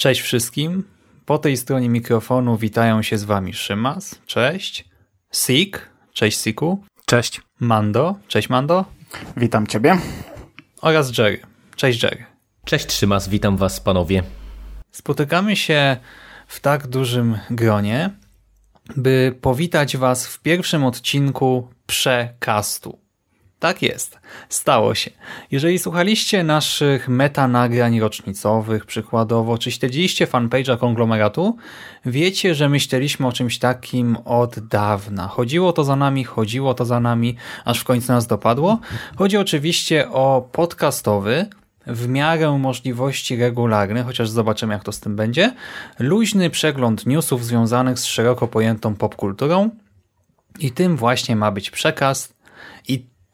Cześć wszystkim. Po tej stronie mikrofonu witają się z wami Szymas. Cześć. Sik. Cześć Siku. Cześć. Mando. Cześć Mando. Witam ciebie. Oraz Jerry. Cześć Jerry. Cześć Szymas, witam was panowie. Spotykamy się w tak dużym gronie, by powitać was w pierwszym odcinku prekastu. Tak jest, stało się. Jeżeli słuchaliście naszych metanagrań rocznicowych, przykładowo, czy śledziliście fanpage'a konglomeratu, wiecie, że myśleliśmy o czymś takim od dawna. Chodziło to za nami, chodziło to za nami, aż w końcu nas dopadło. Chodzi oczywiście o podcastowy, w miarę możliwości regularny, chociaż zobaczymy jak to z tym będzie, luźny przegląd newsów związanych z szeroko pojętą popkulturą i tym właśnie ma być przekaz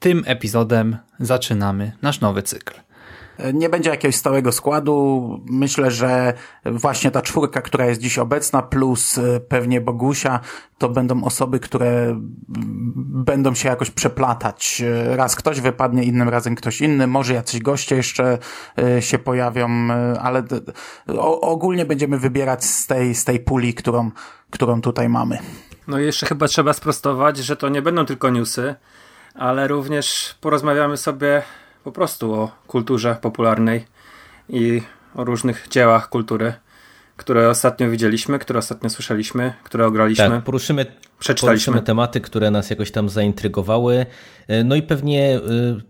tym epizodem zaczynamy nasz nowy cykl. Nie będzie jakiegoś stałego składu. Myślę, że właśnie ta czwórka, która jest dziś obecna, plus e, pewnie Bogusia, to będą osoby, które będą się jakoś przeplatać. E, raz ktoś wypadnie, innym razem ktoś inny, może jacyś goście jeszcze e, się pojawią, ale ogólnie będziemy wybierać z tej, z tej puli, którą, którą tutaj mamy. No i jeszcze chyba trzeba sprostować, że to nie będą tylko newsy, ale również porozmawiamy sobie po prostu o kulturze popularnej i o różnych dziełach kultury, które ostatnio widzieliśmy, które ostatnio słyszeliśmy, które ograliśmy. Tak, poruszymy Przeczytaliśmy tematy, które nas jakoś tam zaintrygowały. E, no i pewnie e,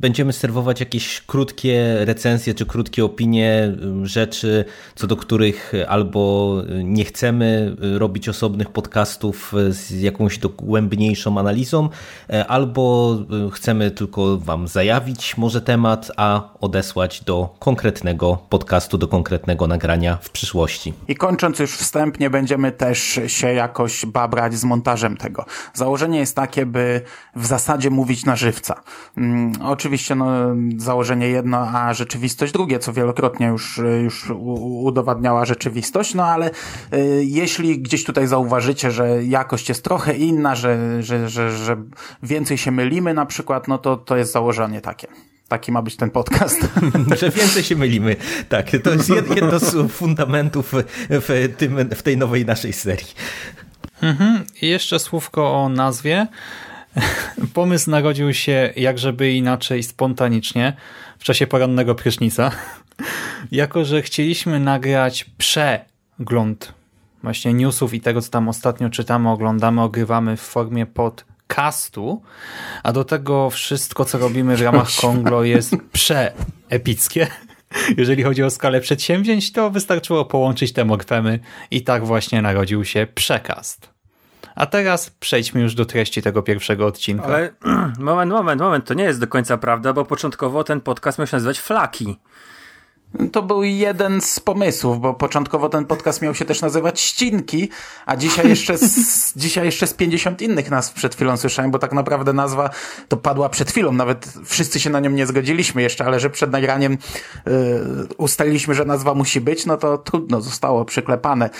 będziemy serwować jakieś krótkie recenzje czy krótkie opinie e, rzeczy, co do których albo nie chcemy robić osobnych podcastów z jakąś dogłębniejszą analizą, albo chcemy tylko Wam zajawić może temat, a odesłać do konkretnego podcastu, do konkretnego nagrania w przyszłości. I kończąc już wstępnie, będziemy też się jakoś babrać z montażem tego. Założenie jest takie, by w zasadzie mówić na żywca. Hmm, oczywiście no, założenie jedno, a rzeczywistość drugie, co wielokrotnie już, już udowadniała rzeczywistość, no ale y, jeśli gdzieś tutaj zauważycie, że jakość jest trochę inna, że, że, że, że więcej się mylimy na przykład, no to to jest założenie takie. Taki ma być ten podcast. Że więcej się mylimy. Tak, to jest jedno z fundamentów w, tym, w tej nowej naszej serii. Mhm. I jeszcze słówko o nazwie. Pomysł narodził się, jak żeby inaczej, spontanicznie w czasie porannego prysznica. jako, że chcieliśmy nagrać przegląd właśnie newsów i tego, co tam ostatnio czytamy, oglądamy, ogrywamy w formie podcastu, a do tego wszystko, co robimy w ramach Konglo jest przeepickie. Jeżeli chodzi o skalę przedsięwzięć, to wystarczyło połączyć te morfemy i tak właśnie narodził się przekast. A teraz przejdźmy już do treści tego pierwszego odcinka. Ale moment, moment, moment, to nie jest do końca prawda, bo początkowo ten podcast miał się nazywać Flaki. To był jeden z pomysłów, bo początkowo ten podcast miał się też nazywać Ścinki, a dzisiaj jeszcze z, dzisiaj jeszcze z 50 innych nazw przed chwilą słyszałem, bo tak naprawdę nazwa to padła przed chwilą. Nawet wszyscy się na nią nie zgodziliśmy jeszcze, ale że przed nagraniem y, ustaliliśmy, że nazwa musi być, no to trudno, zostało przyklepane.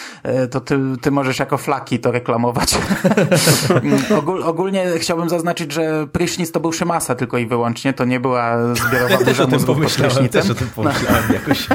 Y, to ty, ty możesz jako flaki to reklamować. Ogól, ogólnie chciałbym zaznaczyć, że prysznic to był Szymasa tylko i wyłącznie, to nie była zbiorowa ja też o tym pomyślałem, też o tym pomyślałem. No jakoś.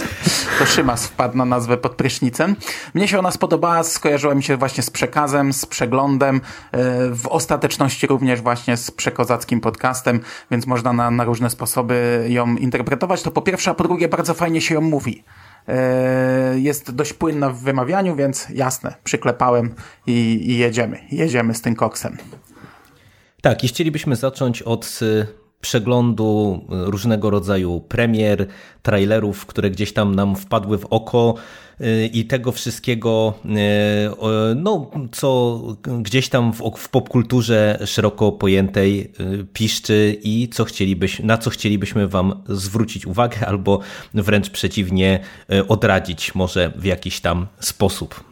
To Szymas wpadł na nazwę pod prysznicem. Mnie się ona spodobała, skojarzyła mi się właśnie z przekazem, z przeglądem, e, w ostateczności również właśnie z przekozackim podcastem, więc można na, na różne sposoby ją interpretować. To po pierwsze, a po drugie bardzo fajnie się ją mówi e, jest dość płynna w wymawianiu, więc jasne, przyklepałem i, i jedziemy. Jedziemy z tym koksem. Tak, i chcielibyśmy zacząć od przeglądu różnego rodzaju premier, trailerów, które gdzieś tam nam wpadły w oko y, i tego wszystkiego, y, no, co gdzieś tam w, w popkulturze szeroko pojętej y, piszczy i co chcielibyśmy, na co chcielibyśmy Wam zwrócić uwagę, albo wręcz przeciwnie, odradzić może w jakiś tam sposób.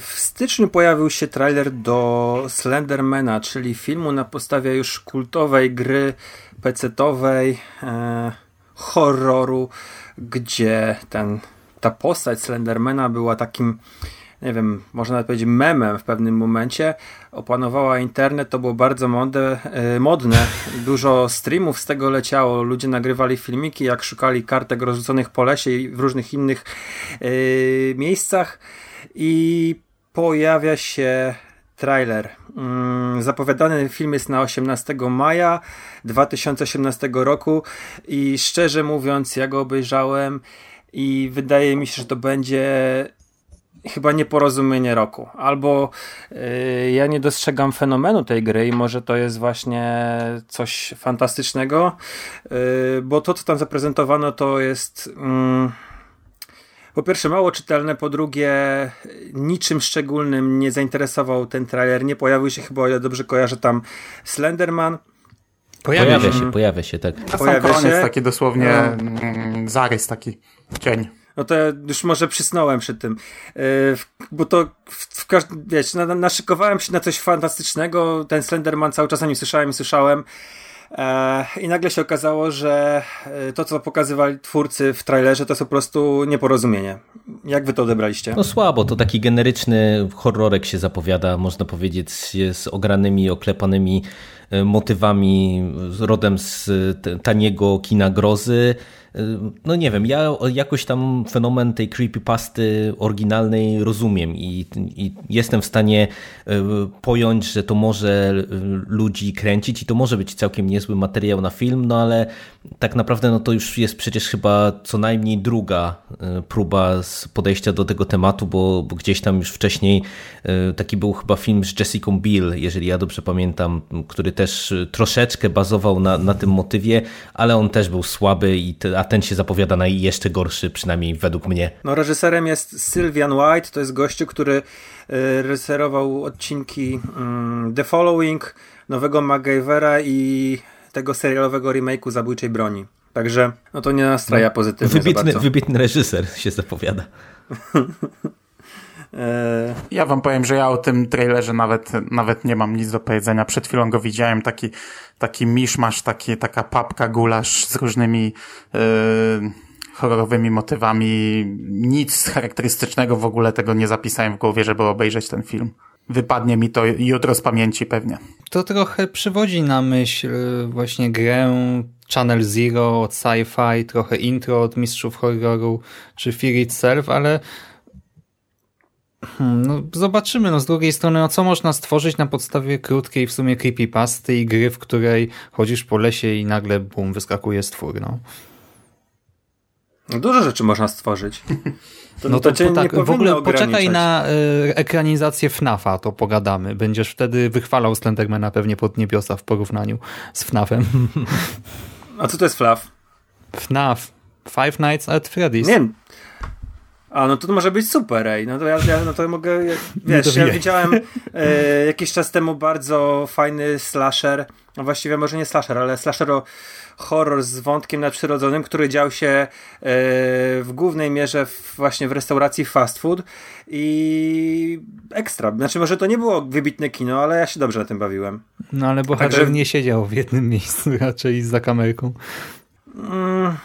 W styczniu pojawił się trailer do Slendermana, czyli filmu na podstawie już kultowej gry pecetowej, e, horroru, gdzie ten, ta postać Slendermana była takim nie wiem, można nawet powiedzieć memem w pewnym momencie. Opanowała internet, to było bardzo modne, modne. Dużo streamów z tego leciało. Ludzie nagrywali filmiki, jak szukali kartek rozrzuconych po lesie i w różnych innych yy, miejscach i pojawia się trailer. Mm, zapowiadany film jest na 18 maja 2018 roku i szczerze mówiąc, ja go obejrzałem i wydaje mi się, że to będzie chyba nieporozumienie roku. Albo yy, ja nie dostrzegam fenomenu tej gry i może to jest właśnie coś fantastycznego, yy, bo to, co tam zaprezentowano, to jest. Yy, po pierwsze mało czytelne, po drugie niczym szczególnym nie zainteresował ten trailer. Nie pojawił się chyba, o ile dobrze kojarzę, tam Slenderman. Pojawia, pojawia się, pojawia się, tak. Na sam koniec się. taki dosłownie no. zarys, taki cień. No to ja już może przysnąłem przy tym, yy, bo to w, w każdym, wiecie, na, naszykowałem się na coś fantastycznego, ten Slenderman cały czas o nim słyszałem i słyszałem, I nagle się okazało, że e, to, co pokazywali twórcy w trailerze, to jest po prostu nieporozumienie. Jak wy to odebraliście? No słabo, to taki generyczny horrorek się zapowiada, można powiedzieć, z ogranymi, oklepanymi e, motywami rodem z taniego kina grozy no nie wiem, ja jakoś tam fenomen tej creepypasty oryginalnej rozumiem i, i, jestem w stanie e, pojąć, że to może ludzi kręcić i to może być całkiem niezły materiał na film, no ale tak naprawdę no to już jest przecież chyba co najmniej druga e, próba podejścia do tego tematu, bo, bo gdzieś tam już wcześniej e, taki był chyba film z Jessica Biel, jeżeli ja dobrze pamiętam, który też troszeczkę bazował na, na tym motywie, ale on też był słaby i te, a ten się zapowiada na jeszcze gorszy, przynajmniej według mnie. No reżyserem jest Sylvian White, to jest gościu, który e, reżyserował odcinki mm, The Following, nowego MacGyvera i tego serialowego remake'u Zabójczej Broni. Także no to nie nastraja no, pozytywnie wybitny, wybitny reżyser się zapowiada. Ja wam powiem, że ja o tym trailerze nawet, nawet nie mam nic do powiedzenia. Przed chwilą go widziałem, taki, taki miszmasz, taki, taka papka gulasz z różnymi yy, horrorowymi motywami. Nic charakterystycznego w ogóle tego nie zapisałem w głowie, żeby obejrzeć ten film. Wypadnie mi to jutro z pamięci pewnie. To trochę przywodzi na myśl e, właśnie grę Channel Zero od Sci-Fi, trochę intro od Mistrzów Horroru czy Fear Itself, ale no zobaczymy. No z drugiej strony, no co można stworzyć na podstawie krótkiej w sumie creepypasty i gry, w której chodzisz po lesie i nagle bum, wyskakuje stwór, no. no dużo rzeczy można stworzyć. To, no to, to tak, w ogóle poczekaj na y, ekranizację FNAFa, to pogadamy. Będziesz wtedy wychwalał Slendermana pewnie pod niebiosa w porównaniu z FNAFem. A co to jest FNAF? FNAF. Five Nights at Freddy's. Nie, a, no to może być super, ej. No to ja, ja no to mogę, wiesz, ja widziałem e, jakiś czas temu bardzo fajny slasher, no właściwie może nie slasher, ale slasher o horror z wątkiem nadprzyrodzonym, który dział się e, w głównej mierze w, właśnie w restauracji fast food i ekstra. Znaczy może to nie było wybitne kino, ale ja się dobrze na tym bawiłem. No ale bohater Także... nie siedział w jednym miejscu raczej za kamerką. Mm,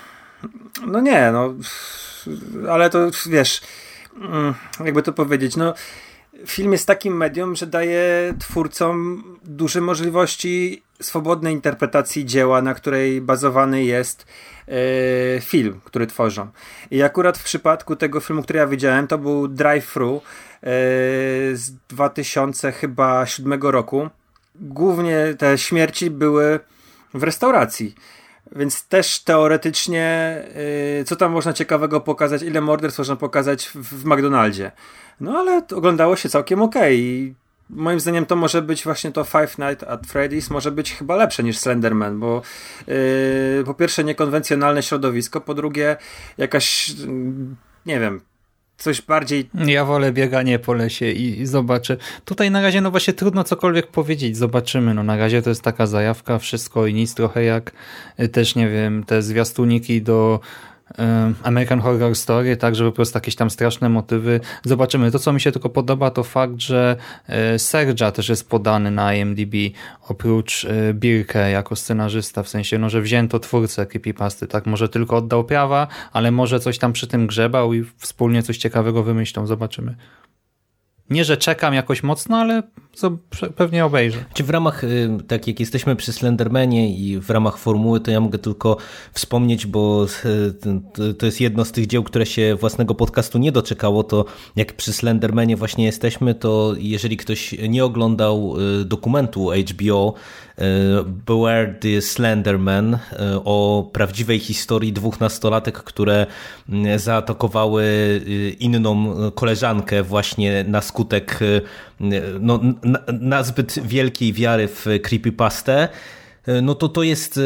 no nie, no ale to wiesz, mm, jakby to powiedzieć, no film jest takim medium, że daje twórcom duże możliwości swobodnej interpretacji dzieła, na której bazowany jest yy, film, który tworzą. I akurat w przypadku tego filmu, który ja widziałem, to był Drive-Thru yy, z 2007 roku. Głównie te śmierci były w restauracji. Więc też teoretycznie, yy, co tam można ciekawego pokazać, ile morderstw można pokazać w, w McDonaldzie. No ale oglądało się całkiem okej. Okay. moim zdaniem to może być właśnie to Five Nights at Freddy's może być chyba lepsze niż Slenderman, bo yy, po pierwsze niekonwencjonalne środowisko, po drugie jakaś, mm, nie wiem, coś bardziej... Ja wolę bieganie po lesie i, i zobaczę. Tutaj na razie no właśnie trudno cokolwiek powiedzieć, zobaczymy. No na razie to jest taka zajawka, wszystko i nic, trochę jak y, też, nie wiem, te zwiastuniki do American Horror Story, tak, żeby po prostu jakieś tam straszne motywy. Zobaczymy. To, co mi się tylko podoba, to fakt, że e, Sergia też jest podany na IMDb, oprócz e, Birke jako scenarzysta, w sensie, no, że wzięto twórcę Creepypasty, tak, może tylko oddał prawa, ale może coś tam przy tym grzebał i wspólnie coś ciekawego wymyślą. Zobaczymy. Nie, że czekam jakoś mocno, ale pewnie obejrzę. Czy w ramach, y, tak jak jesteśmy przy Slendermanie i w ramach formuły, to ja mogę tylko wspomnieć, bo y, to jest jedno z tych dzieł, które się własnego podcastu nie doczekało, to jak przy Slendermanie właśnie jesteśmy, to jeżeli ktoś nie oglądał y, dokumentu HBO Beware the Slenderman o prawdziwej historii dwóch nastolatek, które zaatakowały inną koleżankę właśnie na skutek no, nazbyt wielkiej wiary w creepypastę, E, no to to jest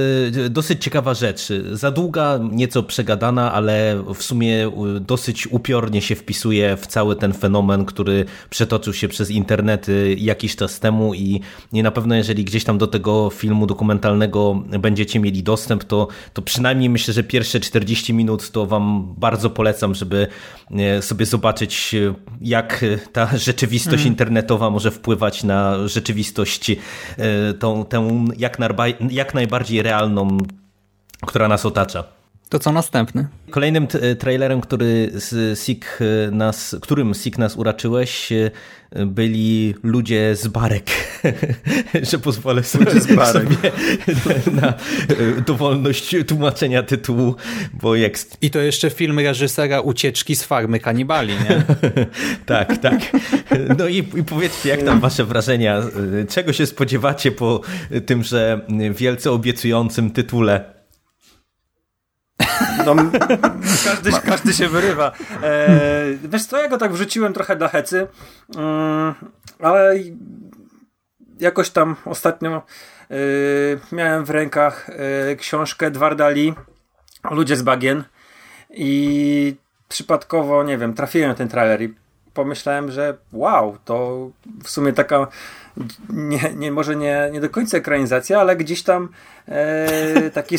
e, dosyć ciekawa rzecz. Za długa, nieco przegadana, ale w sumie e, dosyć upiornie się wpisuje w cały ten fenomen, który przetoczył się przez internety jakiś czas temu i na pewno jeżeli gdzieś tam do tego filmu dokumentalnego będziecie mieli dostęp, to, to przynajmniej myślę, że pierwsze 40 minut to wam bardzo polecam, żeby sobie zobaczyć, jak ta rzeczywistość mm. internetowa może wpływać na rzeczywistość tą, tę jak jak najbardziej realną, która nas otacza. To co następny? Kolejnym trailerem, który z Sik nas, którym Sik nas uraczyłeś, e, byli ludzie z barek, że pozwolę sobie, z barek. sobie na e, dowolność tłumaczenia tytułu, bo jak... I to jeszcze film reżysera Ucieczki z farmy kanibali, nie? tak, tak. No i, i powiedzcie, jak tam wasze wrażenia? Czego się spodziewacie po tymże wielce obiecującym tytule? No, każdy, każdy się wyrywa. E, wiesz co, ja go tak wrzuciłem trochę dla hecy, mm, ale jakoś tam ostatnio e, miałem w rękach e, książkę Dwardali Ludzie z bagien i przypadkowo, nie wiem, trafiłem na ten trailer i pomyślałem, że wow, to w sumie taka nie, nie, może nie, nie do końca ekranizacja, ale gdzieś tam e, taki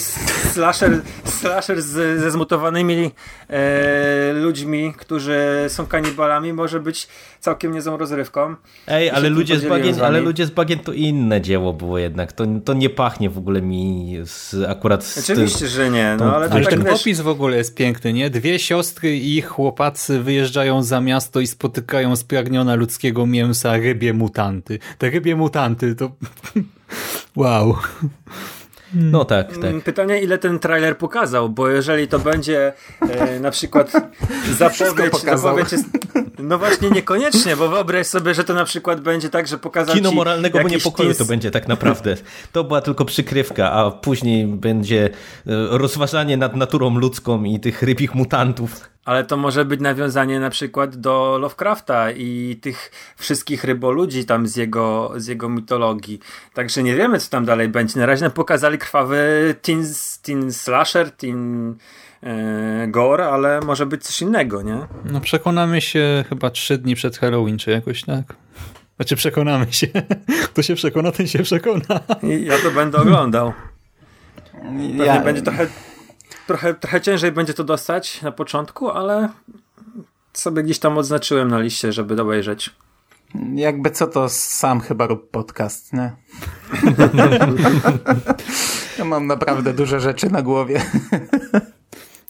slasher, slasher z, ze zmutowanymi e, ludźmi, którzy są kanibalami, może być całkiem niezłą rozrywką. Ej, ale ludzie, z bagien, ale ludzie z bagien to inne dzieło było jednak. To, to nie pachnie w ogóle mi z, akurat z Oczywiście, tym, że nie. No, ale, ale tak ten wiesz... opis w ogóle jest piękny, nie? Dwie siostry i ich chłopacy wyjeżdżają za miasto i spotykają spragnione ludzkiego mięsa rybie mutanty. Te rybie mutanty to... wow. No tak, tak. Mm, pytanie, ile ten trailer pokazał, bo jeżeli to będzie e, na przykład zapowiedź, zapowiedź jest, no właśnie niekoniecznie, bo wyobraź sobie, że to na przykład będzie tak, że pokazał Kino moralnego bo niepokoju teens... to będzie tak naprawdę. To była tylko przykrywka, a później będzie e, rozważanie nad naturą ludzką i tych rybich mutantów. Ale to może być nawiązanie na przykład do Lovecrafta i tych wszystkich ryboludzi tam z jego, z jego mitologii. Także nie wiemy, co tam dalej będzie. Na razie nam pokazali krwawy teen, teen slasher, teen e, gore, ale może być coś innego, nie? No przekonamy się chyba trzy dni przed Halloween, czy jakoś tak. Znaczy przekonamy się. Kto się przekona, ten się przekona. I ja to będę oglądał. Pewnie ja... będzie trochę trochę, trochę ciężej będzie to dostać na początku, ale sobie gdzieś tam odznaczyłem na liście, żeby obejrzeć. Jakby co to sam chyba rób podcast, nie? ja mam naprawdę duże rzeczy na głowie.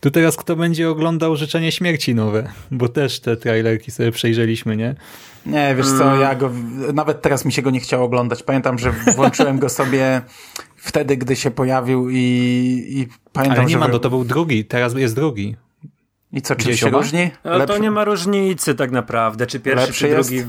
Tu teraz kto będzie oglądał Życzenie Śmierci nowe? Bo też te trailerki sobie przejrzeliśmy, nie? Nie, wiesz co, ja go, nawet teraz mi się go nie chciało oglądać. Pamiętam, że włączyłem go sobie wtedy, gdy się pojawił i, i pamiętam, Ale nie że... ma, to był drugi, teraz jest drugi. I co, czym się różni? Ale to nie ma różnicy tak naprawdę, czy pierwszy, Lepszy czy drugi... Jest?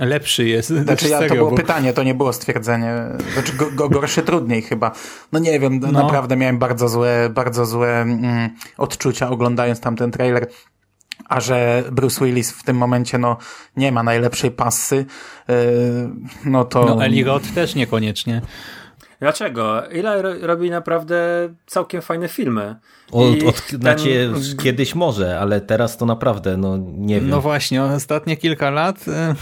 Lepszy jest. Znaczy, ja, to było bo... pytanie, to nie było stwierdzenie. Znaczy, go, go, gorszy trudniej chyba. No nie wiem, no. naprawdę miałem bardzo złe, bardzo złe mm, odczucia oglądając tam ten trailer a że Bruce Willis w tym momencie no, nie ma najlepszej pasy, yy, no to... No Eli Roth też niekoniecznie. Dlaczego? Ile robi naprawdę całkiem fajne filmy. Od, od, ten... Znaczy, kiedyś może, ale teraz to naprawdę, no nie wiem. No właśnie, ostatnie kilka lat... Y,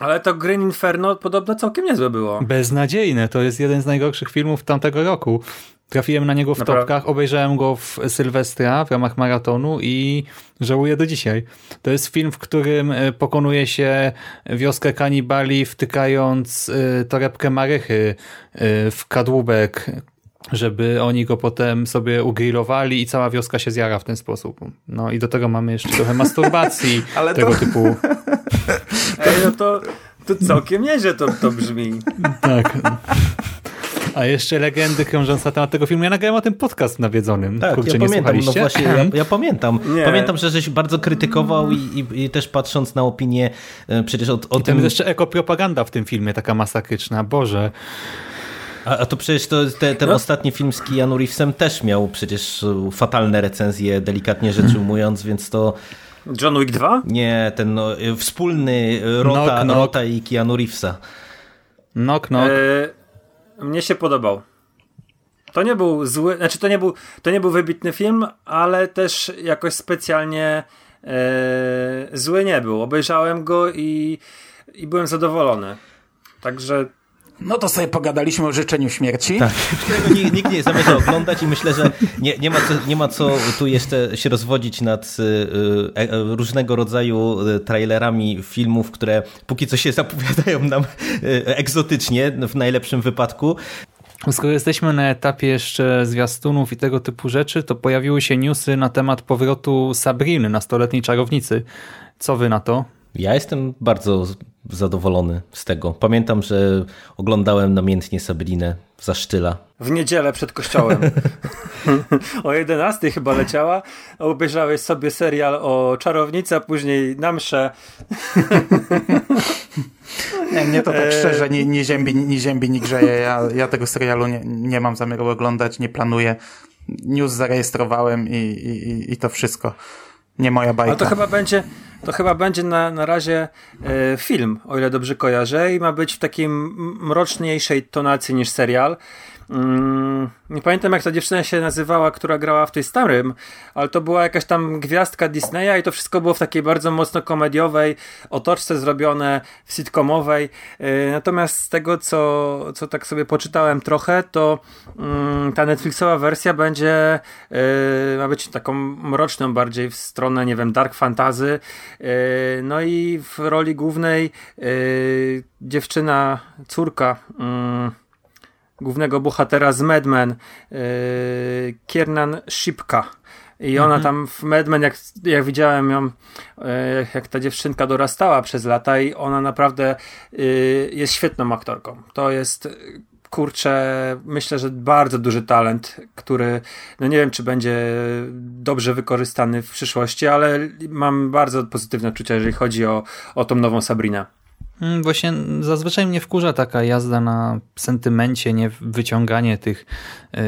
ale to Green Inferno podobno całkiem niezłe było. Beznadziejne, to jest jeden z najgorszych filmów tamtego roku. Trafiłem na niego w Naprawdę? topkach, obejrzałem go w Sylwestra w ramach maratonu i żałuję do dzisiaj. To jest film, w którym e, pokonuje się wioskę kanibali wtykając e, torebkę marychy e, w kadłubek, żeby oni go potem sobie ugrillowali i cała wioska się zjara w ten sposób. No i do tego mamy jeszcze trochę masturbacji Ale tego to... typu. Ej, no to, to całkiem nieźle to, to brzmi. Tak. A jeszcze legendy krążące na temat tego filmu. Ja nagrałem o tym podcast nawiedzonym. Tak, Kurczę, ja pamiętam. No właśnie, ja, ja pamiętam. Nie. Pamiętam, że żeś bardzo krytykował i, i, i też patrząc na opinię e, przecież o, o I tym... jest jeszcze ekopropaganda w tym filmie, taka masakryczna. Boże. A, a to przecież to, te, ten no. ostatni film z Keanu Reevesem też miał przecież fatalne recenzje, delikatnie rzecz ujmując, więc to... John Wick 2? Nie, ten no, wspólny Rota, knock, knock. Rota i Keanu Reevesa. Knock, knock. E mnie się podobał. To nie był zły, znaczy to nie był, to nie był wybitny film, ale też jakoś specjalnie e, zły nie był. Obejrzałem go i, i byłem zadowolony. Także no to sobie pogadaliśmy o życzeniu śmierci. Tak, którego nikt, nie zamierza oglądać i myślę, że nie, nie, ma co, nie ma co tu jeszcze się rozwodzić nad y, y, różnego rodzaju y, trailerami filmów, które póki co się zapowiadają nam egzotycznie w najlepszym wypadku. Skoro jesteśmy na etapie jeszcze zwiastunów i tego typu rzeczy, to pojawiły się newsy na temat powrotu Sabriny, nastoletniej czarownicy. Co wy na to? Ja jestem bardzo zadowolony z tego. Pamiętam, że oglądałem namiętnie Sabrinę za sztyla. W niedzielę przed kościołem. o 11 chyba leciała. Obejrzałeś sobie serial o czarownicy, a później na mszę. nie, mnie to tak e, szczerze nie, nie, ziębi, nie ziębi, nie grzeje. Ja, ja tego serialu nie, nie mam zamiaru oglądać, nie planuję. News zarejestrowałem i, i, i to wszystko. Nie moja bajka. Ale to chyba będzie, to chyba będzie na, na razie e, film, o ile dobrze kojarzę, i ma być w takiej mroczniejszej tonacji niż serial. Mm, nie pamiętam jak ta dziewczyna się nazywała, która grała w tej starym, ale to była jakaś tam gwiazdka Disneya i to wszystko było w takiej bardzo mocno komediowej otoczce zrobione, sitcomowej. Yy, natomiast z tego, co, co tak sobie poczytałem trochę, to yy, ta Netflixowa wersja będzie yy, ma być taką mroczną bardziej w stronę, nie wiem, dark fantasy. No i w roli głównej dziewczyna, córka głównego bohatera z Mad Men, yy, Kiernan Shipka. I ona mhm. tam w Mad Men, jak, jak widziałem ją, yy, jak ta dziewczynka dorastała przez lata i ona naprawdę yy, jest świetną aktorką. To jest kurczę, myślę, że bardzo duży talent, który, no nie wiem, czy będzie dobrze wykorzystany w przyszłości, ale mam bardzo pozytywne odczucia, jeżeli chodzi o, o tą nową Sabrinę. Mm, właśnie zazwyczaj mnie wkurza taka jazda na sentymencie, nie wyciąganie tych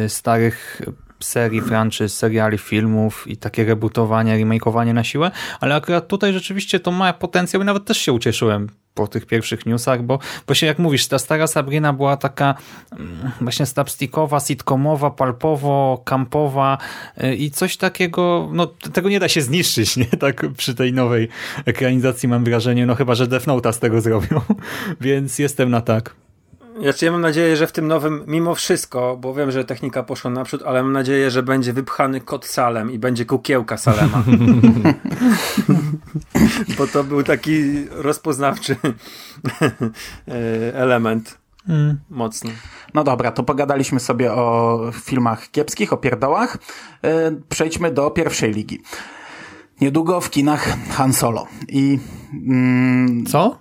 y, starych serii, franczyz, seriali, filmów i takie rebootowanie, remakeowanie na siłę, ale akurat tutaj rzeczywiście to ma potencjał i nawet też się ucieszyłem po tych pierwszych newsach, bo właśnie jak mówisz, ta stara Sabrina była taka mm, właśnie slapstickowa, sitcomowa, palpowo, kampowa y, i coś takiego, no tego nie da się zniszczyć, nie? Tak przy tej nowej ekranizacji mam wrażenie, no chyba, że Death Note'a z tego zrobią, więc jestem na tak. Znaczy ja mam nadzieję, że w tym nowym, mimo wszystko, bo wiem, że technika poszła naprzód, ale mam nadzieję, że będzie wypchany kot Salem i będzie kukiełka Salema. bo to był taki rozpoznawczy e, element. Mm. Mocny. No dobra, to pogadaliśmy sobie o filmach kiepskich, o pierdołach. E, przejdźmy do pierwszej ligi. Niedługo w kinach Han Solo. I... Mm, Co?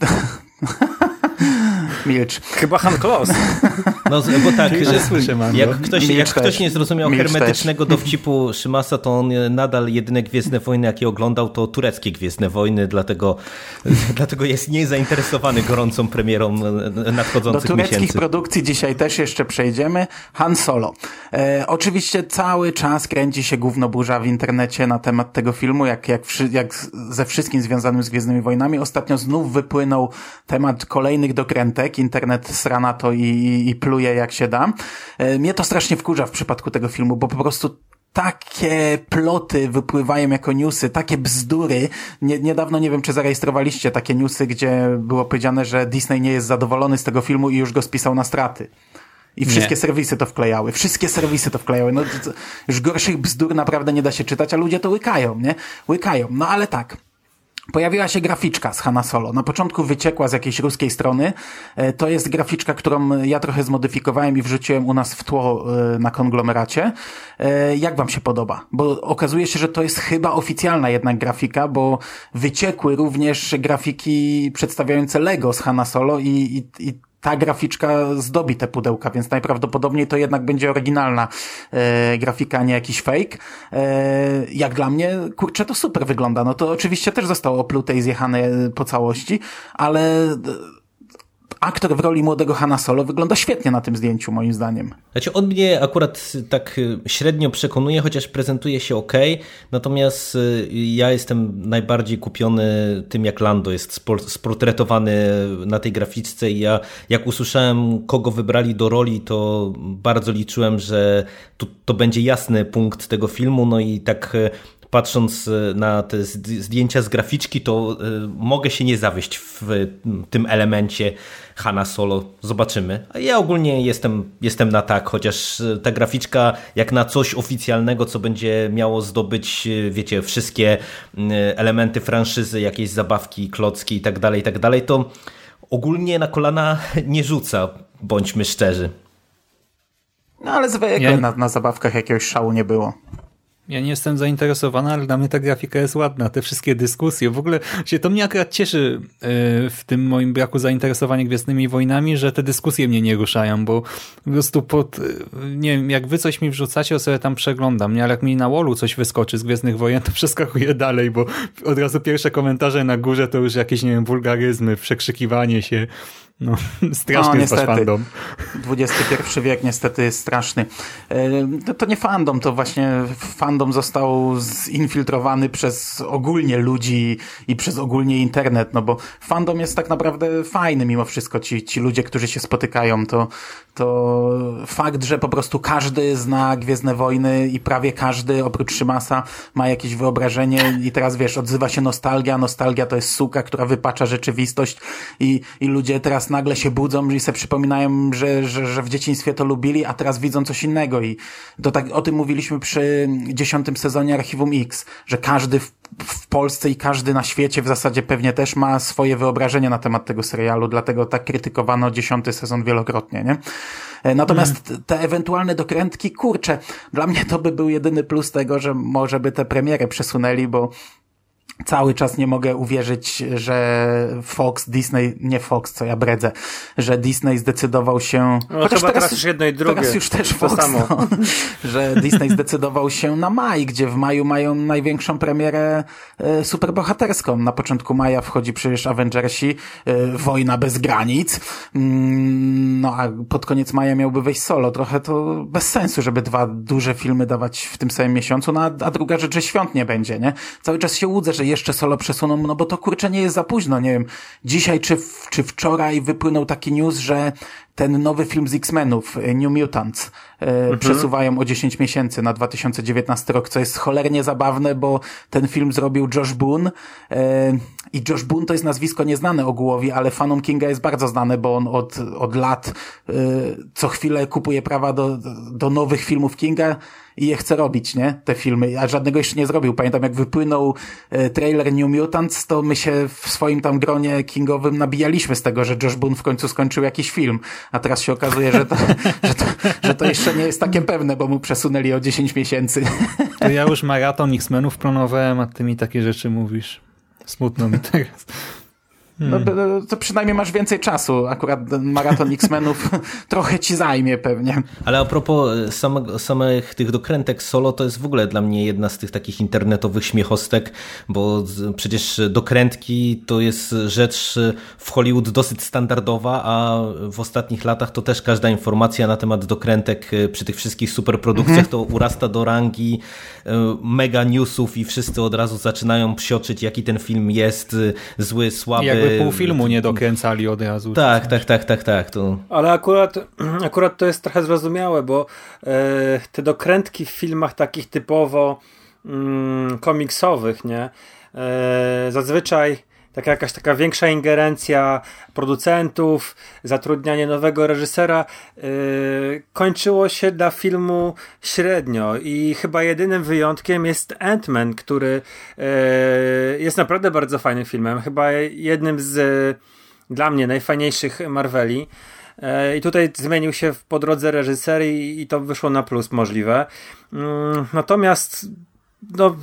Milcz. Chyba Han Klos. No, bo tak, że słyszę, Mando. jak ktoś, jak ktoś nie zrozumiał Milcz hermetycznego też. dowcipu Szymasa, to on nadal jedyne Gwiezdne Wojny, jakie oglądał, to tureckie Gwiezdne Wojny, dlatego, dlatego jest niezainteresowany gorącą premierą nadchodzących Do tureckich miesięcy. produkcji dzisiaj też jeszcze przejdziemy. Han Solo. E, oczywiście cały czas kręci się gówno burza w internecie na temat tego filmu, jak, jak, jak ze wszystkim związanym z Gwiezdnymi Wojnami. Ostatnio znów wypłynął temat kolejnych dokrętek. Internet sra to i, i, i pluje jak się da. E, mnie to strasznie wkurza w przypadku tego filmu, bo po prostu takie ploty wypływają jako newsy, takie bzdury. Nie, niedawno nie wiem, czy zarejestrowaliście takie newsy, gdzie było powiedziane, że Disney nie jest zadowolony z tego filmu i już go spisał na straty. I wszystkie nie. serwisy to wklejały. Wszystkie serwisy to wklejały. No, już gorszych bzdur naprawdę nie da się czytać, a ludzie to łykają, nie? Łykają. No ale tak. Pojawiła się graficzka z Hanna Solo. Na początku wyciekła z jakiejś ruskiej strony. E, to jest graficzka, którą ja trochę zmodyfikowałem i wrzuciłem u nas w tło e, na konglomeracie. E, jak wam się podoba? Bo okazuje się, że to jest chyba oficjalna jednak grafika, bo wyciekły również grafiki przedstawiające Lego z Hanna Solo i, i, i ta graficzka zdobi te pudełka, więc najprawdopodobniej to jednak będzie oryginalna e, grafika, nie jakiś fake. E, jak dla mnie, kurczę, to super wygląda. No to oczywiście też zostało oplute i zjechane po całości, ale aktor w roli młodego Hanna Solo wygląda świetnie na tym zdjęciu, moim zdaniem. Znaczy, on mnie akurat tak y, średnio przekonuje, chociaż prezentuje się ok, natomiast y, ja jestem najbardziej kupiony tym, jak Lando jest sportretowany na tej graficzce i ja jak usłyszałem, kogo wybrali do roli, to bardzo liczyłem, że to, to będzie jasny punkt tego filmu, no i tak y, patrząc e, na te zdjęcia z graficzki, to e, mogę się nie zawieść w tym elemencie Hanna Solo. Zobaczymy. A ja ogólnie jestem, jestem na tak, chociaż e, ta graficzka jak na coś oficjalnego, co będzie miało zdobyć, wiecie, wszystkie elementy franszyzy, jakieś zabawki, klocki i tak dalej, i tak dalej, to ogólnie na kolana nie rzuca, bądźmy szczerzy. No ale zwykle ja... na, na zabawkach jakiegoś szału nie było. Ja nie jestem zainteresowany, ale dla mnie ta grafika jest ładna. Te wszystkie dyskusje. W ogóle się to mnie akurat cieszy e, w tym moim braku zainteresowania Gwiezdnymi Wojnami, że te dyskusje mnie nie ruszają, bo po prostu pod, e, nie wiem, jak wy coś mi wrzucacie, to sobie tam przeglądam, nie? Ale jak mi na wallu coś wyskoczy z Gwiezdnych Wojen, to przeskakuję dalej, bo od razu pierwsze komentarze na górze to już jakieś, nie wiem, wulgaryzmy, przekrzykiwanie się. No, straszny no, niestety. fandom. XXI wiek niestety jest straszny. E, to nie fandom, to właśnie fandom został zinfiltrowany przez ogólnie ludzi i przez ogólnie internet, no bo fandom jest tak naprawdę fajny mimo wszystko. Ci, ci ludzie, którzy się spotykają, to, to fakt, że po prostu każdy zna Gwiezdne Wojny i prawie każdy, oprócz Szymasa, ma jakieś wyobrażenie i teraz wiesz, odzywa się nostalgia. Nostalgia to jest suka, która wypacza rzeczywistość i, i ludzie teraz nagle się budzą i sobie przypominają, że, że, że w dzieciństwie to lubili, a teraz widzą coś innego i to tak, o tym mówiliśmy przy dziesiątym sezonie Archiwum X, że każdy w, w Polsce i każdy na świecie w zasadzie pewnie też ma swoje wyobrażenia na temat tego serialu, dlatego tak krytykowano dziesiąty sezon wielokrotnie, nie? E, natomiast mm. te ewentualne dokrętki, kurczę, dla mnie to by był jedyny plus tego, że może by te premiery przesunęli, bo cały czas nie mogę uwierzyć, że Fox, Disney, nie Fox, co ja bredzę, że Disney zdecydował się... No chociaż teraz, teraz już jedno i drugie. Teraz już też Fox, samo. No, że Disney zdecydował się na maj, gdzie w maju mają największą premierę e, superbohaterską. Na początku maja wchodzi przecież Avengersi, e, Wojna bez granic, mm, no a pod koniec maja miałby wejść solo. Trochę to bez sensu, żeby dwa duże filmy dawać w tym samym miesiącu, no a, a druga rzecz, że świąt nie będzie, nie? Cały czas się łudzę, że jeszcze solo przesuną, no bo to kurczę nie jest za późno, nie wiem, dzisiaj czy, czy wczoraj wypłynął taki news, że ten nowy film z X-Menów, e, New Mutants, e, mhm. przesuwają o 10 miesięcy na 2019 rok, co jest cholernie zabawne, bo ten film zrobił Josh Boone e, i Josh Boone to jest nazwisko nieznane ogółowi, ale fanom Kinga jest bardzo znane, bo on od, od lat co chwilę kupuje prawa do, do nowych filmów Kinga i je chce robić, nie? Te filmy, a żadnego jeszcze nie zrobił. Pamiętam, jak wypłynął trailer New Mutants, to my się w swoim tam gronie kingowym nabijaliśmy z tego, że Josh Boone w końcu skończył jakiś film, a teraz się okazuje, że to, że to, że to jeszcze nie jest takie pewne, bo mu przesunęli o 10 miesięcy. To ja już maraton X-Menów planowałem, a ty mi takie rzeczy mówisz. Smutno mi teraz. No, hmm. to przynajmniej masz więcej czasu. Akurat maraton X-Menów trochę ci zajmie pewnie. Ale a propos e, samego, samych tych dokrętek solo, to jest w ogóle dla mnie jedna z tych takich internetowych śmiechostek, bo przecież dokrętki to jest rzecz w Hollywood dosyć standardowa, a w ostatnich latach to też każda informacja na temat dokrętek e, przy tych wszystkich superprodukcjach mhm. to urasta do rangi e, mega newsów i wszyscy od razu zaczynają psioczyć, jaki ten film jest zły, słaby pół filmu nie dokręcali od razu. Tak, tak, tak, tak, tak. To... Ale akurat, akurat to jest trochę zrozumiałe, bo e, te dokrętki w filmach takich typowo mm, komiksowych, nie? E, zazwyczaj taka jakaś taka większa ingerencja producentów, zatrudnianie nowego reżysera yy, kończyło się dla filmu średnio i chyba jedynym wyjątkiem jest Ant-Man, który yy, jest naprawdę bardzo fajnym filmem, chyba jednym z yy, dla mnie najfajniejszych Marveli. Yy, I tutaj zmienił się po drodze reżyser i, i to wyszło na plus możliwe. Yy, natomiast no,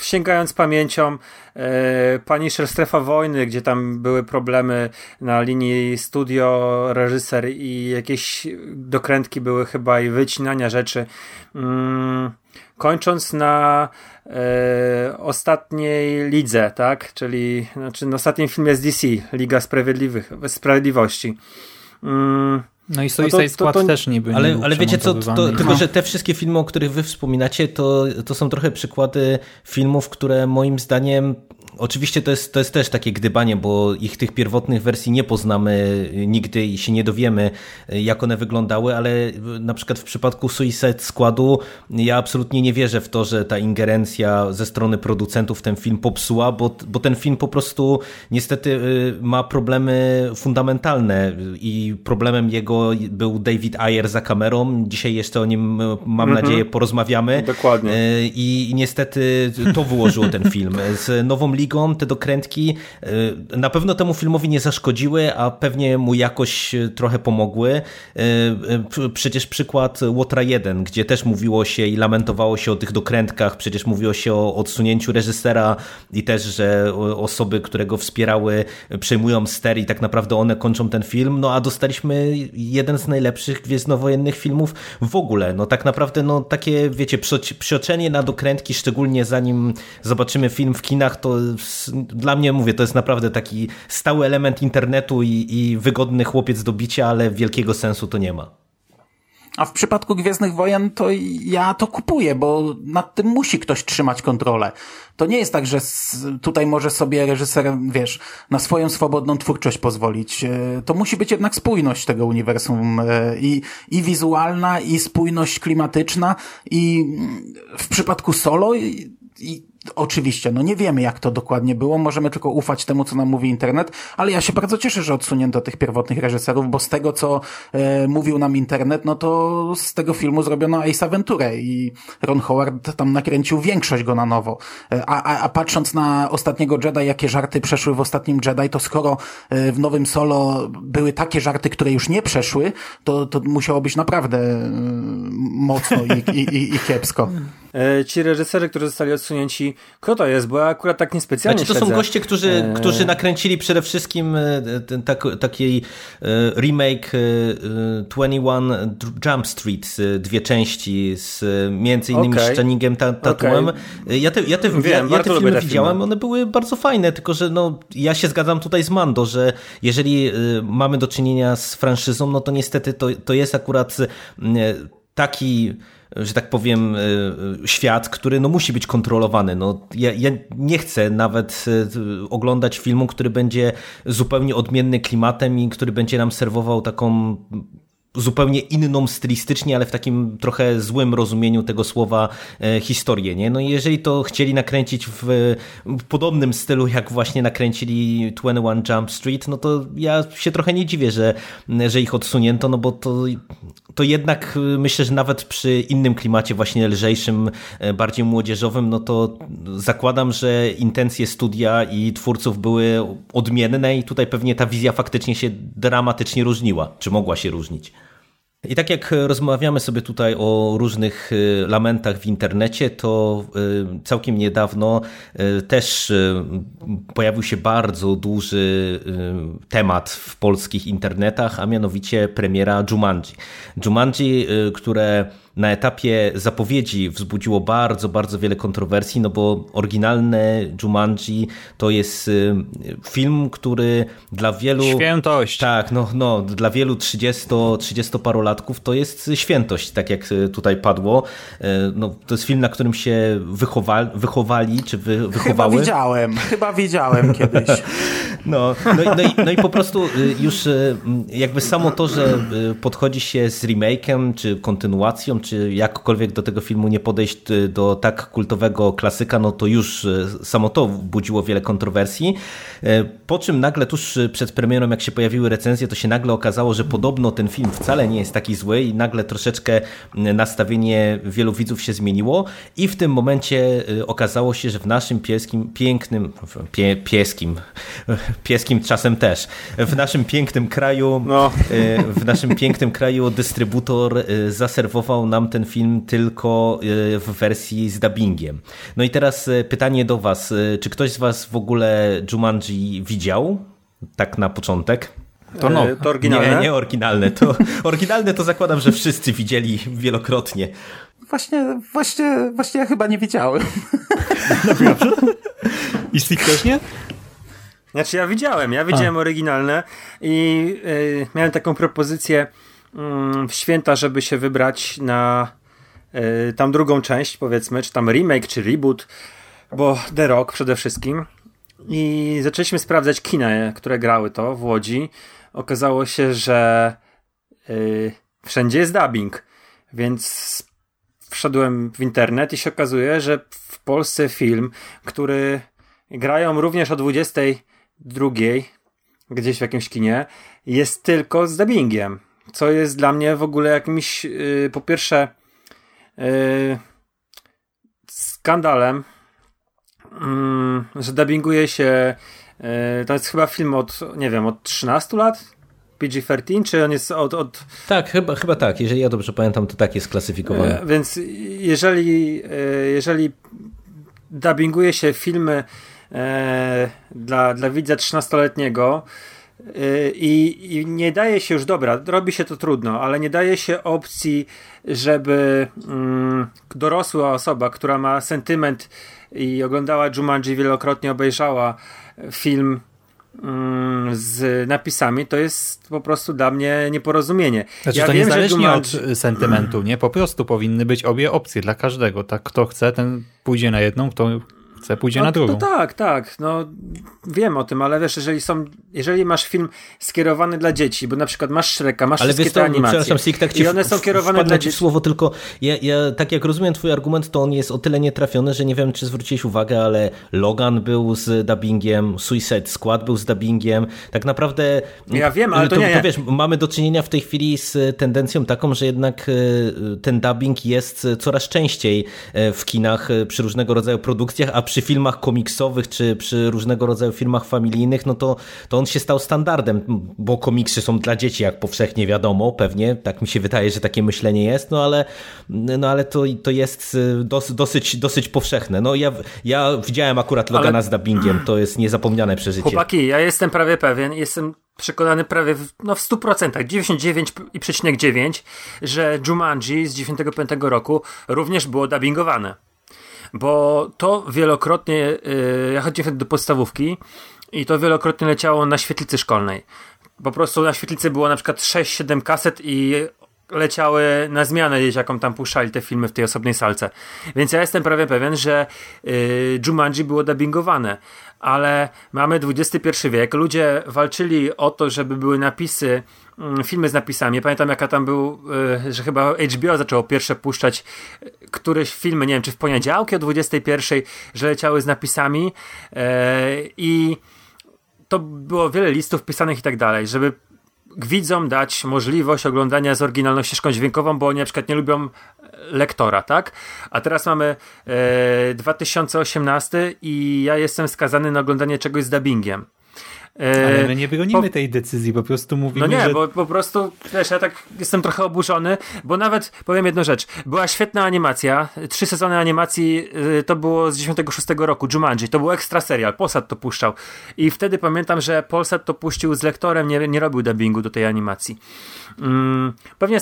sięgając pamięcią e, Punisher Strefa Wojny, gdzie tam były problemy na linii studio, reżyser i jakieś dokrętki były chyba i wycinania rzeczy. Mm, kończąc na e, ostatniej lidze, tak? Czyli znaczy na ostatnim filmie z DC, Liga Sprawiedliwych, Sprawiedliwości. Mm, no i Suicide no to, Squad to, to, też niby ale, nie Ale wiecie co, to, tylko że te wszystkie filmy, o których wy wspominacie, to, to są trochę przykłady filmów, które moim zdaniem Oczywiście to jest, to jest też takie gdybanie, bo ich tych pierwotnych wersji nie poznamy nigdy i się nie dowiemy, jak one wyglądały, ale na przykład w przypadku Suicide Squadu ja absolutnie nie wierzę w to, że ta ingerencja ze strony producentów ten film popsuła, bo, bo ten film po prostu niestety y, ma problemy fundamentalne i problemem jego był David Ayer za kamerą. Dzisiaj jeszcze o nim y, mam mhm. nadzieję porozmawiamy. Dokładnie. Y, I niestety to wyłożyło ten film. Z nową ligą, te dokrętki y, na pewno temu filmowi nie zaszkodziły, a pewnie mu jakoś y, trochę pomogły. Y, przecież przykład Łotra 1, gdzie też mówiło się i lamentowało się o tych dokrętkach, przecież mówiło się o odsunięciu reżysera i też, że osoby, które go wspierały przejmują ster i tak naprawdę one kończą ten film, no a dostaliśmy jeden z najlepszych gwiezdnowojennych filmów w ogóle. No tak naprawdę no takie, wiecie, psioczenie na dokrętki, szczególnie zanim zobaczymy film w kinach, to dla mnie, mówię, to jest naprawdę taki stały element internetu i, i wygodny chłopiec do bicia, ale wielkiego sensu to nie ma. A w przypadku Gwiezdnych Wojen to ja to kupuję, bo nad tym musi ktoś trzymać kontrolę. To nie jest tak, że tutaj może sobie reżyser, wiesz, na swoją swobodną twórczość pozwolić. E, to musi być jednak spójność tego uniwersum e, i, i wizualna, i spójność klimatyczna i w przypadku solo i, i Oczywiście, no nie wiemy jak to dokładnie było, możemy tylko ufać temu, co nam mówi internet, ale ja się bardzo cieszę, że odsunięto tych pierwotnych reżyserów, bo z tego, co e, mówił nam internet, no to z tego filmu zrobiono Ace Aventurę i Ron Howard tam nakręcił większość go na nowo. E, a, a, patrząc na ostatniego Jedi, jakie żarty przeszły w ostatnim Jedi, to skoro e, w nowym solo były takie żarty, które już nie przeszły, to, to musiało być naprawdę e, mocno i, i, i, i kiepsko. E, ci reżyserzy, którzy zostali odsunięci, kto to jest? Bo ja akurat tak niespecjalnie Znaczy to są goście, którzy, e... którzy nakręcili przede wszystkim e, ten, tak, taki e, remake 21 Jump Street, dwie części z między innymi okay. z Channingiem Tatumem. Okay. Ja te, ja te, Wiem, ja, ja te filmy te widziałem, filmy. one były bardzo fajne, tylko że no, ja się zgadzam tutaj z Mando, że jeżeli mamy do czynienia z franszyzą, no to niestety to, to jest akurat taki że tak powiem, e, świat, który no, musi być kontrolowany. No, ja, ja nie chcę nawet e, oglądać filmu, który będzie zupełnie odmienny klimatem i który będzie nam serwował taką zupełnie inną stylistycznie, ale w takim trochę złym rozumieniu tego słowa e, historię. Nie? No jeżeli to chcieli nakręcić w, w podobnym stylu, jak właśnie nakręcili 21 Jump Street, no to ja się trochę nie dziwię, że, że ich odsunięto, no bo to, to jednak e, myślę, że nawet przy innym klimacie właśnie lżejszym, e, bardziej młodzieżowym, no to zakładam, że intencje studia i twórców były odmienne i tutaj pewnie ta wizja faktycznie się dramatycznie różniła, czy mogła się różnić. I tak jak rozmawiamy sobie tutaj o różnych y, lamentach w internecie, to y, całkiem niedawno y, też pojawił się bardzo duży temat w polskich internetach, a mianowicie premiera Jumanji. Jumanji, które na etapie zapowiedzi wzbudziło bardzo, bardzo wiele kontrowersji, no bo oryginalne Jumanji to jest y, film, który dla wielu... Świętość. Tak, no, no dla wielu 30, 30 parolatków to jest świętość, tak jak y, tutaj padło. Y, no, to jest film, na którym się wychowali, wychowali czy wy, wychowały. Chyba widziałem, chyba widziałem kiedyś. No, no, no, i, no i po prostu już jakby samo to, że podchodzi się z remake'em, czy kontynuacją, czy jakkolwiek do tego filmu nie podejść y, do tak kultowego klasyka, no to już y, samo to budziło wiele kontrowersji. Y, po czym nagle tuż przed premierą, jak się pojawiły recenzje, to się nagle okazało, że podobno ten film wcale nie jest taki zły i nagle troszeczkę nastawienie wielu widzów się zmieniło i w tym momencie okazało się, że w naszym pieskim, pięknym, pie, pieskim, pieskim czasem też, w naszym pięknym kraju, no. w naszym pięknym kraju dystrybutor zaserwował nam ten film tylko e, w wersji z dubbingiem. No i teraz e, pytanie do Was. E, czy ktoś z Was w ogóle Jumanji widział? Tak na początek. To, no, to oryginalne? Nie, nie oryginalne. To, oryginalne to zakładam, że wszyscy widzieli wielokrotnie. Właśnie, właśnie, właśnie ja chyba nie widziałem. Naprawdę? I Steve też nie? Znaczy ja widziałem, ja widziałem A. oryginalne i yy, miałem taką propozycję w święta, żeby się wybrać na y, tam drugą część, powiedzmy, czy tam remake, czy reboot, bo The Rock przede wszystkim. I zaczęliśmy sprawdzać kina, które grały to w Łodzi. Okazało się, że y, wszędzie jest dubbing, więc wszedłem w internet i się okazuje, że w Polsce film, który grają również o 22 gdzieś w jakimś kinie, jest tylko z dubbingiem co jest dla mnie w ogóle jakimś, yy, po pierwsze, yy, skandalem, yy, że dubbinguje się. Y, to jest chyba film od, nie wiem, od 13 lat? PG-13, czy on jest od, od... Tak, chyba, chyba tak. Jeżeli ja dobrze pamiętam, to tak jest klasyfikowany. Y, więc jeżeli, y, jeżeli dubbinguje się filmy dla, dla widza 13-letniego, Y, I, I, nie daje się już, dobra, robi się to trudno, ale nie daje się opcji, żeby mm, dorosła osoba, która ma sentyment i oglądała Jumanji wielokrotnie, obejrzała film mm, z napisami, to jest po prostu dla mnie nieporozumienie. Znaczy ja to wiem, niezależnie Jumanji... od sentymentu, nie? Po prostu powinny być obie opcje dla każdego. Tak, kto chce, ten pójdzie na jedną, kto chce, pójdzie no, na drugą. No tak, tak. No, wiem o tym, ale wiesz, jeżeli są, jeżeli masz film skierowany dla dzieci, bo na przykład masz Shreka, masz ale wszystkie te animacje Sik, tak i one są kierowane dla dzieci. słowo, tylko ja, ja, tak jak rozumiem twój argument, to on jest o tyle nietrafiony, że nie wiem, czy zwróciłeś uwagę, ale Logan był z dubbingiem, Suicide Squad był z dubbingiem. Tak naprawdę... Ja wiem, ale to, to nie. To, wiesz, mamy do czynienia w tej chwili z tendencją taką, że jednak e, ten dubbing jest coraz częściej e, w kinach przy różnego rodzaju produkcjach, a przy filmach komiksowych czy przy różnego rodzaju filmach familijnych, no to, to on się stał standardem, bo komiksy są dla dzieci, jak powszechnie wiadomo, pewnie, tak mi się wydaje, że takie myślenie jest, no ale, no ale to, to jest y, dos, dosyć, dosyć powszechne. No ja, ja widziałem akurat Logana ale... z dubbingiem, to jest niezapomniane przeżycie. Chłopaki, ja jestem prawie pewien, jestem przekonany prawie w, no w 100%, 99,9%, że Jumanji z 95 roku również było dubbingowane bo to wielokrotnie, yy, ja chodziłem do podstawówki i to wielokrotnie leciało na świetlicy szkolnej. Po prostu na świetlicy było na przykład 6-7 kaset i leciały na zmianę jaką tam puszczali te filmy w tej osobnej salce. Więc ja jestem prawie pewien, że yy, Jumanji było dubbingowane. Ale mamy XXI wiek, ludzie walczyli o to, żeby były napisy filmy z napisami. Pamiętam jaka tam był, e, że chyba HBO zaczęło pierwsze puszczać e, któreś filmy, nie wiem, czy w poniedziałki o 21, że leciały z napisami e, i to było wiele listów pisanych i tak dalej, żeby widzom dać możliwość oglądania z oryginalną ścieżką dźwiękową, bo oni na przykład nie lubią lektora, tak? A teraz mamy e, 2018 i ja jestem skazany na oglądanie czegoś z dubbingiem. Ale my nie bronimy po... tej decyzji, po prostu mówimy, No nie, że... bo po prostu, wiesz, ja tak jestem trochę oburzony, bo nawet, powiem jedną rzecz, była świetna animacja, trzy sezony animacji, y, to było z 96 roku, Jumanji, to był ekstra serial, Polsat to puszczał i wtedy pamiętam, że Polsat to puścił z lektorem, nie, nie robił dubbingu do tej animacji. Hmm, pewnie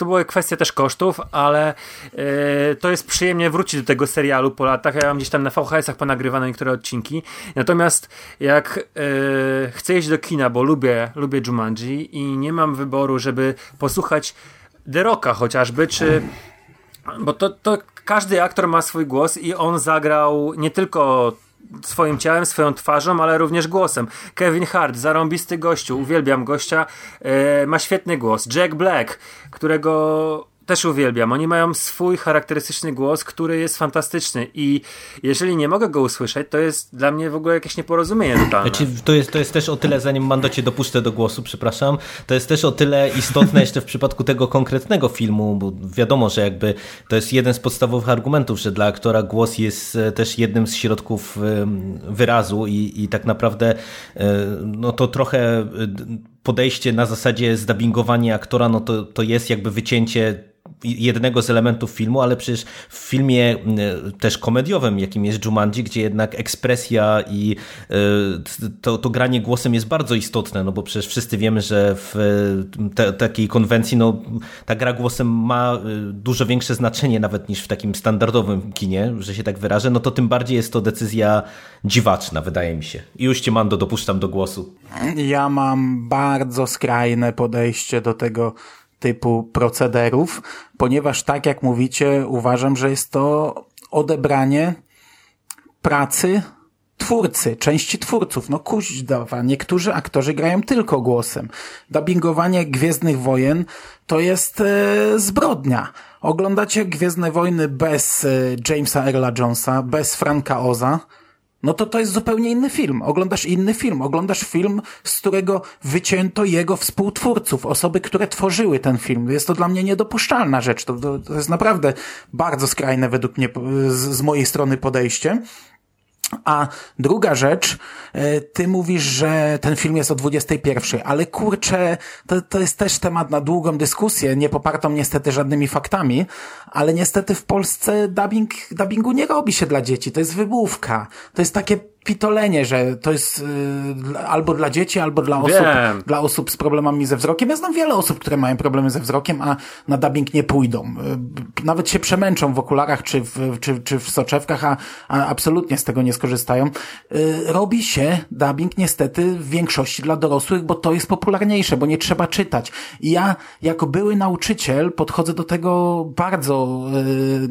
to była kwestia też kosztów, ale yy, to jest przyjemnie wrócić do tego serialu po latach. Ja mam gdzieś tam na VHS-ach ponagrywane niektóre odcinki. Natomiast jak yy, chcę iść do kina, bo lubię, lubię Jumanji i nie mam wyboru, żeby posłuchać The Rocka chociażby, czy bo to, to każdy aktor ma swój głos i on zagrał nie tylko swoim ciałem, swoją twarzą, ale również głosem. Kevin Hart, zarąbisty gościu, uwielbiam gościa, e, ma świetny głos. Jack Black, którego też uwielbiam. Oni mają swój charakterystyczny głos, który jest fantastyczny i jeżeli nie mogę go usłyszeć, to jest dla mnie w ogóle jakieś nieporozumienie totalne. Znaczy, to, jest, to jest też o tyle, zanim Mando cię dopuszczę do głosu, przepraszam, to jest też o tyle istotne jeszcze w przypadku tego konkretnego filmu, bo wiadomo, że jakby to jest jeden z podstawowych argumentów, że dla aktora głos jest e, też jednym z środków wyrazu i, i tak naprawdę e, no to trochę e, podejście na zasadzie zdabingowania aktora, no to, to jest jakby wycięcie jednego z elementów filmu, ale przecież w filmie też komediowym, jakim jest Jumanji, gdzie jednak ekspresja i e, to, to granie głosem jest bardzo istotne, no bo przecież wszyscy wiemy, że w te, takiej konwencji no, ta gra głosem ma e, dużo większe znaczenie nawet niż w takim standardowym kinie, że się tak wyrażę, no to tym bardziej jest to decyzja dziwaczna, wydaje mi się. I już cię, Mando, dopuszczam do głosu. Ja mam bardzo skrajne podejście do tego typu procederów, ponieważ tak jak mówicie, uważam, że jest to odebranie pracy twórcy, części twórców. No kuźdawa, niektórzy aktorzy grają tylko głosem. Dubbingowanie Gwiezdnych Wojen to jest e, zbrodnia. Oglądacie Gwiezdne Wojny bez e, Jamesa Earla Jonesa, bez Franka Oza, no to to jest zupełnie inny film. Oglądasz inny film. Oglądasz film, z którego wycięto jego współtwórców, osoby, które tworzyły ten film. Jest to dla mnie niedopuszczalna rzecz. To, to, to jest naprawdę bardzo skrajne według mnie z, z mojej strony podejście. A druga rzecz, e, ty mówisz, że ten film jest o 21, ale kurczę, to, to jest też temat na długą dyskusję, nie popartą niestety żadnymi faktami, ale niestety w Polsce dubbing, dubbingu nie robi się dla dzieci, to jest wybówka. To jest takie pitolenie, że to jest y, albo dla dzieci, albo dla osób, dla osób z problemami ze wzrokiem. Ja znam wiele osób, które mają problemy ze wzrokiem, a na dubbing nie pójdą. Y, nawet się przemęczą w okularach czy w, czy, czy w soczewkach, a, a absolutnie z tego nie skorzystają. Y, robi się dubbing niestety w większości dla dorosłych, bo to jest popularniejsze, bo nie trzeba czytać. I ja jako były nauczyciel podchodzę do tego bardzo yy,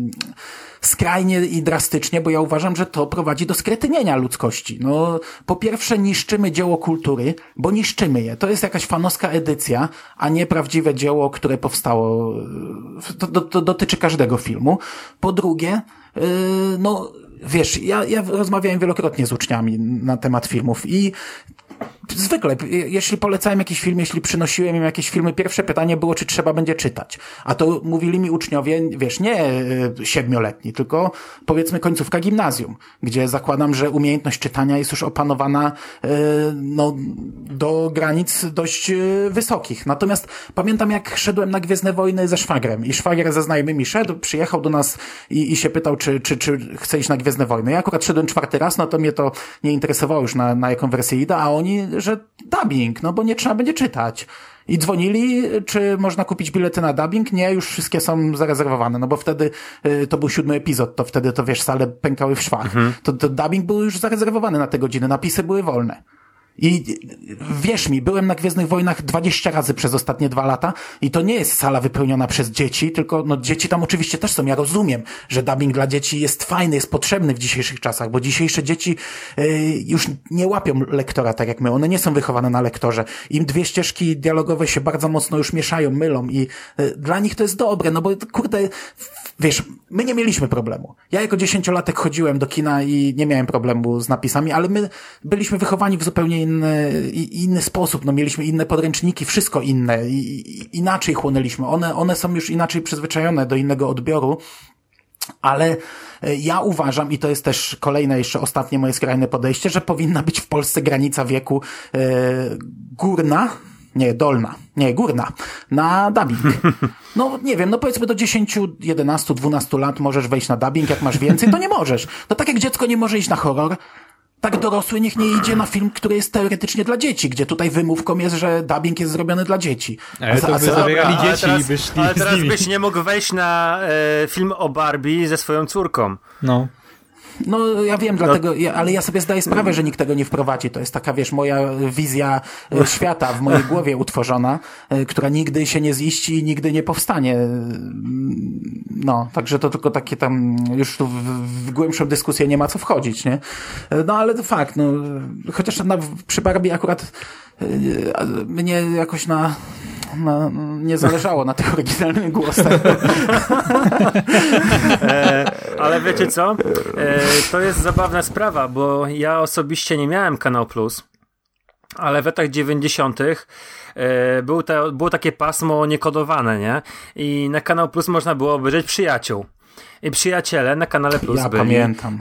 skrajnie i drastycznie, bo ja uważam, że to prowadzi do skretynienia ludzkości. No, po pierwsze niszczymy dzieło kultury, bo niszczymy je. To jest jakaś fanowska edycja, a nie prawdziwe dzieło, które powstało. To, to, to dotyczy każdego filmu. Po drugie, yy, no, wiesz, ja, ja rozmawiałem wielokrotnie z uczniami na temat filmów i zwykle, jeśli polecałem jakiś film, jeśli przynosiłem im jakieś filmy, pierwsze pytanie było, czy trzeba będzie czytać. A to mówili mi uczniowie, wiesz, nie e, siedmioletni, tylko powiedzmy końcówka gimnazjum, gdzie zakładam, że umiejętność czytania jest już opanowana e, no, do granic dość e, wysokich. Natomiast pamiętam, jak szedłem na Gwiezdne Wojny ze szwagrem i szwagier ze znajomymi szedł, przyjechał do nas i, i się pytał, czy, czy, czy chce iść na Gwiezdne Wojny. Ja akurat szedłem czwarty raz, no to mnie to nie interesowało już na, na jaką wersję idę, a oni że dubbing, no bo nie trzeba będzie czytać. I dzwonili, czy można kupić bilety na dubbing? Nie, już wszystkie są zarezerwowane, no bo wtedy y, to był siódmy epizod, to wtedy to wiesz, sale pękały w szwach. Mhm. To, to dubbing był już zarezerwowany na te godziny, napisy były wolne. I wierz mi, byłem na Gwiezdnych Wojnach 20 razy przez ostatnie dwa lata i to nie jest sala wypełniona przez dzieci, tylko no dzieci tam oczywiście też są. Ja rozumiem, że dubbing dla dzieci jest fajny, jest potrzebny w dzisiejszych czasach, bo dzisiejsze dzieci y, już nie łapią lektora tak jak my. One nie są wychowane na lektorze. Im dwie ścieżki dialogowe się bardzo mocno już mieszają, mylą i y, dla nich to jest dobre, no bo kurde, wiesz, my nie mieliśmy problemu. Ja jako dziesięciolatek chodziłem do kina i nie miałem problemu z napisami, ale my byliśmy wychowani w zupełnie inny, inny sposób. No, mieliśmy inne podręczniki, wszystko inne. I, inaczej chłonęliśmy. One, one są już inaczej przyzwyczajone do innego odbioru. Ale e, ja uważam, i to jest też kolejne, jeszcze ostatnie moje skrajne podejście, że powinna być w Polsce granica wieku e, górna, nie, dolna, nie, górna, na dubbing. No nie wiem, no powiedzmy do 10, 11, 12 lat możesz wejść na dubbing, jak masz więcej, to nie możesz. To tak jak dziecko nie może iść na horror, tak dorosły niech nie idzie na film, który jest teoretycznie dla dzieci, gdzie tutaj wymówką jest, że dubbing jest zrobiony dla dzieci. Ale to by zabierali dzieci teraz, i by szli ale teraz z nimi. byś nie mógł wejść na e, film o Barbie ze swoją córką. No. No ja wiem, dlatego, ja, ale ja sobie zdaję sprawę, że nikt tego nie wprowadzi. To jest taka, wiesz, moja wizja e, świata w mojej głowie utworzona, e, która nigdy się nie ziści i nigdy nie powstanie. No, także to tylko takie tam, już tu w, w głębszą dyskusję nie ma co wchodzić, nie? E, No ale to fakt, no, chociaż na, przy Barbie akurat mnie jakoś na, nie zależało na tych oryginalnych głosach. E, ale wiecie co? E, to jest zabawna sprawa, bo ja osobiście nie miałem Kanał Plus, ale w latach 90. E, był te, było takie pasmo niekodowane, nie? I na Kanał Plus można było obejrzeć Przyjaciół. I przyjaciele na kanale Plus Ja byli pamiętam.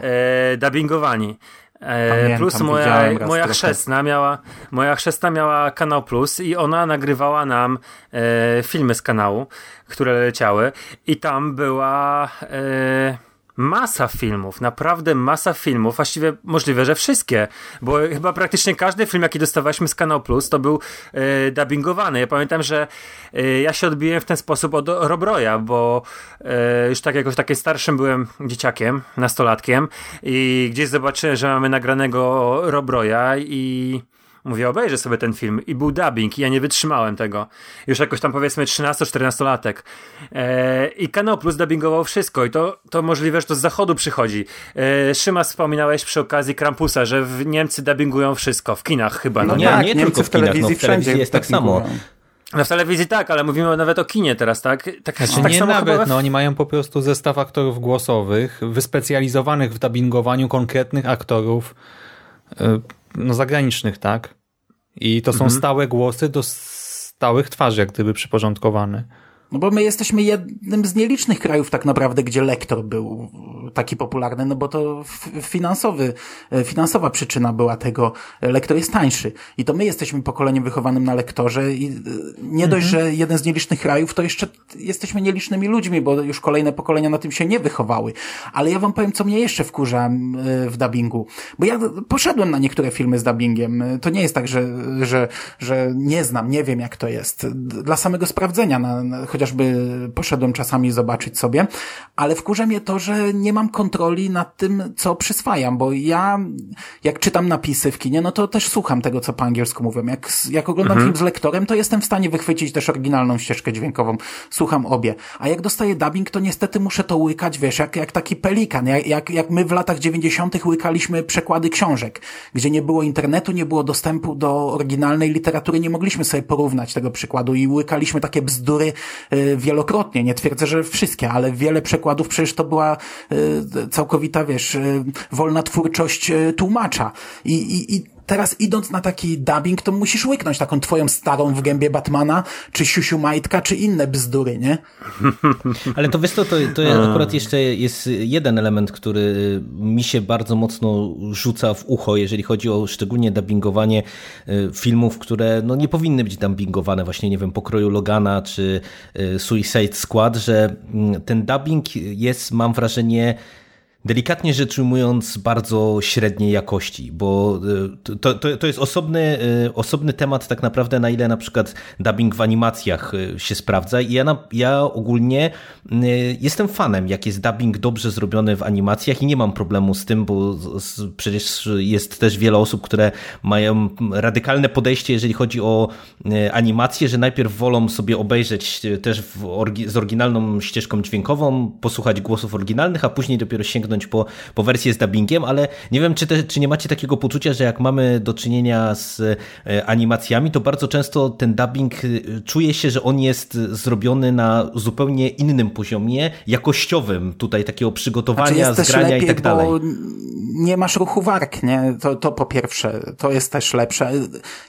Dubbingowani. Pamiętam, plus moja, moja chrzestna miała moja chrzestna miała kanał Plus i ona nagrywała nam e, filmy z kanału, które leciały. I tam była e, masa filmów, naprawdę masa filmów, właściwie możliwe, że wszystkie, bo chyba praktycznie każdy film, jaki dostawaliśmy z Kanał Plus, to był e, dubbingowany. Ja pamiętam, że e, ja się odbiłem w ten sposób od Robroja, bo e, już tak jakoś takie starszym byłem dzieciakiem, nastolatkiem i gdzieś zobaczyłem, że mamy nagranego Robroja i Mówię, obejrzę sobie ten film i był dubbing i ja nie wytrzymałem tego. Już jakoś tam powiedzmy 13-14-latek. Eee, I Kanał Plus dubbingował wszystko i to, to możliwe, że to z zachodu przychodzi. Eee, Szymas wspominałeś przy okazji Krampusa, że w Niemcy dubbingują wszystko, w kinach chyba. No, No nie? nie, tak, nie Niemcy tylko w w kinach, no, telewizji w telewizji wszędzie jest tak samo. No w telewizji tak, ale mówimy nawet o kinie teraz, tak? Tak, Znaczy tak nie samo nawet, no oni mają po prostu zestaw aktorów głosowych, wyspecjalizowanych w dubbingowaniu konkretnych aktorów y, no zagranicznych, tak? I to są Mhm. stałe głosy do stałych twarzy, jak gdyby przyporządkowane. No bo my jesteśmy jednym z nielicznych krajów tak naprawdę, gdzie lektor był taki popularny, no bo to finansowy, e, finansowa przyczyna była tego. Lektor jest tańszy. I to my jesteśmy pokoleniem wychowanym na lektorze i e, nie dość, że jeden z nielicznych krajów, to jeszcze jesteśmy nielicznymi ludźmi, bo już kolejne pokolenia na tym się nie wychowały. Ale ja wam powiem, co mnie jeszcze wkurza e, w dubbingu. Bo ja poszedłem na niektóre filmy z dubbingiem. E, To nie jest tak, że, że, że nie znam, nie wiem jak to jest. Dla samego sprawdzenia, na, na, chociażby poszedłem czasami zobaczyć sobie, ale wkurza mnie to, że nie mam kontroli nad tym, co przyswajam, bo ja, jak czytam napisy w kinie, no to też słucham tego, co po angielsku mówią. Jak, jak oglądam film z lektorem, to jestem w stanie wychwycić też oryginalną ścieżkę dźwiękową. Słucham obie. A jak dostaję dubbing, to niestety muszę to łykać, wiesz, jak, jak taki pelikan. Jak, jak, jak my w latach 90. łykaliśmy przekłady książek, gdzie nie było internetu, nie było dostępu do oryginalnej literatury, nie mogliśmy sobie porównać tego przykładu i łykaliśmy takie bzdury wielokrotnie. Nie twierdzę, że wszystkie, ale wiele przekładów przecież to była y, całkowita, wiesz, y, wolna twórczość tłumacza. I, i, i teraz idąc na taki dubbing, to musisz łyknąć taką twoją starą w gębie Batmana, czy Siusiu Majtka, czy inne bzdury, nie? Ale to wiesz to, to akurat jeszcze jest jeden element, który mi się bardzo mocno rzuca w ucho, jeżeli chodzi o szczególnie dubbingowanie y, filmów, które no, nie powinny być dubbingowane, właśnie nie wiem, pokroju Logana czy y, Suicide Squad, że mm, ten dubbing jest, mam wrażenie, delikatnie rzecz ujmując, bardzo średniej jakości, bo y, to, to, to jest osobny, y, osobny temat tak naprawdę, na ile na przykład dubbing w animacjach y, się sprawdza. I ja, na, ja ogólnie jestem fanem, jak jest dubbing dobrze zrobiony w animacjach i nie mam problemu z tym, bo przecież jest też wiele osób, które mają radykalne podejście, jeżeli chodzi o animację, że najpierw wolą sobie obejrzeć też z oryginalną ścieżką dźwiękową, posłuchać głosów oryginalnych, a później dopiero sięgnąć po, po wersję z dubbingiem, ale nie wiem, czy, te, czy nie macie takiego poczucia, że jak mamy do czynienia z e, animacjami, to bardzo często ten dubbing e, czuje się, że on jest zrobiony na zupełnie innym poziomie, jakościowym, tutaj takiego przygotowania, Znaczy zgrania lepiej, i tak dalej. bo nie masz ruchu warg, nie? To, to po pierwsze, to jest też lepsze.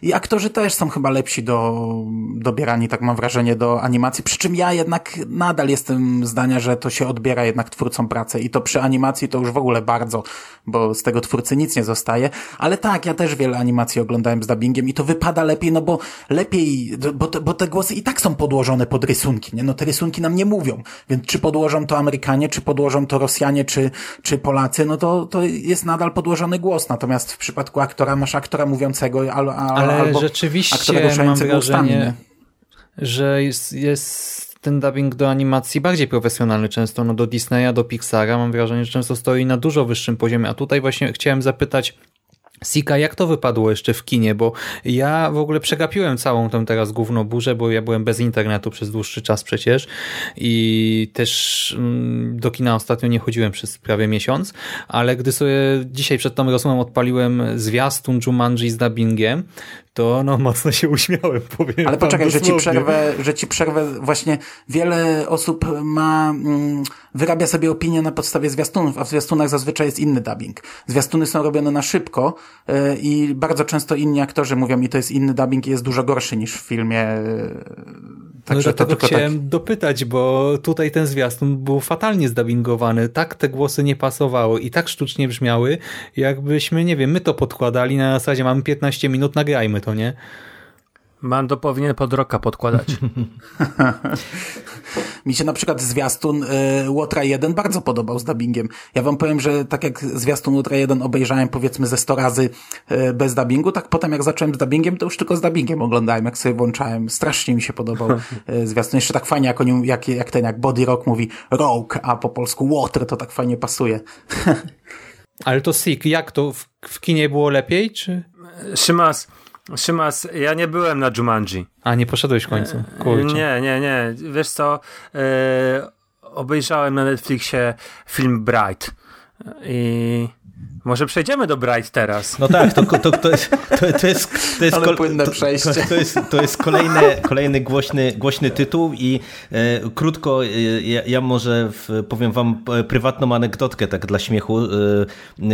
I aktorzy też są chyba lepsi do dobierani, tak mam wrażenie, do animacji. Przy czym ja jednak nadal jestem zdania, że to się odbiera jednak twórcom pracę i to przy animacji to już w ogóle bardzo, bo z tego twórcy nic nie zostaje. Ale tak, ja też wiele animacji oglądałem z dubbingiem i to wypada lepiej, no bo lepiej, bo te, bo te głosy i tak są podłożone pod rysunki, nie? No te rysunki nam nie mówią, więc czy podłożą to Amerykanie, czy podłożą to Rosjanie, czy, czy Polacy, no to, to jest nadal podłożony głos. Natomiast w przypadku aktora masz aktora mówiącego al, al, Ale albo rzeczywiście aktora mam ruszającego ustami, wrażenie, nie? że jest, jest ten dubbing do animacji bardziej profesjonalny często, no do Disneya, do Pixara mam wrażenie, że często stoi na dużo wyższym poziomie, a tutaj właśnie chciałem zapytać Sika, jak to wypadło jeszcze w kinie? Bo ja w ogóle przegapiłem całą tę teraz główną burzę, bo ja byłem bez internetu przez dłuższy czas przecież i też mm, do kina ostatnio nie chodziłem przez prawie miesiąc, ale gdy sobie dzisiaj przed tą rozmową odpaliłem zwiastun Jumanji z dubbingiem, to no mocno się uśmiałem, powiem Ale poczekaj, że ci, przerwę, że ci przerwę, właśnie wiele osób ma, mm, wyrabia sobie opinię na podstawie zwiastunów, a w zwiastunach zazwyczaj jest inny dubbing. Zwiastuny są robione na szybko yy, i bardzo często inni aktorzy mówią mi, to jest inny dubbing i jest dużo gorszy niż w filmie. No Także to dlatego tylko chciałem tak. dopytać, bo tutaj ten zwiastun był fatalnie zdubbingowany, tak te głosy nie pasowały i tak sztucznie brzmiały, jakbyśmy, nie wiem, my to podkładali na zasadzie mamy 15 minut, nagrajmy to, nie? Mando powinien pod roka podkładać. Mi się na przykład zwiastun y, Łotra 1 bardzo podobał z dubbingiem. Ja wam powiem, że tak jak zwiastun Łotra 1 obejrzałem powiedzmy ze 100 razy y, bez dubbingu, tak potem jak zacząłem z dubbingiem, to już tylko z dubbingiem oglądałem, jak sobie włączałem. Strasznie mi się podobał y, zwiastun. Jeszcze tak fajnie, jak, oni, jak, jak ten, jak Body Rock mówi Rogue, a po polsku Łotr, to tak fajnie pasuje. Ale to Sik, jak to? W, w kinie było lepiej, czy... Szymas, Szymas, ja nie byłem na Jumanji. A, nie poszedłeś w końcu. Kurczę. Nie, nie, nie. Wiesz co, e, obejrzałem na Netflixie film Bright i może przejdziemy do Bright teraz. No tak, to, to, to, jest, to, to jest, to jest, Ale kol- płynne to, przejście. To, to, jest, to jest kolejny, kolejny głośny, głośny tytuł i e, krótko, e, ja, ja może w, powiem wam e, prywatną anegdotkę tak dla śmiechu e,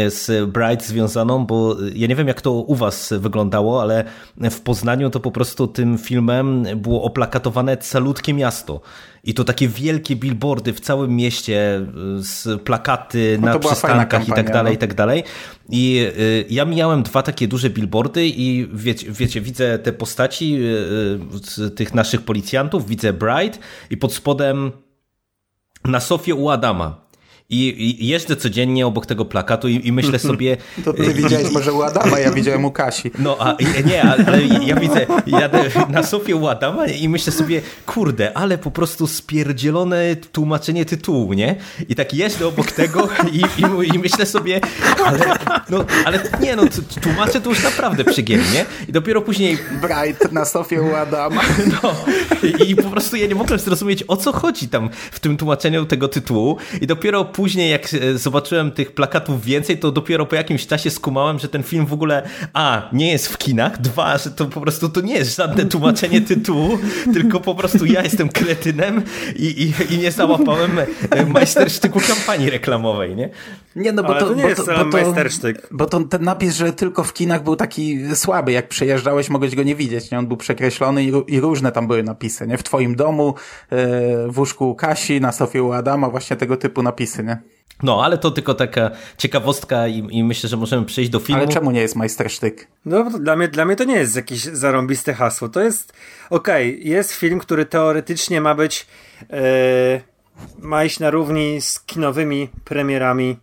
z Bright związaną, bo ja nie wiem jak to u was wyglądało, ale w Poznaniu to po prostu tym filmem było oplakatowane calutkie miasto. I to takie wielkie billboardy w całym mieście, y, z plakaty No na przystankach i tak kampania, dalej, no. i tak dalej. I y, ja mijałem dwa takie duże billboardy i wiecie, wiecie widzę te postaci y, tych naszych policjantów, widzę Bright i pod spodem na Sofię u Adama. I, I jeżdżę codziennie obok tego plakatu i, i myślę sobie... To ty widziałeś może u Adama, ja widziałem u Kasi. No, a nie, ale ja widzę, jadę na Sofię u Adama i myślę sobie, kurde, ale po prostu spierdzielone tłumaczenie tytułu, nie? I tak jeżdżę obok tego i, i, i myślę sobie, ale, no, ale nie, no, tłumaczę to już naprawdę przygiemnie. I dopiero później, Bright na Sofię u Adama. no, i, i po prostu ja nie mogłem zrozumieć, o co chodzi tam w tym tłumaczeniu tego tytułu. I dopiero później, jak e, zobaczyłem tych plakatów więcej, to dopiero po jakimś czasie skumałem, że ten film w ogóle a, nie jest w kinach, dwa, że to po prostu to nie jest żadne tłumaczenie tytułu, tylko po prostu ja jestem kretynem i, i, i nie załapałem e, majstersztyku kampanii reklamowej, nie? Nie, no bo Ale to, to nie bo jest to, bo to, majstersztyk. Bo to, ten napis, że tylko w kinach był taki słaby, jak przejeżdżałeś, mogłeś go nie widzieć, nie? On był przekreślony i, i różne tam były napisy, nie? W twoim domu, yy, w łóżku u Kasi, na Sofie u Adama, właśnie tego typu napisy, nie? No, ale to tylko taka ciekawostka i, i myślę, że możemy przejść do filmu. Ale czemu nie jest majstersztyk? No, dla mnie, dla mnie to nie jest jakieś zarąbiste hasło. To jest, okej, jest film, który teoretycznie ma być, e, ma iść na równi z kinowymi premierami.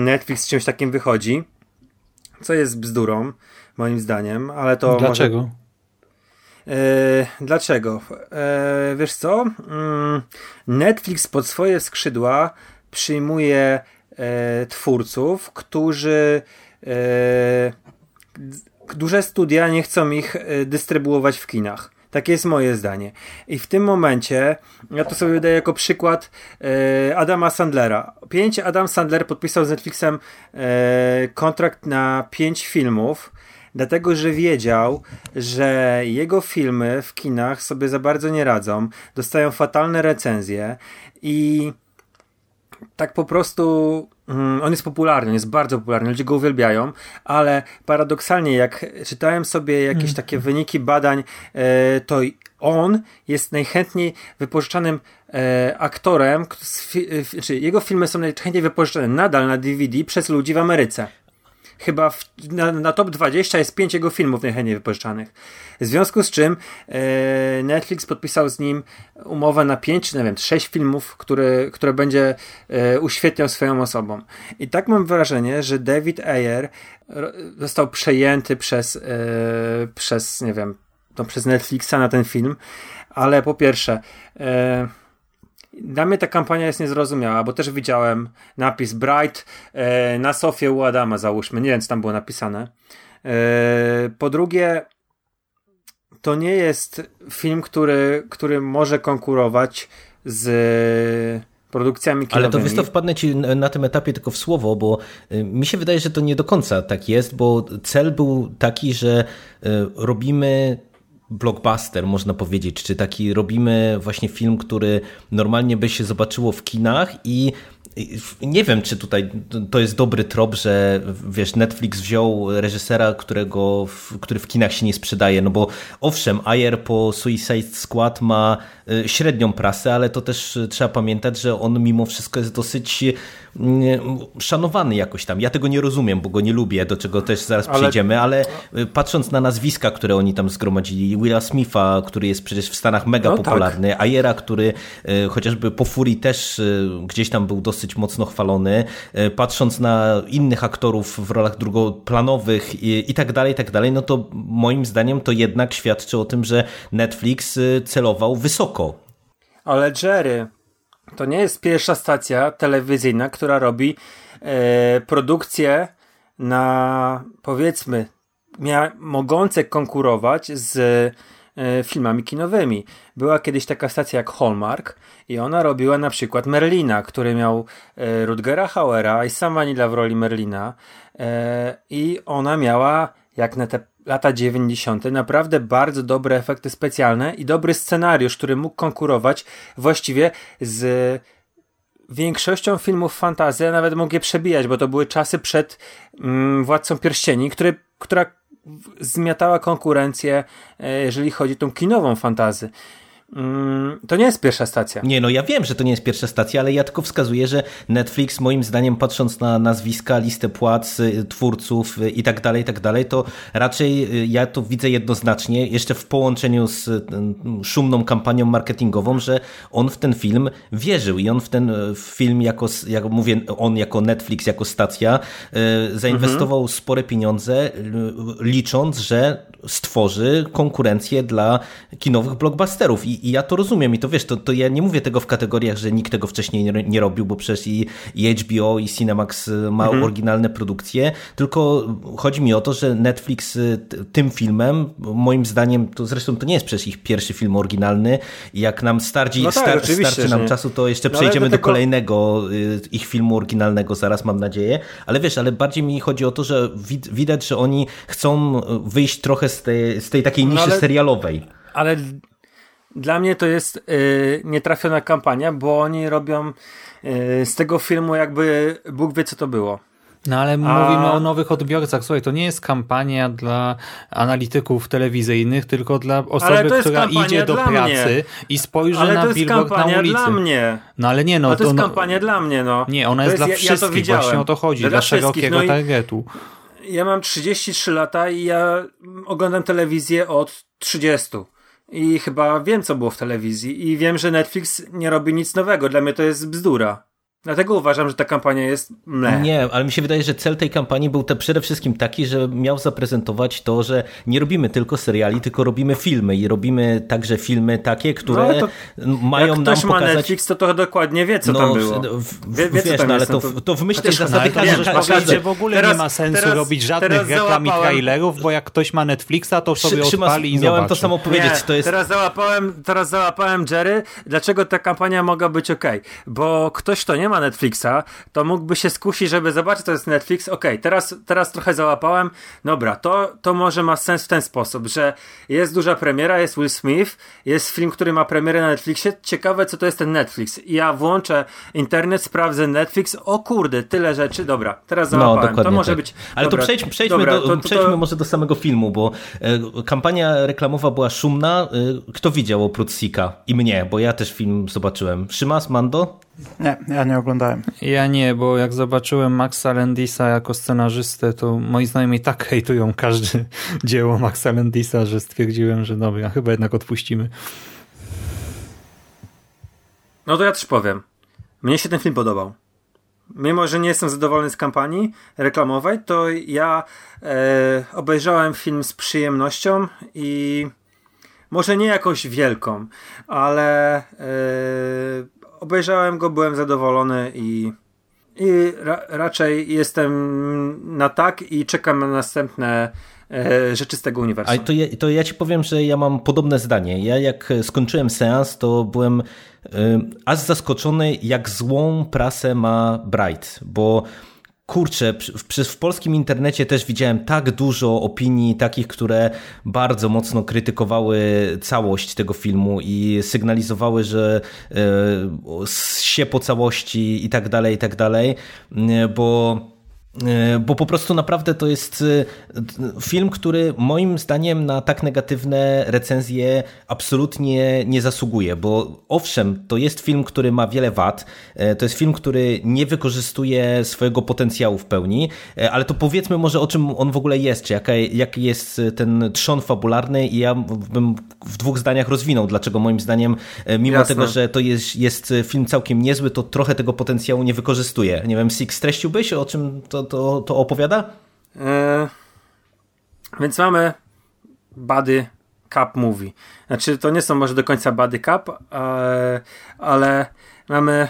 Netflix z czymś takim wychodzi, co jest bzdurą, moim zdaniem, ale to może Dlaczego? E, dlaczego? E, wiesz co? Mm, Netflix pod swoje skrzydła przyjmuje e, twórców, którzy duże studia nie chcą ich dystrybuować w kinach. Takie jest moje zdanie. I w tym momencie, ja to sobie daję jako przykład e, Adama Sandlera. Pięć Adam Sandler podpisał z Netflixem e, kontrakt na pięć filmów, dlatego że wiedział, że jego filmy w kinach sobie za bardzo nie radzą, dostają fatalne recenzje i tak po prostu on jest popularny, on jest bardzo popularny, ludzie go uwielbiają, ale paradoksalnie, jak czytałem sobie jakieś mm. takie wyniki badań, e, to on jest najchętniej wypożyczanym e, aktorem, czy jego filmy są najchętniej wypożyczane nadal na DVD przez ludzi w Ameryce. Chyba w, na, na, top 20 jest 5 jego filmów najchętniej wypożyczanych. W związku z czym e, Netflix podpisał z nim umowę na 5 czy nie wiem, 6 filmów, które, które będzie e, uświetniał swoją osobą. I tak mam wrażenie, że David Ayer został przejęty przez, e, przez nie wiem, no, przez Netflixa na ten film, ale po pierwsze, e, dla mnie ta kampania jest niezrozumiała, bo też widziałem napis Bright e, na sofie u Adama, załóżmy. Nie wiem, co tam było napisane. E, po drugie, to nie jest film, który, który może konkurować z produkcjami kinowymi. Ale to wiesz, to wpadnę ci na tym etapie tylko w słowo, bo y, mi się wydaje, że to nie do końca tak jest, bo cel był taki, że y, robimy blockbuster, można powiedzieć, czy taki robimy właśnie film, który normalnie by się zobaczyło w kinach i nie wiem, czy tutaj to jest dobry trop, że wiesz, Netflix wziął reżysera, którego, który w kinach się nie sprzedaje, no bo owszem, Ayer po Suicide Squad ma y, średnią prasę, ale to też trzeba pamiętać, że on mimo wszystko jest dosyć szanowany jakoś tam. Ja tego nie rozumiem, bo go nie lubię, do czego też zaraz ale... przejdziemy, ale y, patrząc na nazwiska, które oni tam zgromadzili, Willa Smitha, który jest przecież w Stanach mega no, tak. popularny, tak. Ayera, który y, chociażby po Furii też y, gdzieś tam był dosyć mocno chwalony, patrząc na innych aktorów w rolach drugoplanowych i, i tak dalej, i tak dalej, no to moim zdaniem to jednak świadczy o tym, że Netflix celował wysoko. Ale Jerry, to nie jest pierwsza stacja telewizyjna, która robi e, produkcje na powiedzmy mia- mogące konkurować z e, filmami kinowymi. Była kiedyś taka stacja jak Hallmark i ona robiła na przykład Merlina, który miał e, Rutgera Hauera i sam Vanilla w roli Merlina e, i ona miała jak na te lata 90. naprawdę bardzo dobre efekty specjalne i dobry scenariusz, który mógł konkurować właściwie z większością filmów fantazy, a nawet mógł je przebijać, bo to były czasy przed mm, Władcą Pierścieni, który, która zmiatała konkurencję, e, jeżeli chodzi o tą kinową fantazy. Mm, to nie jest pierwsza stacja. Nie, no ja wiem, że to nie jest pierwsza stacja, ale ja tylko wskazuję, że Netflix moim zdaniem patrząc na nazwiska, listę płac, y, twórców y, i tak dalej, i tak dalej, to raczej y, ja to widzę jednoznacznie, jeszcze w połączeniu z szumną kampanią marketingową, że on w ten film wierzył i on w ten film jako, jak mówię, on jako Netflix, jako stacja zainwestował mhm. spore pieniądze, licząc, że stworzy konkurencję dla kinowych blockbusterów i, i, ja to rozumiem i to wiesz, to, to ja nie mówię tego w kategoriach, że nikt tego wcześniej nie, nie robił, bo przecież i, i HBO i Cinemax y, ma mhm. oryginalne produkcje, tylko chodzi mi o to, że Netflix y, tym filmem, moim zdaniem, to zresztą to nie jest przecież ich pierwszy film oryginalny i jak nam stardzi, no tak, star, starczy nam czasu, to jeszcze no przejdziemy do, kolejnego y, ich filmu oryginalnego zaraz, mam nadzieję, ale wiesz, ale bardziej mi chodzi o to, że widać, że oni chcą wyjść trochę z tej, z tej takiej no niszy no ale, serialowej. Ale dla mnie to jest yy, nietrafiona kampania, bo oni robią yy, z tego filmu jakby Bóg wie co to było. No ale A... mówimy o nowych odbiorcach. Słuchaj, to nie jest kampania dla analityków telewizyjnych, tylko dla osoby, która idzie do pracy mnie. i spojrzy ale na billboard na ulicy. dla mnie. No ale nie, no. to, to jest kampania dla mnie, no. Nie, ona jest, jest dla ja, wszystkich, ja właśnie o to chodzi, dla, dla szerokiego no targetu. Ja mam 33 lata i ja oglądam telewizję od 30 i chyba wiem, co było w telewizji i wiem, że Netflix nie robi nic nowego. Dla mnie to jest bzdura. Dlatego uważam, że ta kampania jest mle. Nie, ale mi się wydaje, że cel tej kampanii był te przede wszystkim taki, że miał zaprezentować to, że nie robimy tylko seriali, tylko robimy filmy i robimy także filmy takie, które no, to, mają jak nam ktoś pokazać... ma Netflix, to to dokładnie wie, co no, tam było. Wie, wie, wiesz, no, ale to, to w myśl tej zasady każdy... w ogóle teraz, nie ma sensu teraz, robić żadnych reklam i trailerów, bo jak ktoś ma Netflixa, to sobie Trzyma, odpali i Miałem zobaczy. to samo powiedzieć. Nie, to jest... teraz, załapałem, teraz załapałem Jerry, dlaczego ta kampania mogła być ok? Bo ktoś, kto nie ma ma Netflixa, to mógłby się skusić, żeby zobaczyć, to jest Netflix. Okej, okay, teraz, teraz trochę załapałem. Dobra, to, to może ma sens w ten sposób, że jest duża premiera, jest Will Smith, jest film, który ma premierę na Netflixie. Ciekawe, co to jest ten Netflix. I ja włączę internet, sprawdzę Netflix. O kurde, tyle rzeczy. Dobra, teraz no, załapałem. No, to może tak. być. Ale dobra, to przejdźmy, przejdźmy, dobra, do, to, to, przejdźmy może do samego filmu, bo e, kampania reklamowa była szumna. E, kto widział oprócz Sika i mnie, bo ja też film zobaczyłem. Szymas, Mando? Nie, ja nie oglądałem. Ja nie, bo jak zobaczyłem Maxa Landisa jako scenarzystę, to moi znajomi tak hejtują każde dzieło Maxa Landisa, że stwierdziłem, że dobra, chyba jednak odpuścimy. No to ja też powiem. Mnie się ten film podobał. Mimo, że nie jestem zadowolony z kampanii reklamowej, to ja e, obejrzałem film z przyjemnością i może nie jakąś wielką, ale e, obejrzałem go, byłem zadowolony i, i ra, raczej jestem na tak i czekam na następne e, rzeczy z tego uniwersum. A to ja, to ja ci powiem, że ja mam podobne zdanie. Ja jak skończyłem seans, to byłem y, aż zaskoczony, jak złą prasę ma Bright, bo kurczę, w, w polskim internecie też widziałem tak dużo opinii takich, które bardzo mocno krytykowały całość tego filmu i sygnalizowały, że e, się po całości i tak dalej, i tak dalej, bo bo po prostu naprawdę to jest e, film, który moim zdaniem na tak negatywne recenzje absolutnie nie zasługuje, bo owszem, to jest film, który ma wiele wad, e, to jest film, który nie wykorzystuje swojego potencjału w pełni, ale to powiedzmy może o czym on w ogóle jest, czy jaka, jaki jest ten trzon fabularny i ja bym w dwóch zdaniach rozwinął, dlaczego moim zdaniem, mimo Jasne. tego, że to jest, jest film całkiem niezły, to trochę tego potencjału nie wykorzystuje. Nie wiem, Six, streściłbyś, o czym to to, to opowiada? E, więc mamy Buddy Cup Movie. Znaczy, to nie są może do końca Buddy Cup, e, ale mamy e,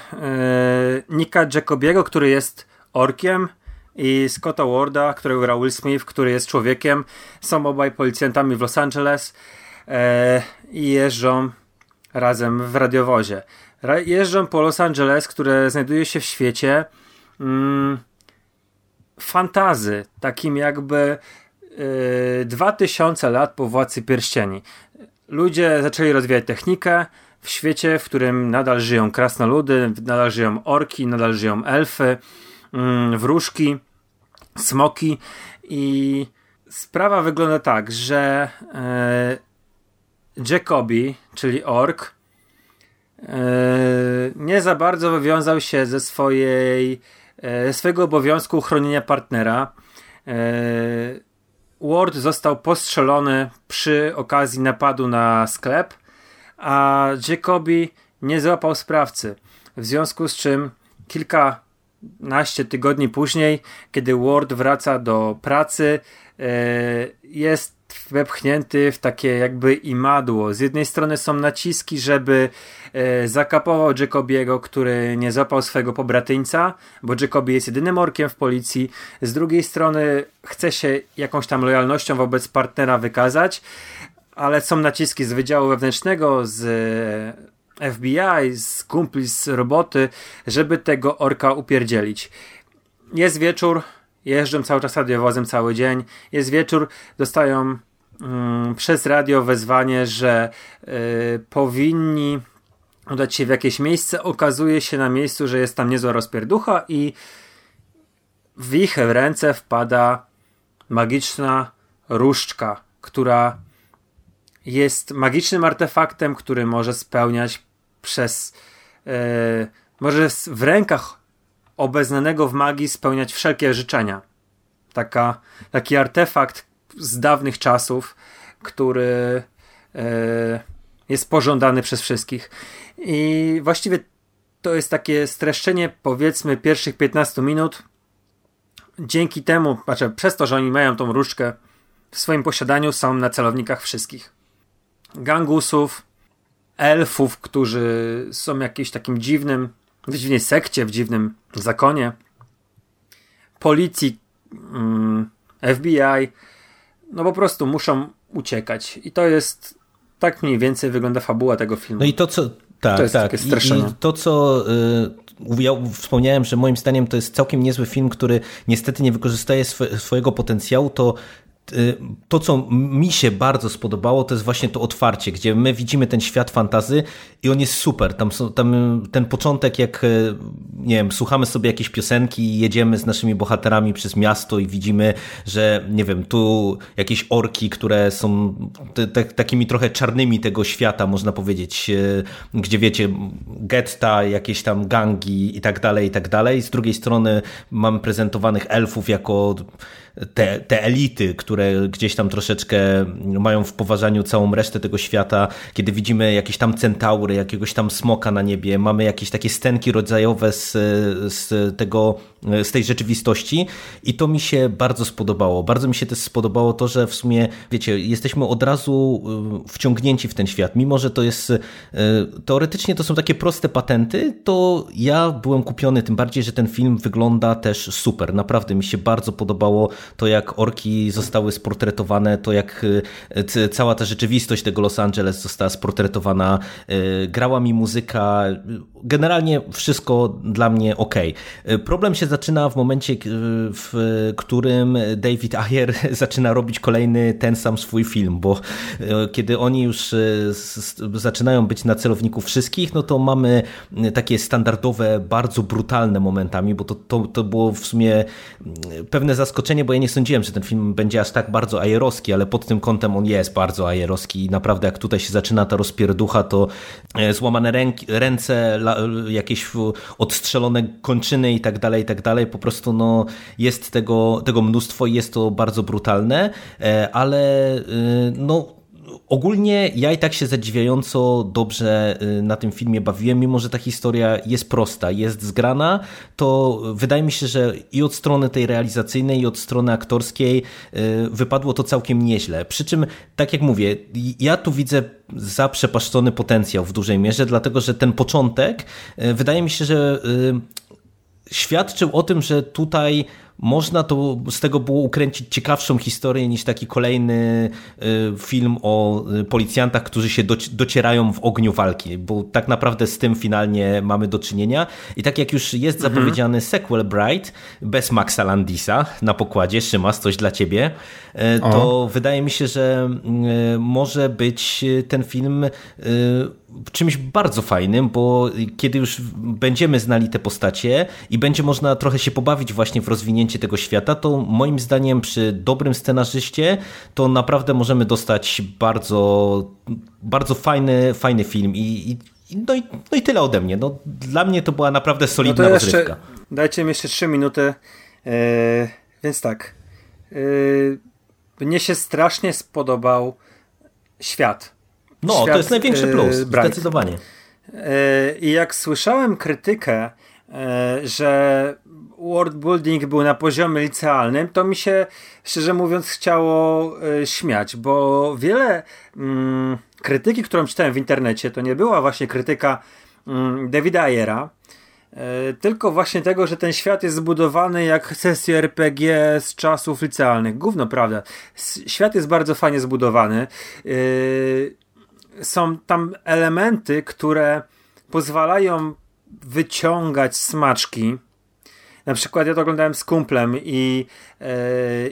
Nika Jacobiego, który jest orkiem i Scotta Warda, którego gra Will Smith, który jest człowiekiem. Są obaj policjantami w Los Angeles e, i jeżdżą razem w radiowozie. Ra jeżdżą po Los Angeles, które znajduje się w świecie mm, fantazy, takim jakby yy, 2000 lat po Władcy Pierścieni. Ludzie zaczęli rozwijać technikę w świecie, w którym nadal żyją krasnoludy, nadal żyją orki, nadal żyją elfy, yy, wróżki, smoki i sprawa wygląda tak, że yy, Jacobi, czyli ork, yy, nie za bardzo wywiązał się ze swojej swego obowiązku chronienia partnera. E, Ward został postrzelony przy okazji napadu na sklep, a Jacobi nie złapał sprawcy. W związku z czym kilkanaście tygodni później, kiedy Ward wraca do pracy, e, jest wepchnięty w takie jakby imadło. Z jednej strony są naciski, żeby e, zakapował Jacobiego, który nie złapał swojego pobratyńca, bo Jacobi jest jedynym orkiem w policji. Z drugiej strony chce się jakąś tam lojalnością wobec partnera wykazać, ale są naciski z Wydziału Wewnętrznego, z e, FBI, z kumpli, z roboty, żeby tego orka upierdzielić. Jest wieczór, jeżdżą cały czas radiowozem cały dzień. Jest wieczór, dostają mm, przez radio wezwanie, że y, powinni udać się w jakieś miejsce. Okazuje się na miejscu, że jest tam niezła rozpierducha i w ich ręce wpada magiczna różdżka, która jest magicznym artefaktem, który może spełniać przez. Yy, może w rękach obeznanego w magii spełniać wszelkie życzenia. Taka, taki artefakt z dawnych czasów, który e, jest pożądany przez wszystkich. I właściwie to jest takie streszczenie, powiedzmy, pierwszych 15 minut. Dzięki temu, znaczy przez to, że oni mają tą różdżkę w swoim posiadaniu, są na celownikach wszystkich. Gangusów, elfów, którzy są jakimś takim dziwnym w dziwnej sekcie, w dziwnym zakonie, policji, mm, FBI, no po prostu muszą uciekać. I to jest tak mniej więcej wygląda fabuła tego filmu. No i to, co, Tak, to jest tak. I, I to, co y, ja wspomniałem, że moim zdaniem to jest całkiem niezły film, który niestety nie wykorzystuje sw swojego potencjału, to to, co mi się bardzo spodobało, to jest właśnie to otwarcie, gdzie my widzimy ten świat fantazy i on jest super. Tam, są, tam ten początek, jak y, nie wiem, słuchamy sobie jakieś piosenki i jedziemy z naszymi bohaterami przez miasto i widzimy, że nie wiem, tu jakieś orki, które są takimi trochę czarnymi tego świata, można powiedzieć, y, gdzie wiecie, getta, jakieś tam gangi i tak dalej, i tak dalej. Z drugiej strony mamy prezentowanych elfów jako te, te elity, które gdzieś tam troszeczkę mają w poważaniu całą resztę tego świata, kiedy widzimy jakieś tam centaury, jakiegoś tam smoka na niebie, mamy jakieś takie stenki rodzajowe z, z tego, z tej rzeczywistości i to mi się bardzo spodobało. Bardzo mi się też spodobało to, że w sumie, wiecie, jesteśmy od razu y, wciągnięci w ten świat. Mimo, że to jest, y, teoretycznie to są takie proste patenty, to ja byłem kupiony, tym bardziej, że ten film wygląda też super. Naprawdę mi się bardzo podobało to jak orki zostały sportretowane, to jak cała ta rzeczywistość tego Los Angeles została sportretowana, grała mi muzyka, generalnie wszystko dla mnie ok. Problem się zaczyna w momencie, w którym David Ayer zaczyna robić kolejny ten sam swój film, bo kiedy oni już zaczynają być na celowniku wszystkich, no to mamy takie standardowe, bardzo brutalne momentami, bo to, to, to było w sumie pewne zaskoczenie, bo ja nie sądziłem, że ten film będzie aż tak bardzo ajerowski, ale pod tym kątem on jest bardzo ajerowski i naprawdę jak tutaj się zaczyna ta rozpierducha, to e, złamane ręki, ręce, jakieś odstrzelone kończyny i tak dalej, i tak dalej. Po prostu no, jest tego, tego mnóstwo i jest to bardzo brutalne, e, ale e, no Ogólnie ja i tak się zadziwiająco dobrze y, na tym filmie bawiłem, mimo że ta historia jest prosta, jest zgrana, to wydaje mi się, że i od strony tej realizacyjnej, i od strony aktorskiej wypadło to całkiem nieźle. Przy czym, tak jak mówię, ja tu widzę zaprzepaszczony potencjał w dużej mierze, dlatego że ten początek wydaje mi się, że świadczył o tym, że tutaj można to z tego było ukręcić ciekawszą historię niż taki kolejny y, film o y, policjantach, którzy się docierają w ogniu walki, bo tak naprawdę z tym finalnie mamy do czynienia. I tak jak już jest mhm. zapowiedziany sequel Bright bez Maxa Landisa na pokładzie, Szymas, coś dla ciebie, y, to o. wydaje mi się, że może być ten film czymś bardzo fajnym, bo kiedy już będziemy znali te postacie i będzie można trochę się pobawić właśnie w rozwinięcie tego świata, to moim zdaniem przy dobrym scenarzyście to naprawdę możemy dostać bardzo, bardzo fajny, fajny film i, i no i, no i tyle ode mnie. No, dla mnie to była naprawdę solidna no to jeszcze, rozrywka. Dajcie mi jeszcze 3 minuty. Yy, więc tak. Yy, mnie się strasznie spodobał świat. No, świat, to jest największy plus, yy, zdecydowanie. I jak słyszałem krytykę, że world building był na poziomie licealnym, to mi się szczerze mówiąc chciało śmiać, bo wiele mm, krytyki, którą czytałem w internecie, to nie była właśnie krytyka mm, Davida Ayera, tylko właśnie tego, że ten świat jest zbudowany jak sesje RPG z czasów licealnych. Gówno, prawda. Świat jest bardzo fajnie zbudowany są tam elementy, które pozwalają wyciągać smaczki. Na przykład ja to oglądałem z kumplem i, yy,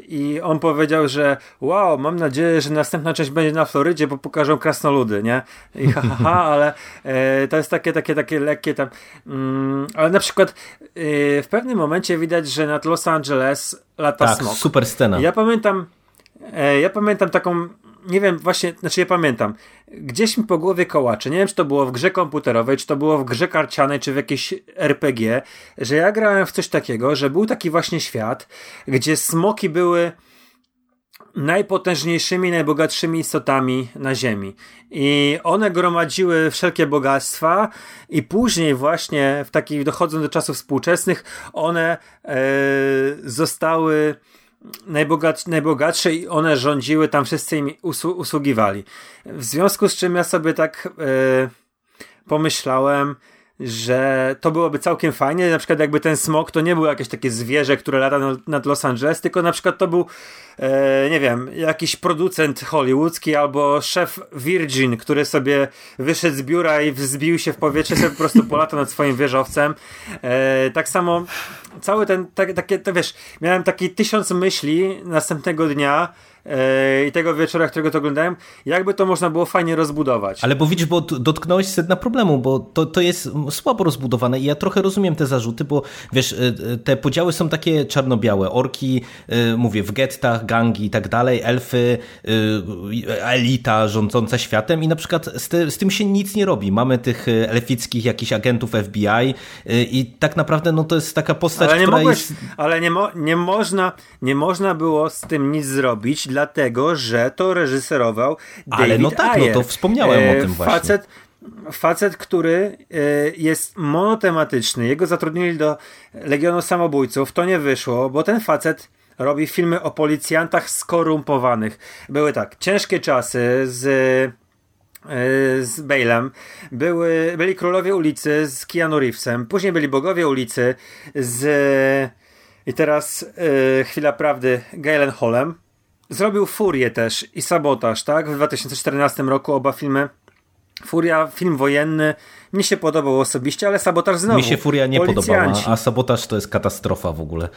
i on powiedział, że wow, mam nadzieję, że następna część będzie na Florydzie, bo pokażą krasnoludy, nie? I ha, ha, ha ale yy, to jest takie, takie, takie lekkie tam. Yy, ale na przykład e, w pewnym momencie widać, że nad Los Angeles lata tak, smok. super scena. Ja pamiętam, ja pamiętam taką nie wiem, właśnie, znaczy ja pamiętam, gdzieś mi po głowie kołacze, nie wiem, czy to było w grze komputerowej, czy to było w grze karcianej, czy w jakiejś RPG, że ja grałem w coś takiego, że był taki właśnie świat, gdzie smoki były najpotężniejszymi, najbogatszymi istotami na Ziemi. I one gromadziły wszelkie bogactwa, i później, właśnie w takich dochodząc do czasów współczesnych, one e, zostały najbogat, najbogatsze i one rządziły, tam wszyscy im usługiwali. W związku z czym ja sobie tak e, pomyślałem, że to byłoby całkiem fajnie. Na przykład jakby ten smok to nie było jakieś takie zwierzę, które lata nad Los Angeles, tylko na przykład to był, e, nie wiem, jakiś producent hollywoodzki albo szef Virgin, który sobie wyszedł z biura i wzbił się w powietrze, sobie po prostu polata nad swoim wieżowcem. E, tak samo cały ten, tak, takie, to wiesz, miałem taki tysiąc myśli następnego dnia, i tego wieczora, którego to oglądałem, jakby to można było fajnie rozbudować. Ale bo widzisz, bo dotknąłeś sedna problemu, bo to, to jest słabo rozbudowane i ja trochę rozumiem te zarzuty, bo wiesz, y, y, te podziały są takie czarno-białe. Orki, mówię, w gettach, gangi i tak dalej, elfy, elita rządząca światem i na przykład z, te, z tym się nic nie robi. Mamy tych elfickich jakichś agentów FBI i tak naprawdę no to jest taka postać, ale nie która mogłeś, jest... Ale nie, mo nie, można, nie można było z tym nic zrobić, dlatego, że to reżyserował David Ale no tak, Ayer. no to wspomniałem o tym e, właśnie. Facet, facet, który e, jest monotematyczny. Jego zatrudnili do Legionu Samobójców. To nie wyszło, bo ten facet robi filmy o policjantach skorumpowanych. Były tak, ciężkie czasy z e, z Bale'em. Były, byli Królowie Ulicy z Keanu Reevesem. Później byli Bogowie Ulicy z... I teraz chwila prawdy, Galen Hallem. Zrobił Furię też i Sabotaż, tak? W 2014 roku oba filmy. Furia, film wojenny, mi się podobał osobiście, ale Sabotaż znowu. Mi się Furia nie podobała, a Sabotaż to jest katastrofa w ogóle.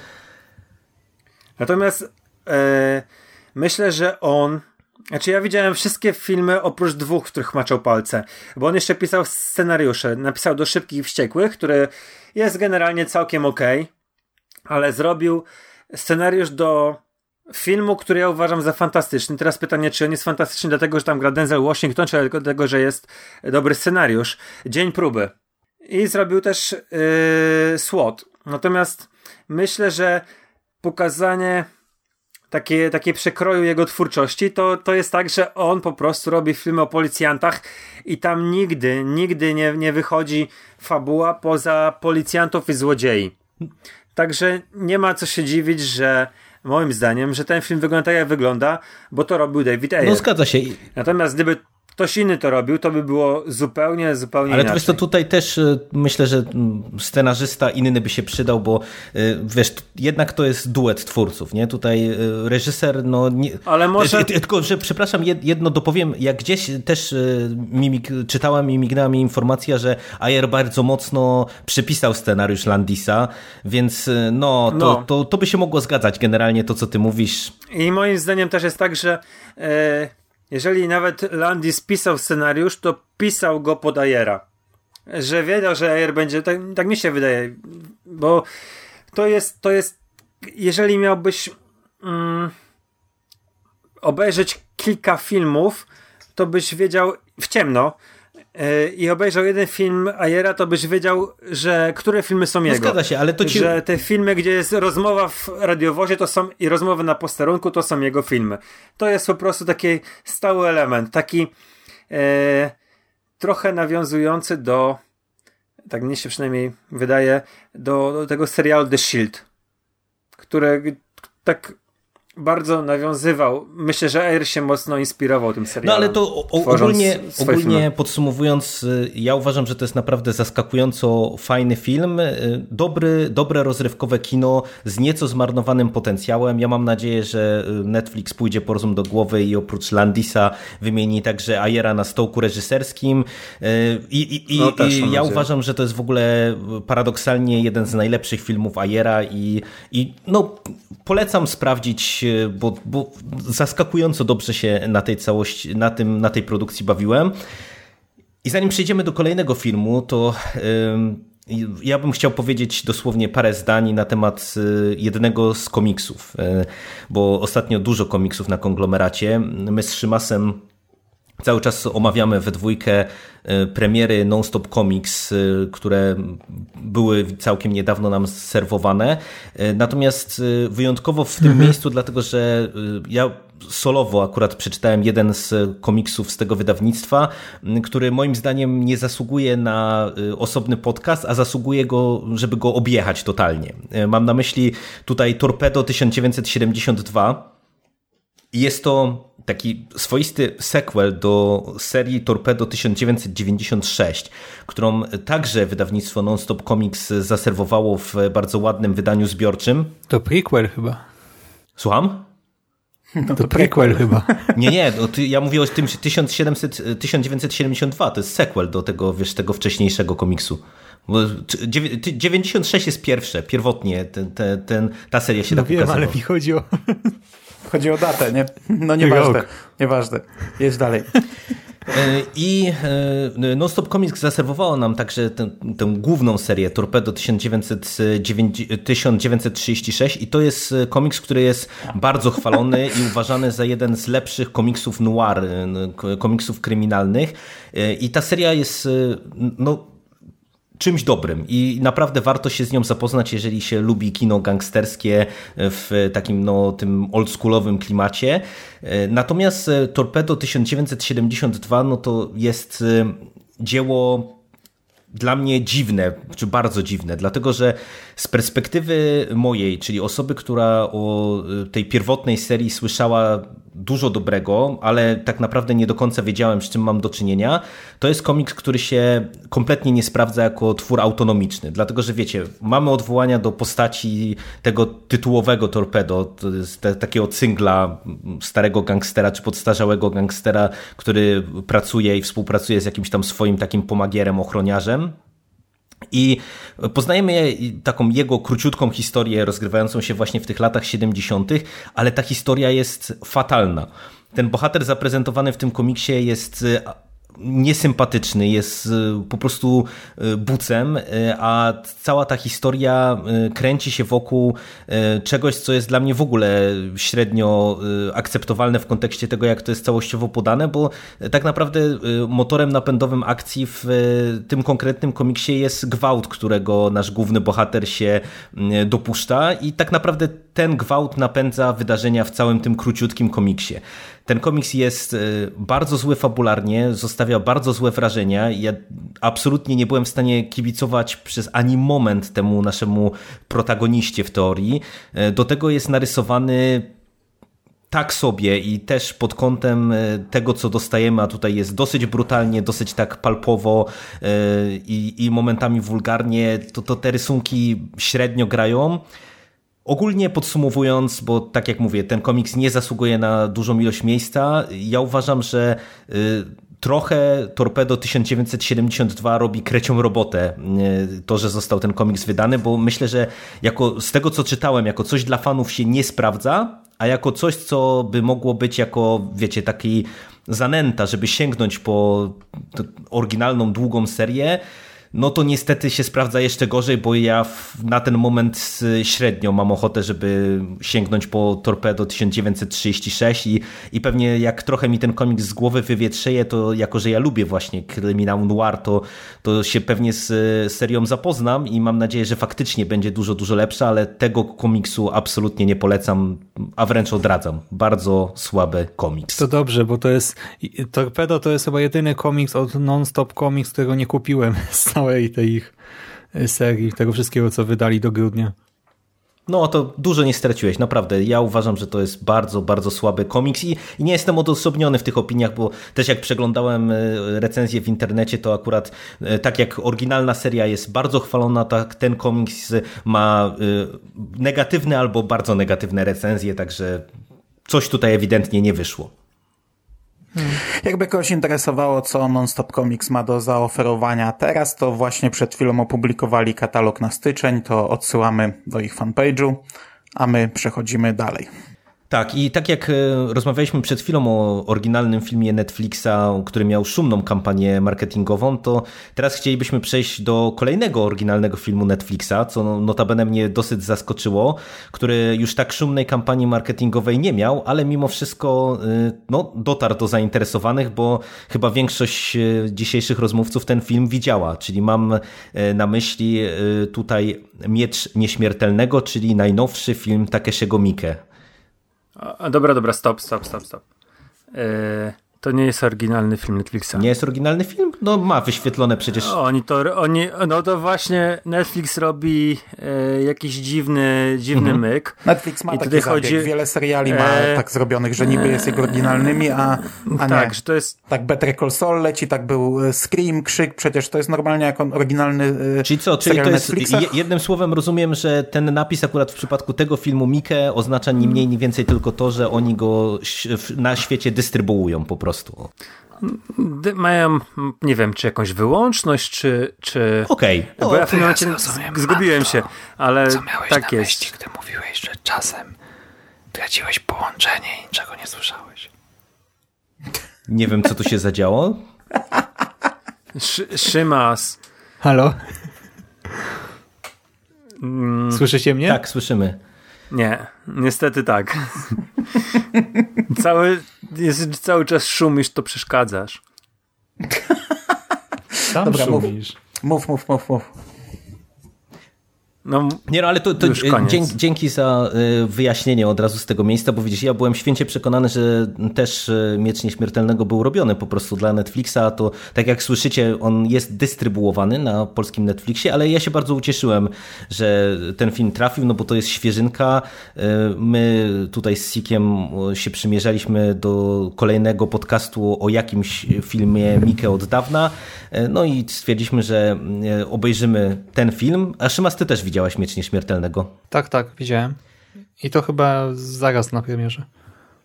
Natomiast e, myślę, że on znaczy ja widziałem wszystkie filmy oprócz dwóch, w których maczał palce, bo on jeszcze pisał scenariusze. Napisał do Szybkich i Wściekłych, który jest generalnie całkiem ok, ale zrobił scenariusz do filmu, który ja uważam za fantastyczny. Teraz pytanie, czy on jest fantastyczny dlatego, że tam gra Denzel Washington, czy dlatego, że jest dobry scenariusz. Dzień próby. I zrobił też yy, SWAT. Natomiast myślę, że pokazanie takie, takie przekroju jego twórczości, to, to jest tak, że on po prostu robi filmy o policjantach i tam nigdy, nigdy nie, nie wychodzi fabuła poza policjantów i złodziei. Także nie ma co się dziwić, że moim zdaniem, że ten film wygląda tak jak wygląda, bo to robił David Ayer. No zgadza się. Natomiast gdyby ktoś inny to robił, to by było zupełnie, zupełnie Ale inaczej. Ale to tutaj też e, myślę, że mm, scenarzysta inny by się przydał, bo e, wiesz, jednak to jest duet twórców, nie? Tutaj e, reżyser, no... Nie... Ale może... Tylko, że przepraszam, jedno dopowiem, jak gdzieś też mimik, czytałam i mignęła mi informacja, że Ayer bardzo mocno przypisał scenariusz Landisa, więc no, to, no. To, to by się mogło zgadzać generalnie to, co ty mówisz. I moim zdaniem też jest tak, że jeżeli nawet Landis pisał scenariusz, to pisał go pod Ayera. Że wiedział, że Ayer będzie, tak, tak mi się wydaje, bo to jest, to jest, jeżeli miałbyś mm, obejrzeć kilka filmów, to byś wiedział w ciemno, i obejrzał jeden film Ayera, to byś wiedział, że które filmy są no jego. Zgadza się, ale to ci... Że te filmy, gdzie jest rozmowa w radiowozie to są i rozmowy na posterunku, to są jego filmy. To jest po prostu taki stały element, taki e, trochę nawiązujący do tak mnie się przynajmniej wydaje, do, do tego serialu The Shield, które tak bardzo nawiązywał. Myślę, że Air się mocno inspirował tym serialem. No ale to ogólnie, ogólnie podsumowując, y, ja uważam, że to jest naprawdę zaskakująco fajny film. Y, dobry, dobre rozrywkowe kino z nieco zmarnowanym potencjałem. Ja mam nadzieję, że y, Netflix pójdzie po rozum do głowy i oprócz Landisa wymieni także Ayera na stołku reżyserskim. I, i, i, no, i ja uważam, że to jest w ogóle paradoksalnie jeden z najlepszych filmów Ayera i, i no, polecam sprawdzić bo, bo zaskakująco dobrze się na tej całości, na, tym, na tej produkcji bawiłem. I zanim przejdziemy do kolejnego filmu, to ja bym chciał powiedzieć dosłownie parę zdań na temat y, jednego z komiksów, yy, bo ostatnio dużo komiksów na konglomeracie. My z Szymasem Cały czas omawiamy we dwójkę e, premiery Non-Stop Comics, e, które były całkiem niedawno nam serwowane. E, natomiast wyjątkowo w tym mhm. miejscu, dlatego że ja solowo akurat przeczytałem jeden z komiksów z tego wydawnictwa, który moim zdaniem nie zasługuje na osobny podcast, a zasługuje go, żeby go objechać totalnie. Mam na myśli tutaj Torpedo 1972. Jest to taki swoisty sequel do serii Torpedo 1996, którą także wydawnictwo Nonstop Comics zaserwowało w bardzo ładnym wydaniu zbiorczym. To prequel chyba. Słucham? No to, to prequel, chyba. Nie, nie, no ty, ja mówię o tym 1700, 1972, to jest sequel do tego, wiesz, tego wcześniejszego komiksu. Bo 96 jest pierwsze, pierwotnie ten, ten, ten, ta seria się no tak wiem, ukazywała. ale mi chodzi o... Chodzi o datę, nie? No nieważne, nieważne. Jedź dalej. E, I e, Nonstop Comics zaserwowało nam także tę, tę główną serię Torpedo 1936 i to jest komiks, który jest bardzo chwalony i uważany za jeden z lepszych komiksów noir, komiksów kryminalnych i ta seria jest no czymś dobrym i naprawdę warto się z nią zapoznać, jeżeli się lubi kino gangsterskie w takim no, tym oldschoolowym klimacie. Natomiast Torpedo 1972 no to jest dzieło dla mnie dziwne, czy bardzo dziwne, dlatego że z perspektywy mojej, czyli osoby, która o tej pierwotnej serii słyszała dużo dobrego, ale tak naprawdę nie do końca wiedziałem, z czym mam do czynienia, to jest komiks, który się kompletnie nie sprawdza jako twór autonomiczny, dlatego że wiecie, mamy odwołania do postaci tego tytułowego Torpedo, te, takiego cyngla starego gangstera, czy podstarzałego gangstera, który pracuje i współpracuje z jakimś tam swoim takim pomagierem, ochroniarzem, i poznajemy taką jego króciutką historię rozgrywającą się właśnie w tych latach 70., ale ta historia jest fatalna. Ten bohater zaprezentowany w tym komiksie jest niesympatyczny, jest y, po prostu y, bucem, y, a cała ta historia kręci się wokół czegoś, co jest dla mnie w ogóle średnio akceptowalne w kontekście tego, jak to jest całościowo podane, bo tak naprawdę motorem napędowym akcji w tym konkretnym komiksie jest gwałt, którego nasz główny bohater się dopuszcza i tak naprawdę ten gwałt napędza wydarzenia w całym tym króciutkim komiksie. Ten komiks jest bardzo zły fabularnie, zostawia bardzo złe wrażenia. Ja absolutnie nie byłem w stanie kibicować przez ani moment temu naszemu protagoniście w teorii. Do tego jest narysowany tak sobie i też pod kątem tego, co dostajemy, a tutaj jest dosyć brutalnie, dosyć tak palpowo i, i momentami wulgarnie, to, to te rysunki średnio grają. Ogólnie podsumowując, bo tak jak mówię, ten komiks nie zasługuje na dużą ilość miejsca, ja uważam, że trochę Torpedo 1972 robi krecią robotę, to, że został ten komiks wydany, bo myślę, że jako, z tego co czytałem, jako coś dla fanów się nie sprawdza, a jako coś, co by mogło być jako, wiecie, taki zanęta, żeby sięgnąć po oryginalną, długą serię, no to niestety się sprawdza jeszcze gorzej, bo ja na ten moment średnio mam ochotę, żeby sięgnąć po Torpedo 1936 i, i pewnie jak trochę mi ten komiks z głowy wywietrzeje, to jako, że ja lubię właśnie kryminał noir, to, to się pewnie z serią zapoznam i mam nadzieję, że faktycznie będzie dużo, dużo lepsza, ale tego komiksu absolutnie nie polecam, a wręcz odradzam. Bardzo słaby komiks. To dobrze, bo to jest Torpedo to jest chyba jedyny komiks od Non-Stop Comics, którego nie kupiłem z całej tej ich e, serii, tego wszystkiego, co wydali do grudnia. No to dużo nie straciłeś, naprawdę. Ja uważam, że to jest bardzo, bardzo słaby komiks i, i, nie jestem odosobniony w tych opiniach, bo też jak przeglądałem e, recenzję w internecie, to akurat e, tak jak oryginalna seria jest bardzo chwalona, tak ten komiks ma negatywne albo bardzo negatywne recenzje, także coś tutaj ewidentnie nie wyszło. Hmm. Jakby kogoś interesowało, co Nonstop Comics ma do zaoferowania teraz, to właśnie przed chwilą opublikowali katalog na styczeń, to odsyłamy do ich fanpage'u, a my przechodzimy dalej. Tak, i tak jak e, rozmawialiśmy przed chwilą o oryginalnym filmie Netflixa, który miał szumną kampanię marketingową, to teraz chcielibyśmy przejść do kolejnego oryginalnego filmu Netflixa, co no, notabene mnie dosyć zaskoczyło, który już tak szumnej kampanii marketingowej nie miał, ale mimo wszystko e, no, dotarł do zainteresowanych, bo chyba większość e, dzisiejszych rozmówców ten film widziała, czyli mam na myśli tutaj Miecz Nieśmiertelnego, czyli najnowszy film Takeshiego Mike. Dobra, dobra, stop, stop, stop, stop. Yy, To nie jest oryginalny film Netflixa. Nie jest oryginalny film? No ma wyświetlone przecież. Oni to, oni, no to właśnie Netflix robi e, jakiś dziwny, dziwny mhm. myk. Netflix ma I taki chodzi... wiele seriali ma e... tak zrobionych, że niby jest jego oryginalnymi, a, a tak, nie. że to jest... Tak Better Call Saul leci, tak był e, Scream, Krzyk, przecież to jest normalnie jako oryginalny e, Czyli co, czyli to jest, jednym słowem rozumiem, że ten napis akurat w przypadku tego filmu Mike oznacza ni mniej, ni więcej tylko to, że oni go na świecie dystrybuują po prostu mają, nie wiem, czy jakąś wyłączność, czy... czy... Okej. Okay. No, Bo ja w tym momencie zgubiłem się, ale Co miałeś tak na jest. Myśli, gdy mówiłeś, że czasem traciłeś połączenie i niczego nie słyszałeś? Nie wiem, co tu się zadziało. Sz Szymas. Halo? Słyszycie mnie? Tak, słyszymy. Nie, niestety tak. cały, jest, cały czas szumisz, to przeszkadzasz. Sam Dobra, szumisz. Mów, mów, mów, mów. No, nie no, ale to, to dzięki, dzięki, za y, wyjaśnienie od razu z tego miejsca, bo widzisz, ja byłem święcie przekonany, że też y, Miecz Nieśmiertelnego był robiony po prostu dla Netflixa, to tak jak słyszycie, on jest dystrybuowany na polskim Netflixie, ale ja się bardzo ucieszyłem, że ten film trafił, no bo to jest świeżynka. Y, my tutaj z Sikiem się przymierzaliśmy do kolejnego podcastu o jakimś filmie Mike od dawna, no i stwierdziliśmy, że obejrzymy ten film, a Szymas, ty też widziałeś widziałaś Miecz Nieśmiertelnego? Tak, tak, widziałem. I to chyba zaraz na premierze.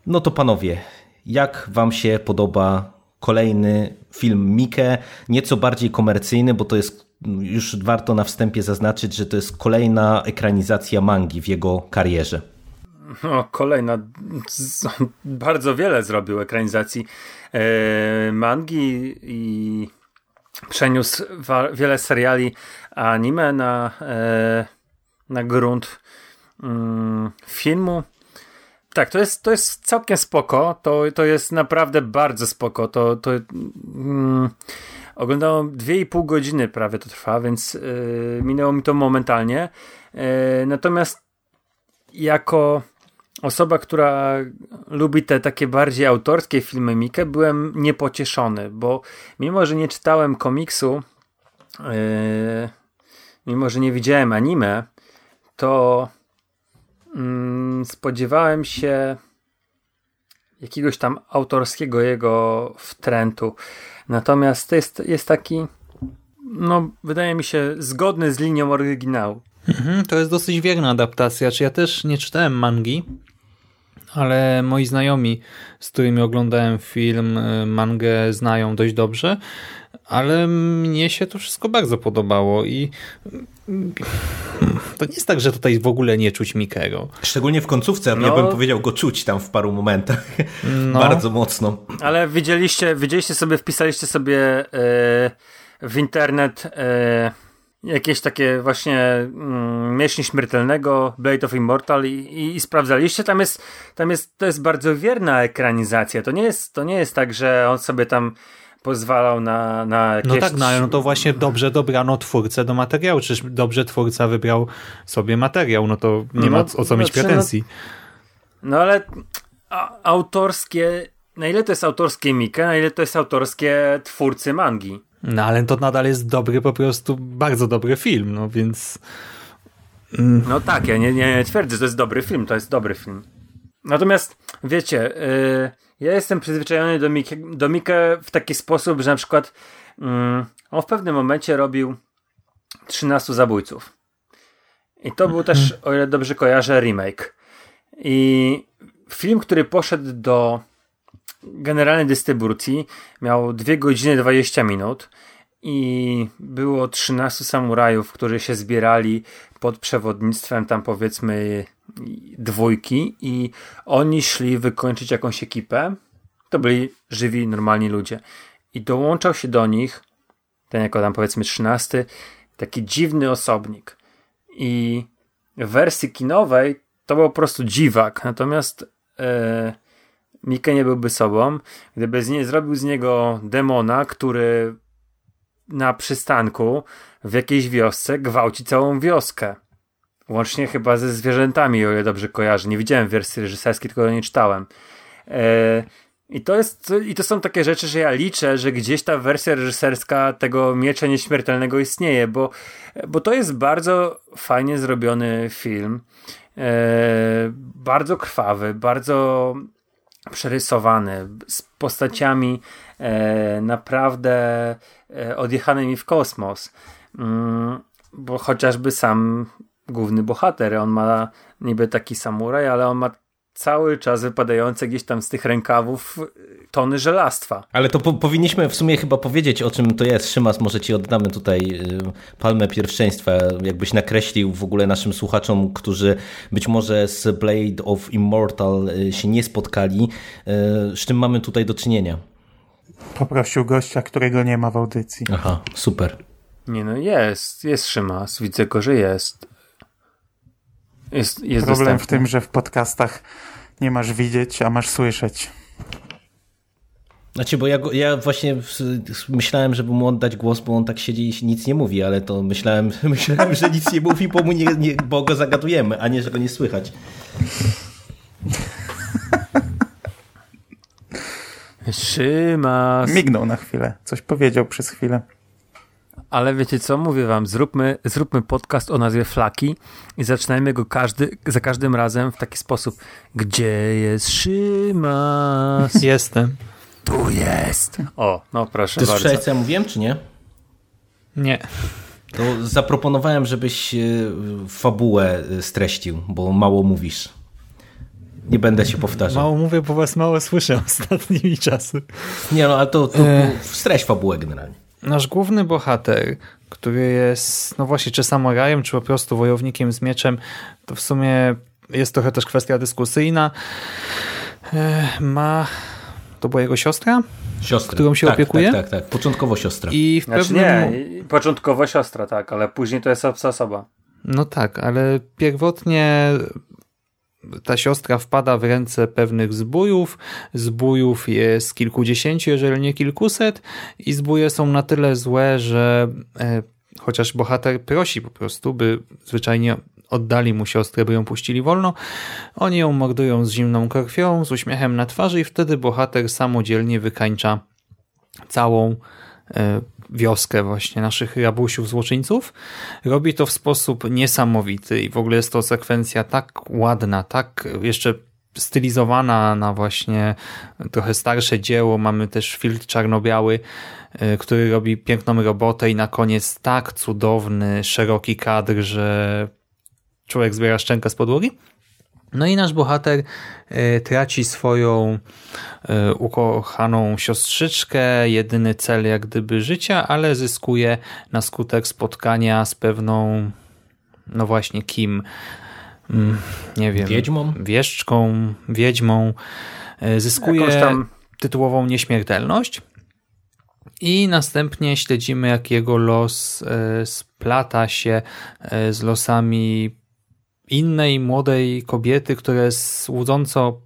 No to panowie, jak wam się podoba kolejny film Mike, nieco bardziej komercyjny, bo to jest już warto na wstępie zaznaczyć, że to jest kolejna ekranizacja mangi w jego karierze. No, kolejna. Bardzo wiele zrobił ekranizacji e, mangi i przeniósł wiele seriali anime na, e, na grunt mm, filmu. Tak, to jest, to jest całkiem spoko. To, to jest naprawdę bardzo spoko. To, to mm, oglądałem 2,5 godziny prawie to trwa, więc yy, minęło mi to momentalnie. Yy, natomiast jako osoba, która lubi te takie bardziej autorskie filmy Mikę, byłem niepocieszony, bo mimo, że nie czytałem komiksu, yy, mimo, że nie widziałem anime, to yy, spodziewałem się jakiegoś tam autorskiego jego wtrętu. Natomiast to jest, jest taki, no, wydaje mi się, zgodny z linią oryginału. Mhm, to jest dosyć wierna adaptacja. Czy ja też nie czytałem mangi, ale moi znajomi, z którymi oglądałem film, y, mangę znają dość dobrze, ale mnie się to wszystko bardzo podobało i mm, to nie jest tak, że tutaj w ogóle nie czuć Mikego. Szczególnie w końcówce, no, ja bym powiedział go czuć tam w paru momentach. No. Bardzo mocno. Ale widzieliście, widzieliście sobie, wpisaliście sobie yy, w internet yy, jakieś takie właśnie mm, Miecz Śmiertelnego, Blade of Immortal i, i, i, sprawdzaliście, tam jest, tam jest, to jest bardzo wierna ekranizacja, to nie jest, to nie jest tak, że on sobie tam pozwalał na, na jakieś... No tak, no, no to właśnie dobrze dobrano twórcę do materiału, czyż dobrze twórca wybrał sobie materiał, no to nie no, ma o co mieć znaczy, pretensji. No, no ale a, autorskie, na ile to jest autorskie Mika, na ile to jest autorskie twórcy mangi? No ale to nadal jest dobry, po prostu bardzo dobry film, no więc... Mm. No tak, ja nie, nie, nie twierdzę, że to jest dobry film, to jest dobry film. Natomiast, wiecie, yy, ja jestem przyzwyczajony do Mikke, do Mikke w taki sposób, że na przykład yy, on w pewnym momencie robił 13 zabójców. I to był też, o ile dobrze kojarzę, remake. I film, który poszedł do generalnej dystrybucji miał 2 godziny 20 minut i było 13 samurajów, którzy się zbierali pod przewodnictwem tam powiedzmy dwójki i oni szli wykończyć jakąś ekipę. To byli żywi, normalni ludzie. I dołączał się do nich ten jako tam powiedzmy 13 taki dziwny osobnik. I w wersji kinowej to był po prostu dziwak. Natomiast e, Mike nie byłby sobą, gdyby z nie, zrobił z niego demona, który na przystanku w jakiejś wiosce gwałci całą wioskę. Łącznie chyba ze zwierzętami, o ile dobrze kojarzę. Nie widziałem wersji reżyserskiej, tylko nie czytałem. E, I to, jest, I to są takie rzeczy, że ja liczę, że gdzieś ta wersja reżyserska tego Miecza Nieśmiertelnego istnieje, bo, bo to jest bardzo fajnie zrobiony film. E, bardzo krwawy, bardzo przerysowany, z postaciami e, naprawdę e, odjechanymi w kosmos. Mm, bo chociażby sam główny bohater, on ma niby taki samuraj, ale on ma cały czas wypadające gdzieś tam z tych rękawów tony żelastwa. Ale to po powinniśmy w sumie chyba powiedzieć, o czym to jest. Szymas, może ci oddamy tutaj y, palmę pierwszeństwa, jakbyś nakreślił w ogóle naszym słuchaczom, którzy być może z Blade of Immortal y, się nie spotkali, y, z czym mamy tutaj do czynienia. Poprosił gościa, którego nie ma w audycji. Aha, super. Nie no, jest, jest Szymas, widzę go, że jest. Jest, jest Problem dostępny. w tym, że w podcastach nie masz widzieć, a masz słyszeć. Znaczy, bo ja, ja właśnie myślałem, żeby mu oddać głos, bo on tak siedzi i nic nie mówi, ale to myślałem, myślałem że nic nie mówi, bo, mu nie, nie, bo go zagadujemy, a nie, że go nie słychać. Szymas. Mignął na chwilę, coś powiedział przez chwilę. Ale wiecie co, mówię wam, zróbmy, zróbmy podcast o nazwie Flaki i zaczynajmy go każdy, za każdym razem w taki sposób. Gdzie jest Szymas? Jestem. Tu jest. O, no proszę Ty bardzo. słyszałeś, co ja mówiłem, czy nie? Nie. To zaproponowałem, żebyś e, fabułę e, streścił, bo mało mówisz. Nie będę się powtarzał. Mało mówię, bo was mało słyszę ostatnimi czasy. Nie no, ale to, to E. streść fabułę generalnie. Nasz główny bohater, który jest, no właśnie, czy samurajem, czy po prostu wojownikiem z mieczem, to w sumie jest trochę też kwestia dyskusyjna. E, Ma, to była jego siostra? Siostra. Którą się tak, opiekuje? Tak, tak, tak. Początkowo siostra. I w Znaczy pewnym... nie, początkowo siostra, tak, ale później to jest obca osoba. No tak, ale pierwotnie ta siostra wpada w ręce pewnych zbójów. Zbójów jest kilkudziesięciu, jeżeli nie kilkuset i zbóje są na tyle złe, że e, chociaż bohater prosi po prostu, by zwyczajnie oddali mu siostrę, by ją puścili wolno, oni ją mordują z zimną krwią, z uśmiechem na twarzy i wtedy bohater samodzielnie wykańcza całą e, wioskę właśnie naszych rabusiów, złoczyńców. Robi to w sposób niesamowity i w ogóle jest to sekwencja tak ładna, tak jeszcze stylizowana na właśnie trochę starsze dzieło. Mamy też filtr czarno-biały, y, który robi piękną robotę i na koniec tak cudowny, szeroki kadr, że człowiek zbiera szczękę z podłogi. No i nasz bohater y, traci swoją y, ukochaną siostrzyczkę, jedyny cel jak gdyby życia, ale zyskuje na skutek spotkania z pewną, no właśnie kim, Mm, nie wiem, Wiedźmą? wieszczką, wiedźmą, y, zyskuje tam tytułową nieśmiertelność. I następnie śledzimy jak jego los e, splata się e, z losami innej młodej kobiety, która jest łudząco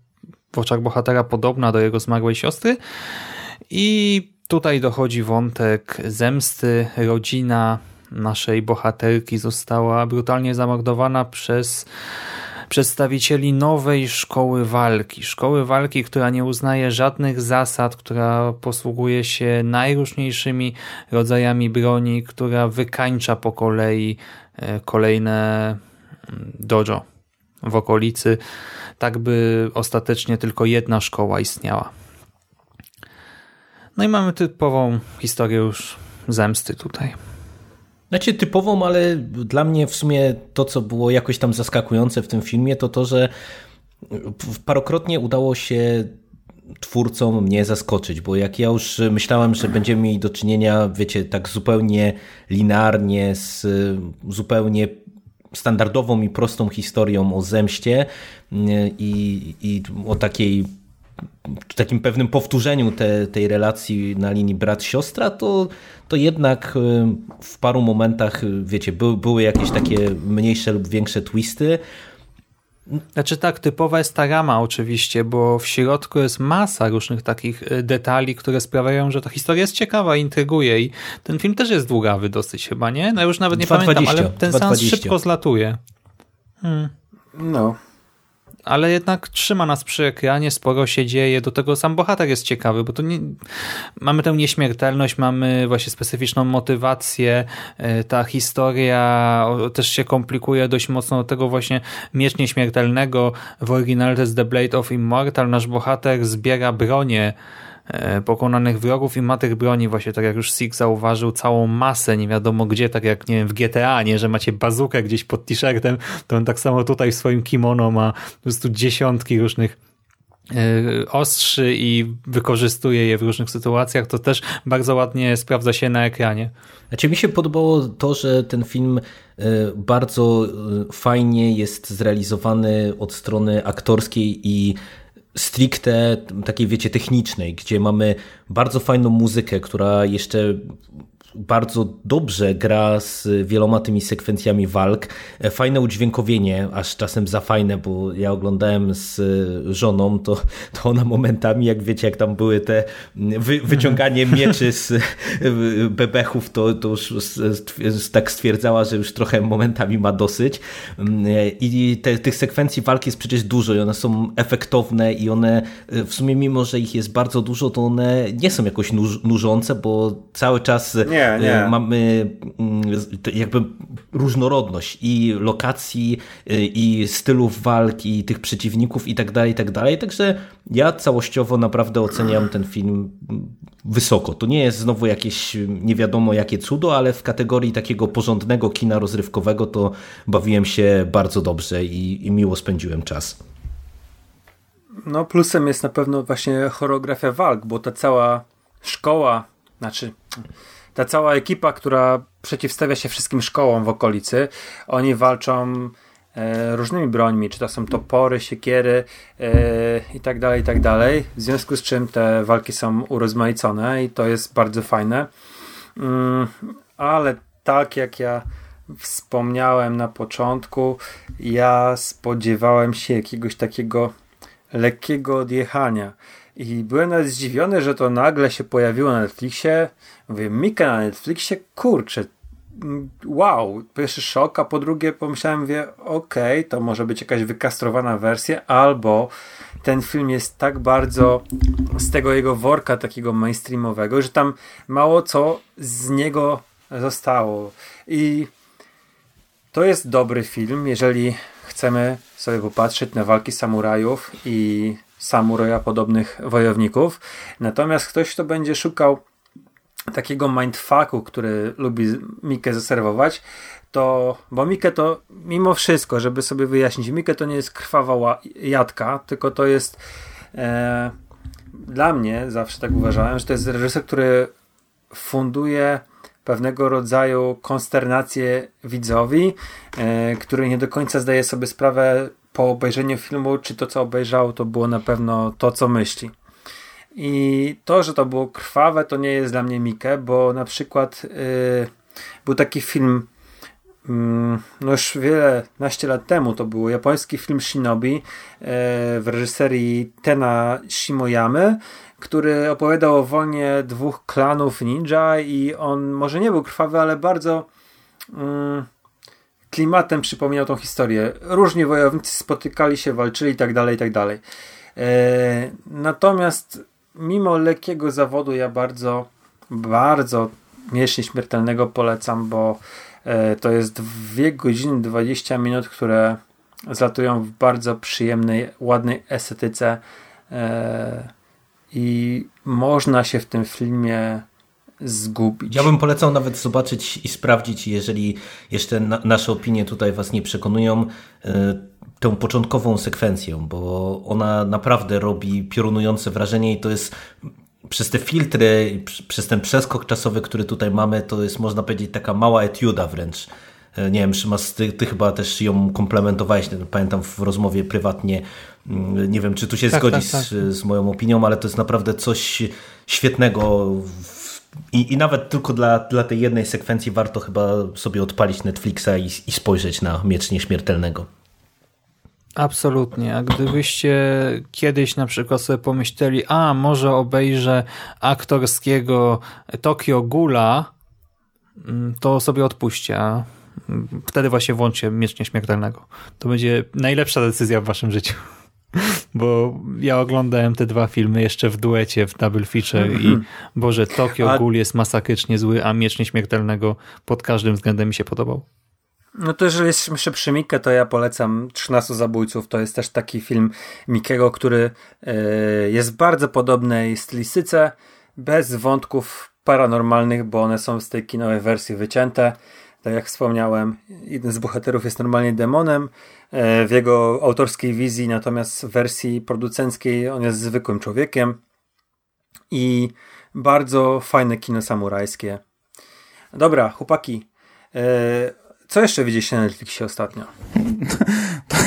w oczach bohatera podobna do jego zmarłej siostry i tutaj dochodzi wątek zemsty. Rodzina naszej bohaterki została brutalnie zamordowana przez przedstawicieli nowej szkoły walki. Szkoły walki, która nie uznaje żadnych zasad, która posługuje się najróżniejszymi rodzajami broni, która wykańcza po kolei e, kolejne dojo w okolicy, tak by ostatecznie tylko jedna szkoła istniała. No i mamy typową historię już zemsty tutaj. Znaczy typową, ale dla mnie w sumie to, co było jakoś tam zaskakujące w tym filmie, to to, że parokrotnie udało się twórcom mnie zaskoczyć, bo jak ja już myślałem, że będziemy mieli do czynienia, wiecie, tak zupełnie linearnie, z zupełnie standardową i prostą historią o zemście i, i o takiej takim pewnym powtórzeniu te, tej relacji na linii brat-siostra, to, to jednak w paru momentach, wiecie, by, były jakieś takie mniejsze lub większe twisty. Znaczy tak, typowa jest ta rama oczywiście, bo w środku jest masa różnych takich detali, które sprawiają, że ta historia jest ciekawa, intryguje i ten film też jest długawy dosyć chyba, nie? No już nawet nie 2, pamiętam, 20, ale ten 2, seans 20. szybko zlatuje. Hmm. No. Ale jednak trzyma nas przy ekranie, sporo się dzieje, do tego sam bohater jest ciekawy, bo to nie, mamy tę nieśmiertelność, mamy właśnie specyficzną motywację, e, ta historia też się komplikuje dość mocno, do tego właśnie miecz nieśmiertelnego. W oryginale to jest The Blade of Immortal, nasz bohater zbiera bronię pokonanych wrogów i ma tych broni właśnie, tak jak już Six zauważył, całą masę, nie wiadomo gdzie, tak jak nie wiem w GTA, nie, że macie bazukę gdzieś pod t-shirtem, to on tak samo tutaj w swoim kimono ma po prostu dziesiątki różnych e, ostrzy i wykorzystuje je w różnych sytuacjach, to też bardzo ładnie sprawdza się na ekranie. Znaczy mi się podobało to, że ten film e, bardzo fajnie jest zrealizowany od strony aktorskiej i stricte takiej, wiecie, technicznej, gdzie mamy bardzo fajną muzykę, która jeszcze bardzo dobrze gra z wieloma tymi sekwencjami walk. E, fajne udźwiękowienie, aż czasem za fajne, bo ja oglądałem z żoną, to, to ona momentami, jak wiecie, jak tam były te wy, wyciąganie mieczy z bebechów, to, to już tak stwierdzała, że już trochę momentami ma dosyć. E, I te, tych sekwencji walki jest przecież dużo i one są efektowne i one e, w sumie, mimo że ich jest bardzo dużo, to one nie są jakoś nużące, bo cały czas nie nie, nie. Mamy mm, jakby różnorodność i lokacji, y, i stylów walki, i tych przeciwników i tak dalej, i tak dalej. Także ja całościowo naprawdę oceniam ten film wysoko. To nie jest znowu jakieś nie wiadomo jakie cudo, ale w kategorii takiego porządnego kina rozrywkowego to bawiłem się bardzo dobrze i, i miło spędziłem czas. No plusem jest na pewno właśnie choreografia walk, bo ta cała szkoła, znaczy ta cała ekipa, która przeciwstawia się wszystkim szkołom w okolicy, oni walczą e, różnymi brońmi, czy to są topory, siekiery e, i tak dalej, i tak dalej. W związku z czym te walki są urozmaicone i to jest bardzo fajne. Mm, ale tak jak ja wspomniałem na początku, ja spodziewałem się jakiegoś takiego lekkiego odjechania. I byłem nawet zdziwiony, że to nagle się pojawiło na Netflixie. Mówię, Mika na Netflixie, kurczę, wow, pierwszy szok, a po drugie pomyślałem, wie, okej, okay, to może być jakaś wykastrowana wersja, albo ten film jest tak bardzo z tego jego worka takiego mainstreamowego, że tam mało co z niego zostało. I to jest dobry film, jeżeli chcemy sobie popatrzeć na walki samurajów i samuraja podobnych wojowników. Natomiast ktoś, kto będzie szukał takiego mindfucku, który lubi Mikę zaserwować, to, bo Mikę to mimo wszystko, żeby sobie wyjaśnić, Mikę to nie jest krwawa jadka, tylko to jest e, dla mnie, zawsze tak uważałem, że to jest reżyser, który funduje pewnego rodzaju konsternację widzowi, e, który nie do końca zdaje sobie sprawę po obejrzeniu filmu, czy to co obejrzał, to było na pewno to, co myśli. I to, że to było krwawe, to nie jest dla mnie Mikę, bo na przykład yy, był taki film, yy, no już wiele, naście lat temu to było, japoński film Shinobi yy, w reżyserii Tena Shimoyamy, który opowiadał o wojnie dwóch klanów ninja i on może nie był krwawy, ale bardzo mm, klimatem przypominał tą historię. Różni wojownicy spotykali się, walczyli i tak dalej, i tak. E, natomiast mimo lekkiego zawodu ja bardzo, bardzo Miecz Śmiertelnego polecam, bo e, to jest 2 godziny 20 minut, które zlatują w bardzo przyjemnej, ładnej estetyce e, i można się w tym filmie zgubić. Ja bym polecał nawet zobaczyć i sprawdzić, jeżeli jeszcze na, nasze opinie tutaj Was nie przekonują, y, tę początkową sekwencję, bo ona naprawdę robi piorunujące wrażenie i to jest przez te filtry, przez ten przeskok czasowy, który tutaj mamy, to jest można powiedzieć taka mała etiuda wręcz. E, nie wiem, Szymas, ty, ty chyba też ją komplementowałeś, pamiętam w rozmowie prywatnie, mm, nie wiem, czy tu się tak, zgodzisz tak, tak. Z, z moją opinią, ale to jest naprawdę coś świetnego w i, I nawet tylko dla, dla tej jednej sekwencji warto chyba sobie odpalić Netflixa i, i spojrzeć na Miecz Nieśmiertelnego. Absolutnie. A gdybyście kiedyś na przykład sobie pomyśleli, a może obejrzę aktorskiego Tokio Gula, mm, to sobie odpuśćcie. A wtedy właśnie włączcie Miecz Nieśmiertelnego. To będzie najlepsza decyzja w waszym życiu. Bo ja oglądałem te dwa filmy jeszcze w duecie, w double feature i Mhm. Boże, Tokio A- Ghoul jest masakrycznie zły, a Miecz Nieśmiertelnego pod każdym względem mi się podobał. No to jeżeli jesteśmy jeszcze przy Mikke, to ja polecam 13 zabójców. To jest też taki film Mikiego, który e, jest w bardzo podobnej stylistyce, bez wątków paranormalnych, bo one są z tej kinowej wersji wycięte. Tak jak wspomniałem, jeden z bohaterów jest normalnie demonem e, w jego autorskiej wizji, natomiast w wersji producenckiej on jest zwykłym człowiekiem. I bardzo fajne kino samurajskie. Dobra, chłopaki. E, co jeszcze widzieliście na Netflixie ostatnio?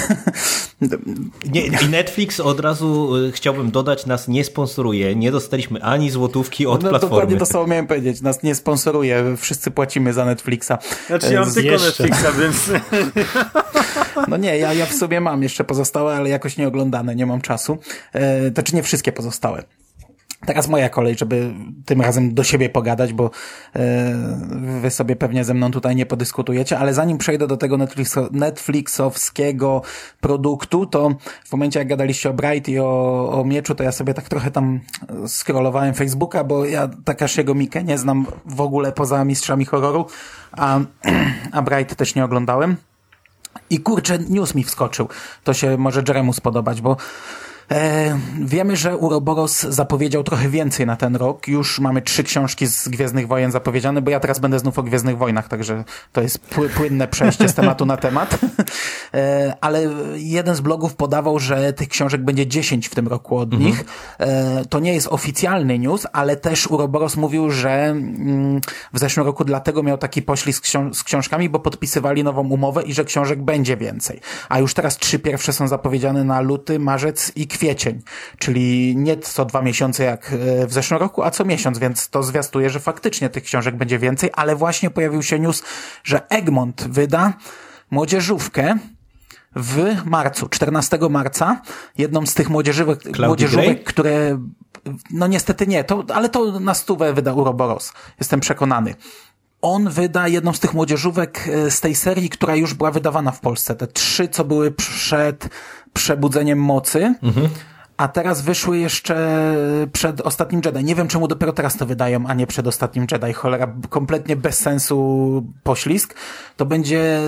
Nie, I Netflix od razu y, chciałbym dodać, nas nie sponsoruje. Nie dostaliśmy ani złotówki od No, platformy. dokładnie to samo miałem powiedzieć. Nas nie sponsoruje, wszyscy płacimy za Netflixa. Znaczy ja mam Z- tylko jeszcze. Netflixa, więc No nie, ja, ja w sobie mam jeszcze pozostałe, ale jakoś nie oglądane, nie mam czasu. E, to czy nie wszystkie pozostałe. Teraz moja kolej, żeby tym razem do siebie pogadać, bo e, wy sobie pewnie ze mną tutaj nie podyskutujecie, ale zanim przejdę do tego Netflix, Netflixowskiego produktu, to w momencie jak gadaliście o Bright i o, o Mieczu, to ja sobie tak trochę tam scrollowałem Facebooka, bo ja Takashiego Mikę nie znam w ogóle poza Mistrzami Horroru, a, a Bright też nie oglądałem. I kurczę, news mi wskoczył. To się może Jeremu spodobać, bo e, wiemy, że Uroboros zapowiedział trochę więcej na ten rok. Już mamy trzy książki z Gwiezdnych Wojen zapowiedziane, bo ja teraz będę znów o Gwiezdnych Wojnach, także to jest pły, płynne przejście z tematu na temat. E, ale jeden z blogów podawał, że tych książek będzie 10 w tym roku od nich. E, to nie jest oficjalny news, ale też Uroboros mówił, że mm, w zeszłym roku dlatego miał taki poślizg książ- z książkami, bo podpisywali nową umowę i że książek będzie więcej. A już teraz trzy pierwsze są zapowiedziane na luty, marzec i kwiecień, czyli nie co dwa miesiące jak e, w zeszłym roku, a co miesiąc, więc to zwiastuje, że faktycznie tych książek będzie więcej, ale właśnie pojawił się news, że Egmont wyda młodzieżówkę w marcu, 14 marca, jedną z tych młodzieżówek, młodzieżówek Gray? które, no niestety nie, to, ale to na stówę wyda Uroboros. Jestem przekonany. On wyda jedną z tych młodzieżówek e, z tej serii, która już była wydawana w Polsce. Te trzy, co były przed przebudzeniem mocy. A teraz wyszły jeszcze przed Ostatnim Jedi. Nie wiem, czemu dopiero teraz to wydają, a nie przed Ostatnim Jedi. Cholera, kompletnie bez sensu poślizg. To będzie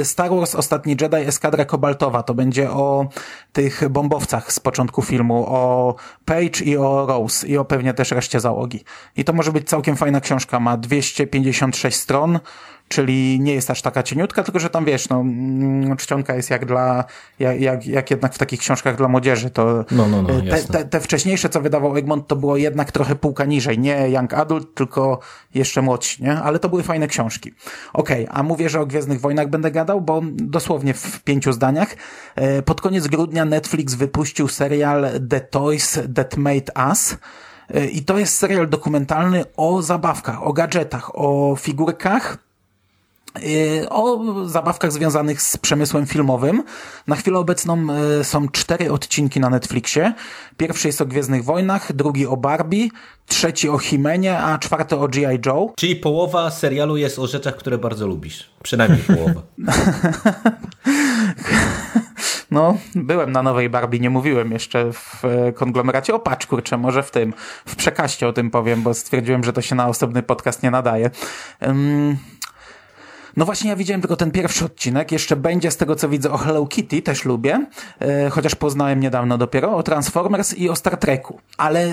y, Star Wars Ostatni Jedi Eskadra Kobaltowa. To będzie o tych bombowcach z początku filmu, o Page i o Rose i o pewnie też reszcie załogi. I to może być całkiem fajna książka. Ma 256 stron czyli nie jest aż taka cieniutka, tylko że tam wiesz, no, mm, czcionka jest jak dla, jak, jak, jak jednak w takich książkach dla młodzieży, to No, no, no, te, te, te wcześniejsze, co wydawał Egmont, to było jednak trochę półka niżej, nie Young Adult, tylko jeszcze młodsi, nie? Ale to były fajne książki. Okej, a mówię, że o Gwiezdnych Wojnach będę gadał, bo dosłownie w pięciu zdaniach. E, Pod koniec grudnia Netflix wypuścił serial The Toys That Made Us. E, I to jest serial dokumentalny o zabawkach, o gadżetach, o figurkach, o zabawkach związanych z przemysłem filmowym. Na chwilę obecną yy, są cztery odcinki na Netflixie. Pierwszy jest o Gwiezdnych Wojnach, drugi o Barbie, trzeci o Himenie, a czwarty o G.I. Joe. Czyli połowa serialu jest o rzeczach, które bardzo lubisz. Przynajmniej połowa. No, byłem na nowej Barbie, nie mówiłem jeszcze w e, konglomeracie. O patrz, kurczę, może w tym, w przekaście o tym powiem, bo stwierdziłem, że to się na osobny podcast nie nadaje. Ym... No właśnie, ja widziałem tylko ten pierwszy odcinek. Jeszcze będzie z tego, co widzę, o Hello Kitty, też lubię. E, chociaż poznałem niedawno dopiero o Transformers i o Star Treku. Ale e,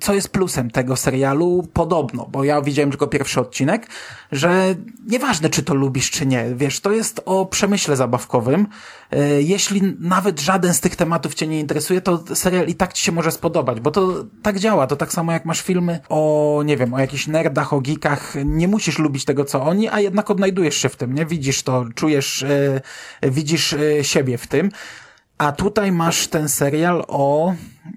co jest plusem tego serialu? Podobno, bo ja widziałem tylko pierwszy odcinek, że nieważne, czy to lubisz, czy nie. Wiesz, to jest o przemyśle zabawkowym. E, jeśli nawet żaden z tych tematów cię nie interesuje, to serial i tak ci się może spodobać, bo to tak działa. To tak samo jak masz filmy o, nie wiem, o jakichś nerdach, o geekach. Nie musisz lubić tego, co oni, a jednak odnajdujesz się w tym, nie? Widzisz to, czujesz, e, widzisz e, siebie w tym. A tutaj masz ten serial o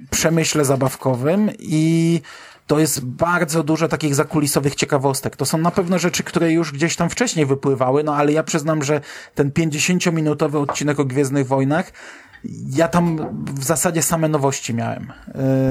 przemyśle zabawkowym i to jest bardzo dużo takich zakulisowych ciekawostek. To są na pewno rzeczy, które już gdzieś tam wcześniej wypływały, no ale ja przyznam, że ten 50-minutowy odcinek o Gwiezdnych Wojnach ja tam w zasadzie same nowości miałem.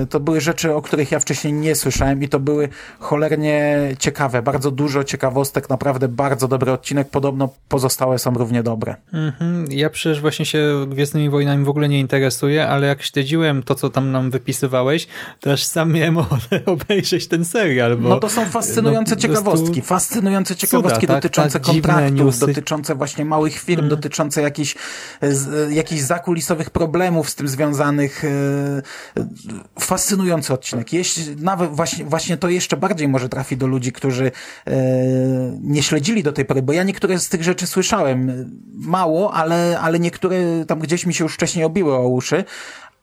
Y, to były rzeczy, o których ja wcześniej nie słyszałem i to były cholernie ciekawe. Bardzo dużo ciekawostek, naprawdę bardzo dobry odcinek. Podobno pozostałe są równie dobre. Mhm. Ja przecież właśnie się Gwiezdnymi Wojnami w ogóle nie interesuję, ale jak śledziłem to, co tam nam wypisywałeś, to aż sam miałem ochotę obejrzeć ten serial. Bo, no to są fascynujące no, ciekawostki. Fascynujące ciekawostki cuda, tak, dotyczące tak, kontraktów, dotyczące właśnie małych firm, mm. dotyczące jakichś, jakichś zakulisowych problemów z tym związanych. E, fascynujący odcinek. Jeśli, nawet właśnie, właśnie to jeszcze bardziej może trafi do ludzi, którzy e, nie śledzili do tej pory, bo ja niektóre z tych rzeczy słyszałem. Mało, ale, ale niektóre tam gdzieś mi się już wcześniej obiły o uszy,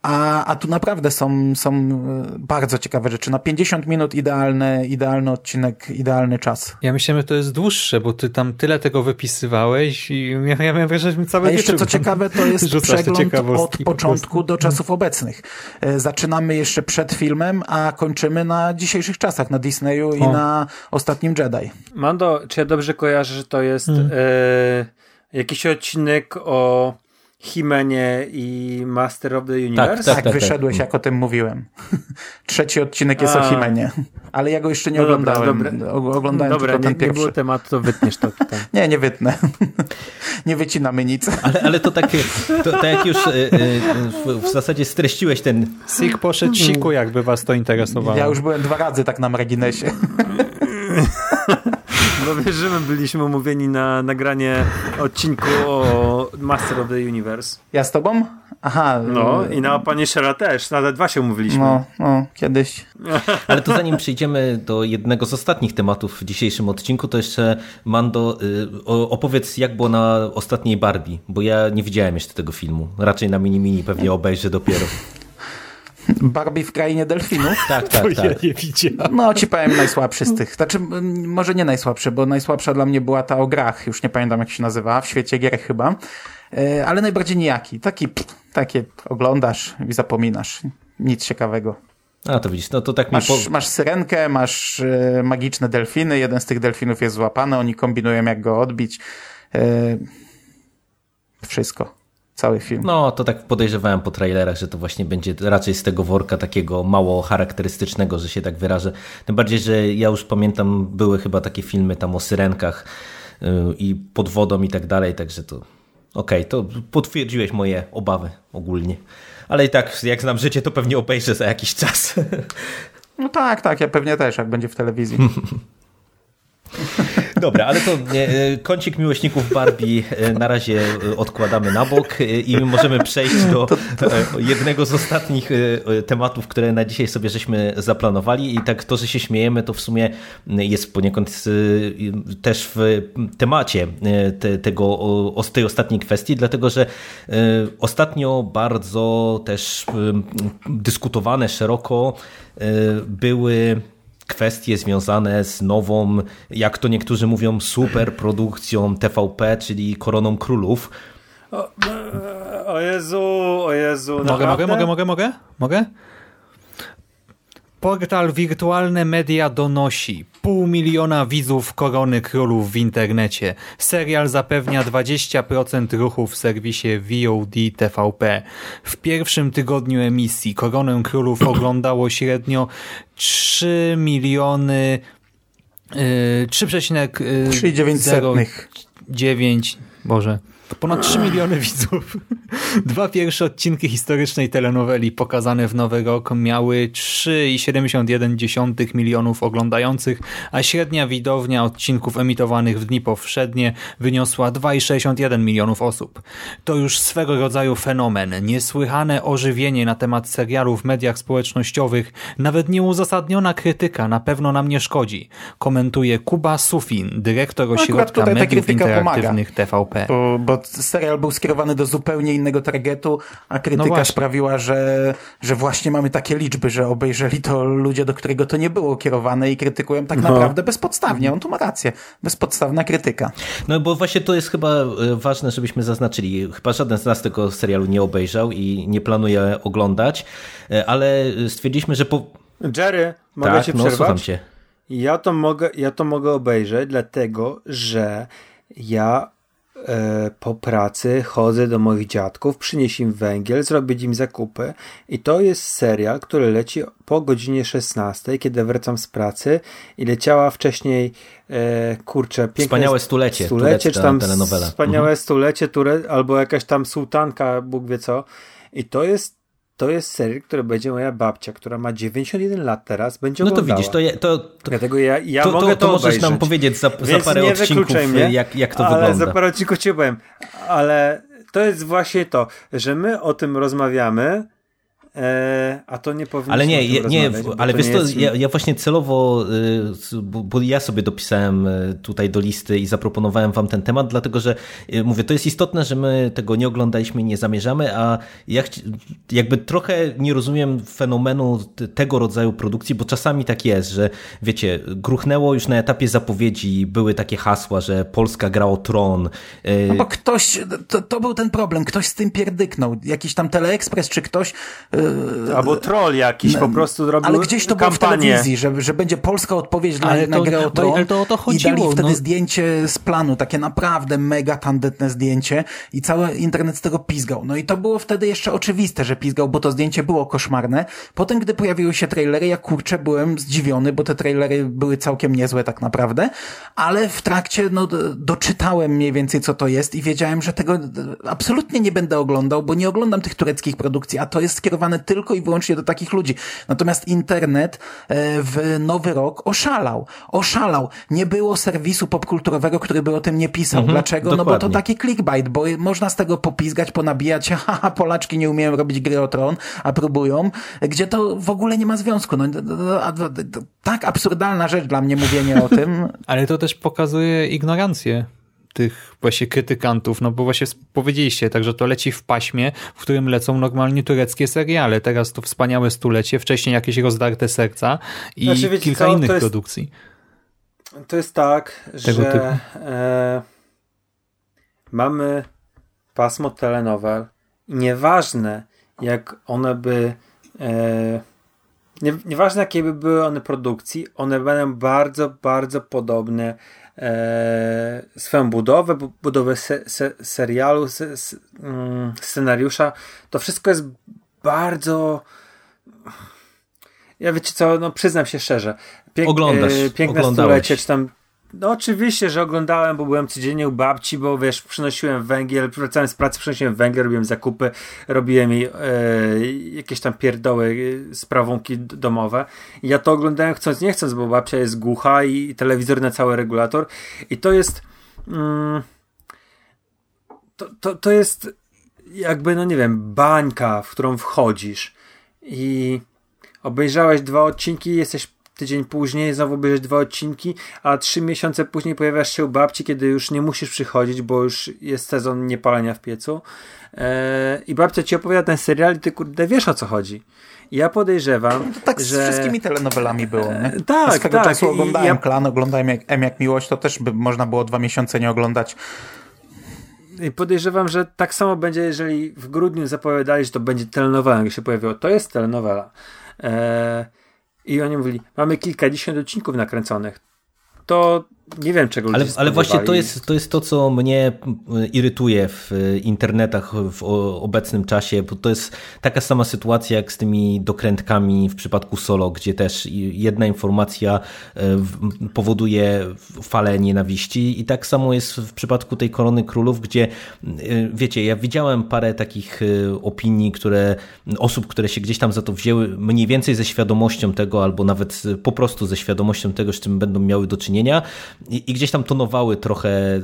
a, a tu naprawdę są, są e, bardzo ciekawe rzeczy. Na 50 minut idealny, idealny odcinek, idealny czas. Ja myślę, że to jest dłuższe, bo ty tam tyle tego wypisywałeś i ja, ja miałem wrażenie, że cały A jeszcze co ciekawe, to jest przegląd od początku do czasów obecnych. E, zaczynamy jeszcze przed filmem, a kończymy na dzisiejszych czasach, na Disneyu o. i na Ostatnim Jedi. Mando, czy ja dobrze kojarzę, że to jest hmm. e, jakiś odcinek o Himenie i Master of the Universe? Tak, tak, tak, tak wyszedłeś, jak o tym mówiłem. Trzeci odcinek jest A. o Himenie, ale ja go jeszcze nie no oglądałem. Dobra, dobra. Oglądałem dobra, tylko ten nie, pierwszy. nie było tematu, to wytniesz to tutaj. nie, nie wytnę. nie wycinamy nic. ale, ale to tak, to, tak jak już y, y, w, w, zasadzie streściłeś ten... Sik poszedł siku, jakby was to interesowało. Ja już byłem dwa razy tak na marginesie. No wiesz, że my byliśmy umówieni na nagranie odcinku o Master of the Universe. Ja z tobą? Aha. No i na Punishera też, nawet dwa się umówiliśmy. No, no, kiedyś. Ale to zanim przejdziemy do jednego z ostatnich tematów w dzisiejszym odcinku, to jeszcze Mando y, opowiedz jak było na ostatniej Barbie, bo ja nie widziałem jeszcze tego filmu. Raczej na mini-mini pewnie obejrzę dopiero. Barbie w krainie delfinów. Tak, tak, to tak. Ja nie widziałem. No, ci powiem najsłabszy z tych. Znaczy, może nie najsłabszy, bo najsłabsza dla mnie była ta o grach. Już nie pamiętam, jak się nazywa. W świecie gier chyba. E, ale najbardziej nijaki. Taki, takie oglądasz i zapominasz. Nic ciekawego. A, to widzisz, no to tak masz, po... masz syrenkę, masz e, magiczne delfiny, jeden z tych delfinów jest złapany, oni kombinują jak go odbić. E, wszystko cały film. No, to tak podejrzewałem po trailerach, że to właśnie będzie raczej z tego worka takiego mało charakterystycznego, że się tak wyrażę. Tym bardziej, że ja już pamiętam, były chyba takie filmy tam o syrenkach yy, i pod wodą i tak dalej, także to okej, okay, to potwierdziłeś moje obawy ogólnie. Ale i tak, jak znam życie, to pewnie obejrzę za jakiś czas. No tak, tak, ja pewnie też, jak będzie w telewizji. Dobra, ale to e, kącik miłośników Barbie e, na razie e, odkładamy na bok i możemy przejść do jednego z ostatnich tematów, które na dzisiaj sobie żeśmy zaplanowali. I tak to, że się śmiejemy, to w sumie jest poniekąd też w temacie te, tego, tej ostatniej kwestii, dlatego, że ostatnio bardzo też dyskutowane szeroko były kwestie związane z nową, jak to niektórzy mówią, superprodukcją TVP, czyli Koroną Królów. O, o Jezu, o Jezu. Mogę, mogę, mogę, mogę, mogę? Mogę? Portal Wirtualne Media donosi pół miliona widzów Korony Królów w internecie. Serial zapewnia 20% ruchu w serwisie VOD TVP. W pierwszym tygodniu emisji Koronę Królów oglądało średnio 3 miliony 3,9 Boże to ponad 3 miliony widzów. Dwa pierwsze odcinki historycznej telenoweli pokazane w Nowy Rok miały 3,71 milionów oglądających, a średnia widownia odcinków emitowanych w dni powszednie wyniosła 2,61 milionów osób. To już swego rodzaju fenomen, niesłychane ożywienie na temat serialu w mediach społecznościowych, nawet nieuzasadniona krytyka na pewno nam nie szkodzi, komentuje Kuba Sufin, dyrektor ośrodka mediów interaktywnych pomaga. TVP. Bo, bo serial był skierowany do zupełnie innego targetu, a krytyka no sprawiła, że, że właśnie mamy takie liczby, że obejrzeli to ludzie, do którego to nie było kierowane i krytykują tak no. naprawdę bezpodstawnie. On tu ma rację. Bezpodstawna krytyka. No bo właśnie to jest chyba e, ważne, żebyśmy zaznaczyli. Chyba żaden z nas tego serialu nie obejrzał i nie planuje oglądać, e, ale stwierdziliśmy, że po... Jerry, mogę tak, cię no, przerwać? Cię. Ja to mogę, ja to mogę obejrzeć, dlatego że ja po pracy chodzę do moich dziadków, przynieść im węgiel, zrobić im zakupy i to jest serial, który leci po godzinie 16, kiedy wracam z pracy i leciała wcześniej e, kurczę, piękne Wspaniałe stulecie, stulecie czy tam telenowela. wspaniałe mhm. stulecie, ture, albo jakaś tam sułtanka, Bóg wie co i to jest to jest serial, który będzie moja babcia, która ma 91 lat teraz, będzie No to widzisz, to, je, to, to Dlatego ja, ja to, mogę to, to, możesz obejrzeć. nam powiedzieć za, za parę odcinków, mnie, jak, jak to ale wygląda. za parę odcinków ci powiem. Ale to jest właśnie to, że my o tym rozmawiamy, a to nie powinno Ale nie, nie, ale wiesz to, jest... ja, ja, właśnie celowo, y, bo, bo, ja sobie dopisałem y, tutaj do listy i zaproponowałem wam ten temat, dlatego że y, mówię, to jest istotne, że my tego nie oglądaliśmy, nie zamierzamy, a ja jakby trochę nie rozumiem fenomenu tego rodzaju produkcji, bo czasami tak jest, że wiecie, gruchnęło już na etapie zapowiedzi, były takie hasła, że Polska gra o tron. No bo ktoś, to, to był ten problem, ktoś z tym pierdyknął, jakiś tam Teleekspres czy ktoś Albo troll jakiś no, po prostu robił Ale gdzieś to kampanię. było w telewizji, że, że będzie polska odpowiedź na, ale na grę o tron. Ale to o to chodziło. I dali wtedy no. zdjęcie z planu, takie naprawdę mega tandetne zdjęcie i cały internet z tego pizgał. No i to było wtedy jeszcze oczywiste, że pizgał, bo to zdjęcie było koszmarne. Potem, gdy pojawiły się trailery, ja kurczę byłem zdziwiony, bo te trailery były całkiem niezłe tak naprawdę, ale w trakcie no, doczytałem mniej więcej co to jest i wiedziałem, że tego absolutnie nie będę oglądał, bo nie oglądam tych tureckich produkcji, a to jest skierowane tylko i wyłącznie do takich ludzi. Natomiast internet e, w Nowy Rok oszalał. Oszalał. Nie było serwisu popkulturowego, który by o tym nie pisał. Mhm, Dlaczego? dokładnie. No bo to taki clickbait, bo można z tego popizgać, ponabijać haha, Polaczki nie umieją robić gry o tron, a próbują, gdzie to w ogóle nie ma związku. No, tak absurdalna rzecz dla mnie mówienie o tym. Ale to też pokazuje ignorancję tych właśnie krytykantów, no bo właśnie powiedzieliście, także to leci w paśmie, w którym lecą normalnie tureckie seriale. Teraz to wspaniałe stulecie, wcześniej jakieś rozdarte serca i znaczy, kilka co? innych to jest, produkcji. To jest tak, Tego że e, mamy pasmo telenowel i nieważne jak one by e, nie, nieważne jakie by były one produkcji, one będą bardzo, bardzo podobne e, swoją budowę, budowę se, se, serialu, se, mm, scenariusza, to wszystko jest bardzo ja wiecie co, no przyznam się szczerze. Pięk, Oglądasz, e, piękne stulecie, czy tam no oczywiście, że oglądałem, bo byłem codziennie u babci, bo wiesz, przynosiłem węgiel, wracałem z pracy, przynosiłem węgiel, robiłem zakupy, robiłem jej e, jakieś tam pierdoły, e, sprawunki domowe. I ja to oglądałem chcąc nie chcąc, bo babcia jest głucha i, i telewizor na cały regulator. I to jest mm, to, to, to jest jakby, no nie wiem, bańka, w którą wchodzisz i obejrzałeś dwa odcinki, jesteś tydzień później znowu bierzesz dwa odcinki, a trzy miesiące później pojawiasz się u babci, kiedy już nie musisz przychodzić, bo już jest sezon niepalenia w piecu. Eee, I babcia ci opowiada ten serial i ty kurde wiesz o co chodzi. Ja podejrzewam, no tak że... z wszystkimi telenowelami było. Nie? Eee, tak, Z tego tak. czasu oglądałem ja... Klan, oglądałem jak, M jak Miłość, to też by można było dwa miesiące nie oglądać. I podejrzewam, że tak samo będzie, jeżeli w grudniu zapowiadali, że to będzie telenowela, jak się pojawiło. To jest telenowela. Eee, i oni mówili, mamy kilkadziesiąt odcinków nakręconych. To nie wiem, czego ale, ale właśnie to jest, to jest to, co mnie irytuje w internetach w obecnym czasie, bo to jest taka sama sytuacja jak z tymi dokrętkami w przypadku solo, gdzie też jedna informacja e, powoduje falę nienawiści i tak samo jest w przypadku tej Korony Królów, gdzie e, wiecie, ja widziałem parę takich e, opinii, które osób, które się gdzieś tam za to wzięły, mniej więcej ze świadomością tego, albo nawet po prostu ze świadomością tego, z czym będą miały do czynienia i, i gdzieś tam tonowały trochę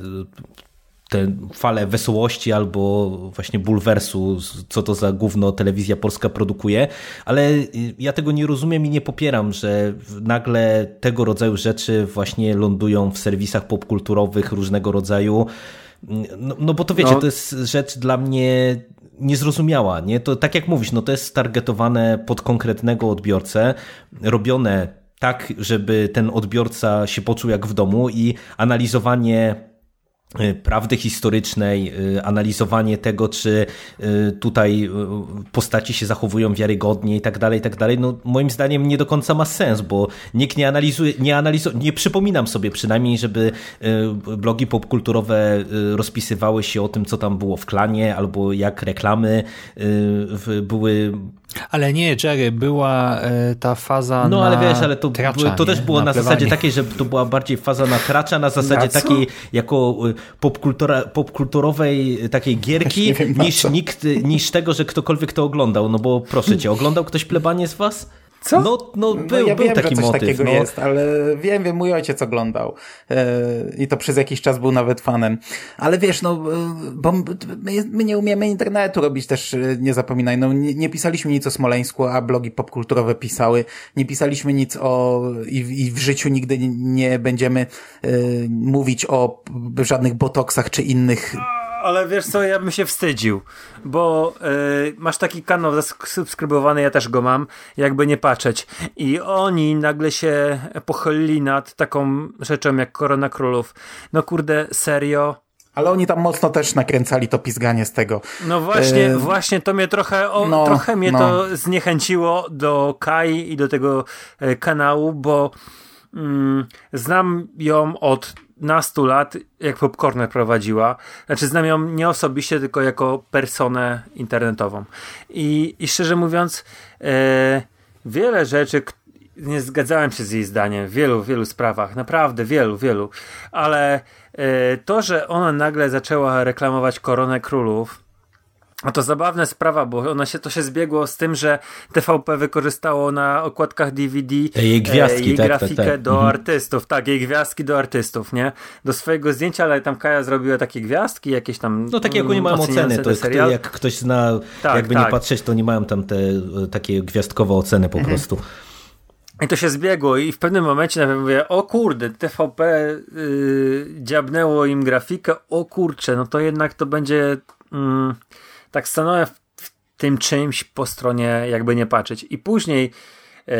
tę falę wesołości albo właśnie bulwersu, co to za gówno telewizja polska produkuje, ale ja tego nie rozumiem i nie popieram, że nagle tego rodzaju rzeczy właśnie lądują w serwisach popkulturowych różnego rodzaju. No, no bo to wiecie, no. to jest rzecz dla mnie niezrozumiała. Nie? To tak jak mówisz, no to jest targetowane pod konkretnego odbiorcę, robione tak, żeby ten odbiorca się poczuł jak w domu i analizowanie Y, prawdy historycznej, y, analizowanie tego, czy y, tutaj postaci się zachowują wiarygodnie i tak dalej, i tak dalej, no moim zdaniem nie do końca ma sens, bo nikt nie analizuje, nie analizuje, nie przypominam sobie przynajmniej, żeby blogi popkulturowe rozpisywały się o tym, co tam było w klanie, albo jak reklamy były ale nie, Jerry, była e, ta faza No na ale wiesz, ale to, tracza, to też było na, na zasadzie takiej, że to była bardziej faza na tracza, na zasadzie na takiej jako e, popkultura, popkulturowej takiej gierki, niż, nikt, niż tego, że ktokolwiek to oglądał. No bo proszę cię, oglądał ktoś plebanie z was? Co? No, no, był, no ja był wiem, taki że coś motyw. takiego no. jest, ale wiem, wiem, mój ojciec oglądał e, i to przez jakiś czas był nawet fanem. Ale wiesz, no, e, bo my, my nie umiemy internetu robić też, e, nie zapominaj, no nie, nie, pisaliśmy nic o Smoleńsku, a blogi popkulturowe pisały. Nie pisaliśmy nic o, i, i w życiu nigdy nie, będziemy e, mówić o żadnych botoksach czy innych ale wiesz co, ja bym się wstydził, bo yy, masz taki kanał zasubskrybowany, ja też go mam, jakby nie patrzeć. I oni nagle się pochylili nad taką rzeczą jak Korona Królów. No kurde, serio? Ale oni tam mocno też nakręcali to pizganie z tego. No właśnie, yy, właśnie to mnie trochę, o, no, trochę mnie no. to zniechęciło do Kai i do tego e, kanału, bo mm, znam ją od nastu lat, jak Popcorner prowadziła. Znaczy znam ją nie osobiście, tylko jako personę internetową. I, i szczerze mówiąc, e, wiele rzeczy, nie zgadzałem się z jej zdaniem w wielu, wielu sprawach, naprawdę wielu, wielu, ale e, to, że ona nagle zaczęła reklamować Koronę Królów, a to zabawna sprawa, bo ona się, to się zbiegło z tym, że TVP wykorzystało na okładkach DVD jej, gwiazdki, e, jej tak, grafikę tak, tak. do mhm. artystów, tak, jej gwiazdki do artystów, nie? Do swojego zdjęcia, ale tam Kaja zrobiła takie gwiazdki, jakieś tam. No takie, jak oni mają oceny, to jest, jak ktoś zna, tak, jakby tak. nie patrzeć, to nie mają tam te takie gwiazdkowe oceny po mhm. prostu. I to się zbiegło i w pewnym momencie nawet mówię, o kurde, TVP yy, dziabnęło im grafikę, o kurcze, no to jednak to będzie... Yy, tak stanąłem w, tym czymś po stronie, jakby nie patrzeć. I później e,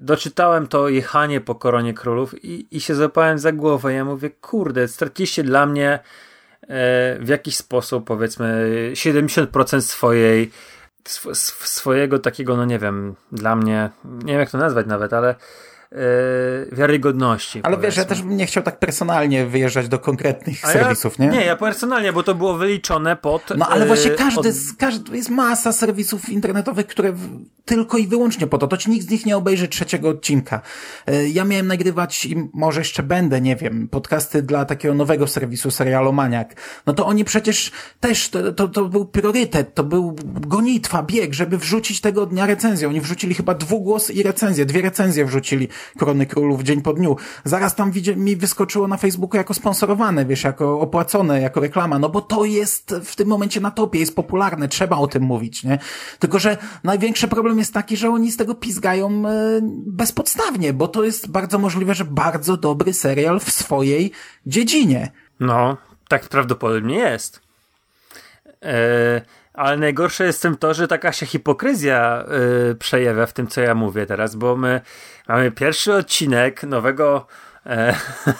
doczytałem to jechanie po Koronie Królów i, i się złapałem za głowę. Ja mówię, kurde, straciliście dla mnie e, w jakiś sposób, powiedzmy, 70% swojej sw swojego takiego, no nie wiem, dla mnie, nie wiem jak to nazwać nawet, ale wiarygodności. Ale powiedzmy. wiesz, ja też bym nie chciał tak personalnie wyjeżdżać do konkretnych A serwisów, ja, nie? Nie, ja personalnie, bo to było wyliczone pod... No ale właśnie e, każdy, od... każdy jest masa serwisów internetowych, które tylko i wyłącznie po to, to ci nikt z nich nie obejrzy trzeciego odcinka. E, ja miałem nagrywać i może jeszcze będę, nie wiem, podcasty dla takiego nowego serwisu Serialomaniak. No to oni przecież też, to, to, to był priorytet, to był gonitwa, bieg, żeby wrzucić tego dnia recenzję. Oni wrzucili chyba dwugłos i recenzję, dwie recenzje wrzucili Korony Królów dzień po dniu. Zaraz tam mi wyskoczyło na Facebooku jako sponsorowane, wiesz, jako opłacone, jako reklama, no bo to jest w tym momencie na topie, jest popularne, trzeba o tym mówić, nie? Tylko, że największy problem jest taki, że oni z tego pizgają e, bezpodstawnie, bo to jest bardzo możliwe, że bardzo dobry serial w swojej dziedzinie. No, tak prawdopodobnie jest. Eee, ale najgorsze jest w tym to, że taka się hipokryzja yy, przejawia w tym, co ja mówię teraz, bo my mamy pierwszy odcinek nowego e,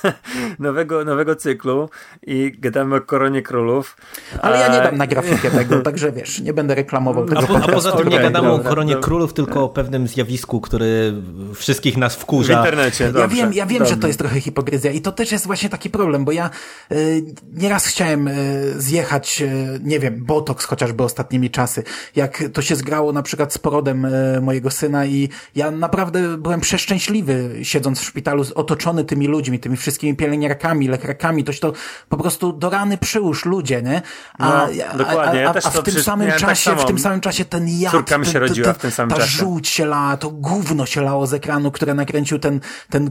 nowego, nowego cyklu i gadamy o Koronie Królów. Ale ja nie dam na grafikę tego, także wiesz, nie będę reklamował tego. A, po, a poza tym nie gadamy o Koronie Królów, tylko o pewnym zjawisku, który wszystkich nas wkurza. W internecie, dobrze, Ja wiem, ja wiem że to jest trochę hipokryzja i to też jest właśnie taki problem, bo ja y, nieraz chciałem y, zjechać, y, nie wiem, Botox chociażby ostatnimi czasy, jak to się zgrało na przykład z porodem y, mojego syna i ja naprawdę byłem przeszczęśliwy siedząc w szpitalu, otoczony tym tymi ludźmi, tymi wszystkimi pielęgniarkami, lekarkami, toś to po prostu do rany przyłóż ludzie, nie? A, no, dokładnie. Ja a, a, a w tym samym tak czasie, tak w tym samym czasie ten jad, Córka mi się rodziła w tym samym ta czasie. Żółć się lała, to gówno się lało z ekranu, które nakręcił ten, ten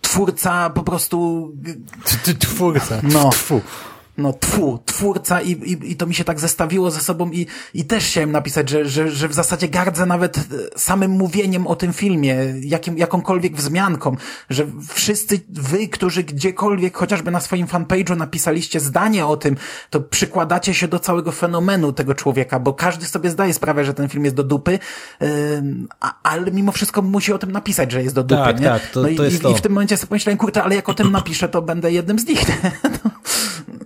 twórca po prostu... Twórca. No. Tfu no tfu, twórca i, i, i to mi się tak zestawiło ze sobą i, i też chciałem napisać, że, że, że w zasadzie gardzę nawet e, samym mówieniem o tym filmie, jakim, jakąkolwiek wzmianką, że wszyscy wy, którzy gdziekolwiek, chociażby na swoim fanpage'u napisaliście zdanie o tym, to przykładacie się do całego fenomenu tego człowieka, bo każdy sobie zdaje sprawę, że ten film jest do dupy, yy, ale mimo wszystko musi o tym napisać, że jest do dupy, tak, nie? Tak, to, no to i, jest i, i w tym momencie sobie pomyślałem, kurczę, ale jak o tym napiszę, to będę jednym z nich.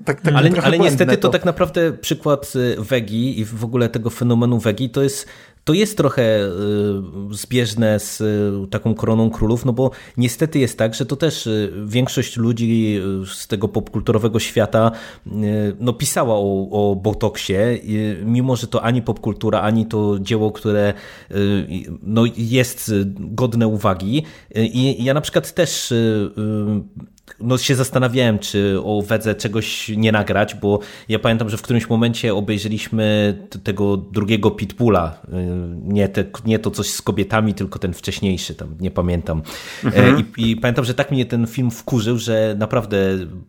tak, tak ale, ale niestety to. to tak naprawdę przykład Wegi i w ogóle tego fenomenu Wegi to jest to jest trochę y, zbieżne z y, taką koroną królów, no bo niestety jest tak, że to też y, większość ludzi z tego popkulturowego świata no, pisała o, o Botoksie, mimo że to ani popkultura, ani to dzieło, które no, jest godne uwagi. I ja na przykład też no się zastanawiałem, czy o Wedze czegoś nie nagrać, bo ja pamiętam, że w którymś momencie obejrzeliśmy tego drugiego Pitbulla, y, nie, te, nie to coś z kobietami, tylko ten wcześniejszy, tam nie pamiętam. Mhm. I, I, pamiętam, że tak mnie ten film wkurzył, że naprawdę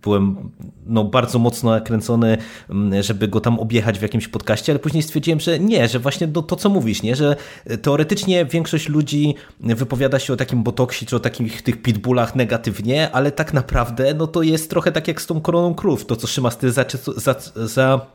byłem no, bardzo mocno nakręcony, mm, żeby go tam objechać w jakimś podcaście, ale później stwierdziłem, że nie, że właśnie no, to, co mówisz, nie, że teoretycznie większość ludzi wypowiada się o takim botoksie, czy o takich tych pitbullach negatywnie, ale tak naprawdę naprawdę, no to jest trochę tak jak z tą koroną królów, to co Szymas ty za, za, za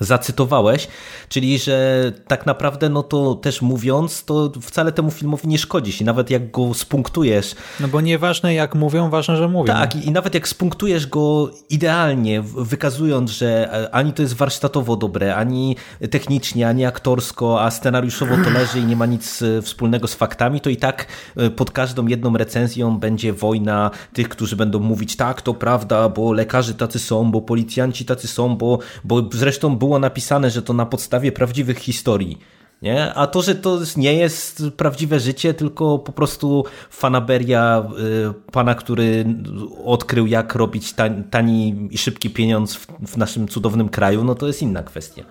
zacytowałeś, czyli że tak naprawdę, no to też mówiąc, to wcale temu filmowi nie szkodzisz i nawet jak go spunktujesz. No bo nieważne jak mówią, ważne, że mówią. Tak, i, nawet jak spunktujesz go idealnie, wykazując, że ani to jest warsztatowo dobre, ani technicznie, ani aktorsko, a scenariuszowo to leży i nie ma nic e, wspólnego z faktami, to i tak e, pod każdą jedną recenzją będzie wojna tych, którzy będą mówić tak, to prawda, bo lekarze tacy są, bo policjanci tacy są, bo, bo zresztą było napisane, że to na podstawie prawdziwych historii. Nie? A to, że to nie jest prawdziwe życie, tylko po prostu fanaberia y, pana, który odkrył, jak robić tani i szybki pieniądz w, naszym cudownym kraju, no to jest inna kwestia.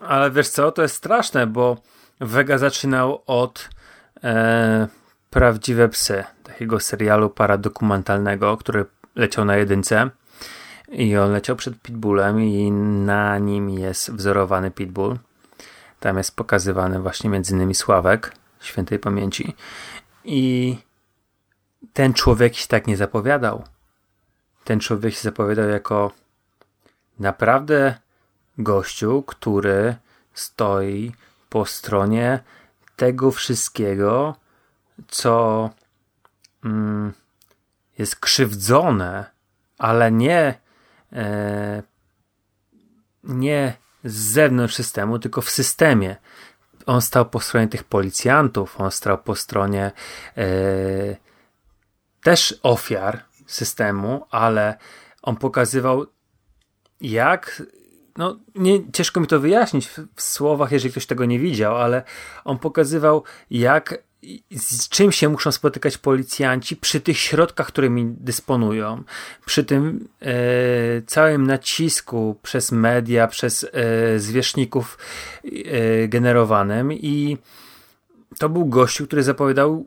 Ale wiesz co, to jest straszne, bo Vega zaczynał od e, Prawdziwe Psy, takiego serialu paradokumentalnego, który leciał na jedynce. I on leciał przed Pitbullem i na nim jest wzorowany Pitbull. Tam jest pokazywany właśnie między innymi Sławek, świętej pamięci. I ten człowiek się tak nie zapowiadał. Ten człowiek się zapowiadał jako naprawdę gościu, który stoi po stronie tego wszystkiego, co mm, jest krzywdzone, ale nie e, nie z zewnątrz systemu, tylko w systemie. On stał po stronie tych policjantów, on stał po stronie e, też ofiar systemu, ale on pokazywał, jak. No, nie, ciężko mi to wyjaśnić w, w słowach, jeżeli ktoś tego nie widział, ale on pokazywał, jak z czym się muszą spotykać policjanci przy tych środkach, którymi dysponują, przy tym e, całym nacisku przez media, przez e, zwierzchników e, generowanym i to był gościu, który zapowiadał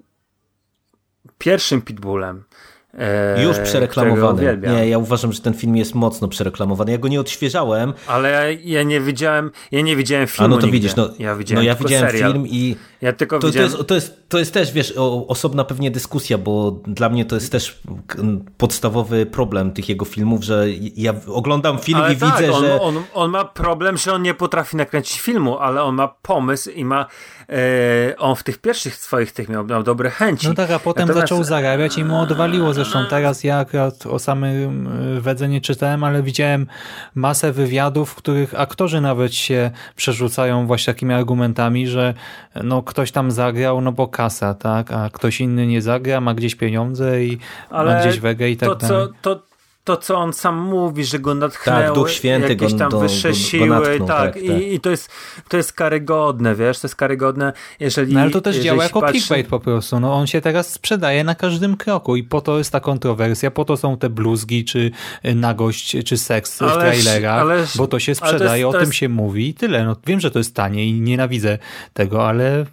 pierwszym pitbullem. E, Już przereklamowany. Nie, ja uważam, że ten film jest mocno przereklamowany. Ja go nie odświeżałem. Ale ja, ja nie widziałem, ja nie widziałem filmu. A no to nigdy. widzisz, no ja widziałem, no ja widziałem serial. film i. Ja tylko to, widziałem... to, jest, to, jest, to jest też, wiesz, osobna pewnie dyskusja, bo dla mnie to jest też podstawowy problem tych jego filmów, że ja oglądam film ale i tak, widzę, on, że. On, on ma problem, że on nie potrafi nakręcić filmu, ale on ma pomysł i ma. E, on w tych pierwszych swoich tych miał, miał dobre chęci. No tak, a potem Natomiast... zaczął zarabiać i mu odwaliło Zresztą teraz ja akurat o samym e, Wedze nie czytałem, ale widziałem masę wywiadów, w których aktorzy nawet się przerzucają właśnie takimi argumentami, że no ktoś tam zagrał, no bo kasa, tak, a ktoś inny nie zagra, ma gdzieś pieniądze i ale ma gdzieś wegę i tak to, dalej. Co, to, to, co on sam mówi, że go natchnęły tak, Duch Święty jakieś tam go, wyższe go, siły, go natknął, tak, tak, I, tak. I, to, jest, to jest karygodne, wiesz, to jest karygodne, jeżeli... No ale to też działa jako patrzy... clickbait po prostu, no on się teraz sprzedaje na każdym kroku i po to jest ta kontrowersja, po to są te bluzgi, czy nagość, czy seks w trailerach, ależ, bo to się sprzedaje, to jest, to o tym się mówi i tyle. No, wiem, że to jest tanie i nienawidzę tego, ale...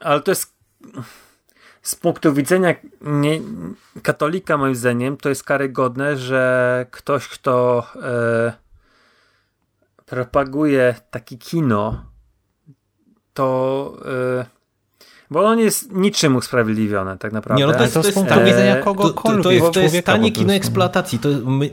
Ale to jest z punktu widzenia nie, katolika, moim zdaniem, to jest karygodne, że ktoś, kto e, propaguje takie kino, to e, Bo ono nie jest niczym usprawiedliwione tak naprawdę. Nie, no to jest, to jest punkt widzenia kogokolwiek. To, to, jest, to jest tanie kino eksploatacji. To, mnie,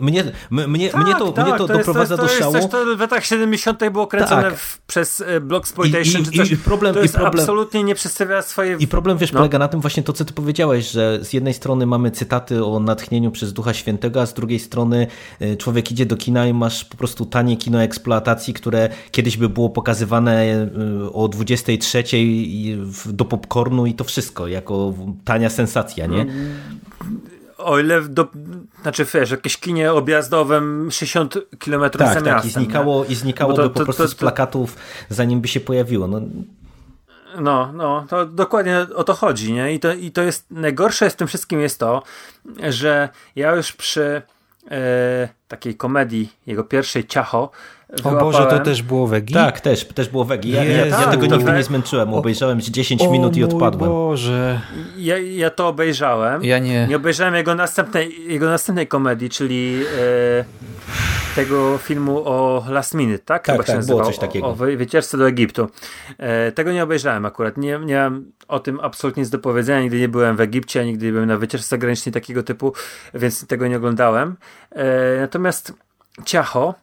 mnie, tak, mnie to, tak, mnie to, to doprowadza jest, do szału. To jest coś, to w latach 70. było kręcone tak. w, przez e, Bloxploitation. I, i, i problem, to jest i problem, absolutnie nie przedstawia swojej... I problem, wiesz, no. polega na tym właśnie to, co ty powiedziałeś, że z jednej strony mamy cytaty o natchnieniu przez Ducha Świętego, a z drugiej strony e, człowiek idzie do kina i masz po prostu tanie kino eksploatacji, które kiedyś by było pokazywane e, o 23 do popcornu i to wszystko, jako tania sensacja, nie? O ile, do, znaczy wiesz, jakieś kinie objazdowym 60 km tak, za tak, miastem. i znikało, i znikało to, to, po prostu to, z plakatów, zanim by się pojawiło. No, no, no, to dokładnie o to chodzi, nie? I to, i to jest, najgorsze w tym wszystkim jest to, że ja już przy e, takiej komedii, jego pierwszej Ciacho, o Boże, to też było wegi? Tak, też, też było wegi. Ja, ja, ja tego nigdy nie zmęczyłem. Obejrzałem 10 o, minut i odpadłem. O Boże. Ja, ja to obejrzałem. Ja nie. Nie obejrzałem jego następnej, jego następnej komedii, czyli e, tego filmu o Last Minute, tak? Tak, Chyba tak, było coś takiego. O, o wycieczce do Egiptu. E, tego nie obejrzałem akurat. Nie, nie mam o tym absolutnie nic do powiedzenia. Nigdy nie byłem w Egipcie, nigdy nie byłem na wycieczce zagranicznej takiego typu, więc tego nie oglądałem. E, natomiast Ciacho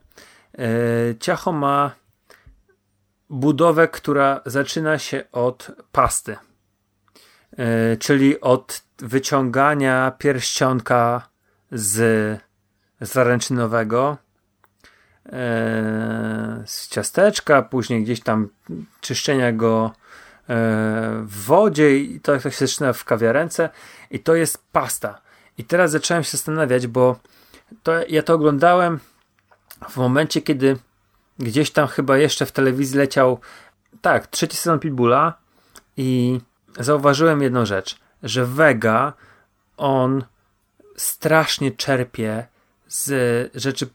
ciacho ma budowę, która zaczyna się od pasty, e, czyli od wyciągania pierścionka z zaręczynowego e, z ciasteczka, później gdzieś tam czyszczenia go w wodzie i to, to się zaczyna w kawiarence i to jest pasta. I teraz zacząłem się zastanawiać, bo to, ja to oglądałem w momencie, kiedy gdzieś tam chyba jeszcze w telewizji leciał tak, trzeci sezon Pitbulla i zauważyłem jedną rzecz, że Vega on strasznie czerpie z rzeczy,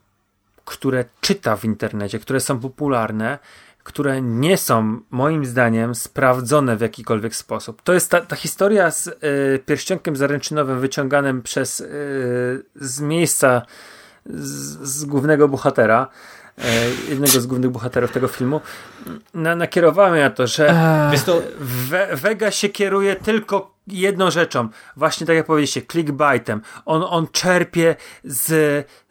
które czyta w internecie, które są popularne, które nie są moim zdaniem sprawdzone w jakikolwiek sposób. To jest ta, ta historia z y, pierścionkiem zaręczynowym wyciąganym przez y, z miejsca z, z głównego bohatera, e, jednego z głównych bohaterów tego filmu, na, nakierowałem na to, że to, We, Vega się kieruje tylko jedną rzeczą, właśnie tak jak powiedzieliście, clickbaitem. On, on czerpie z,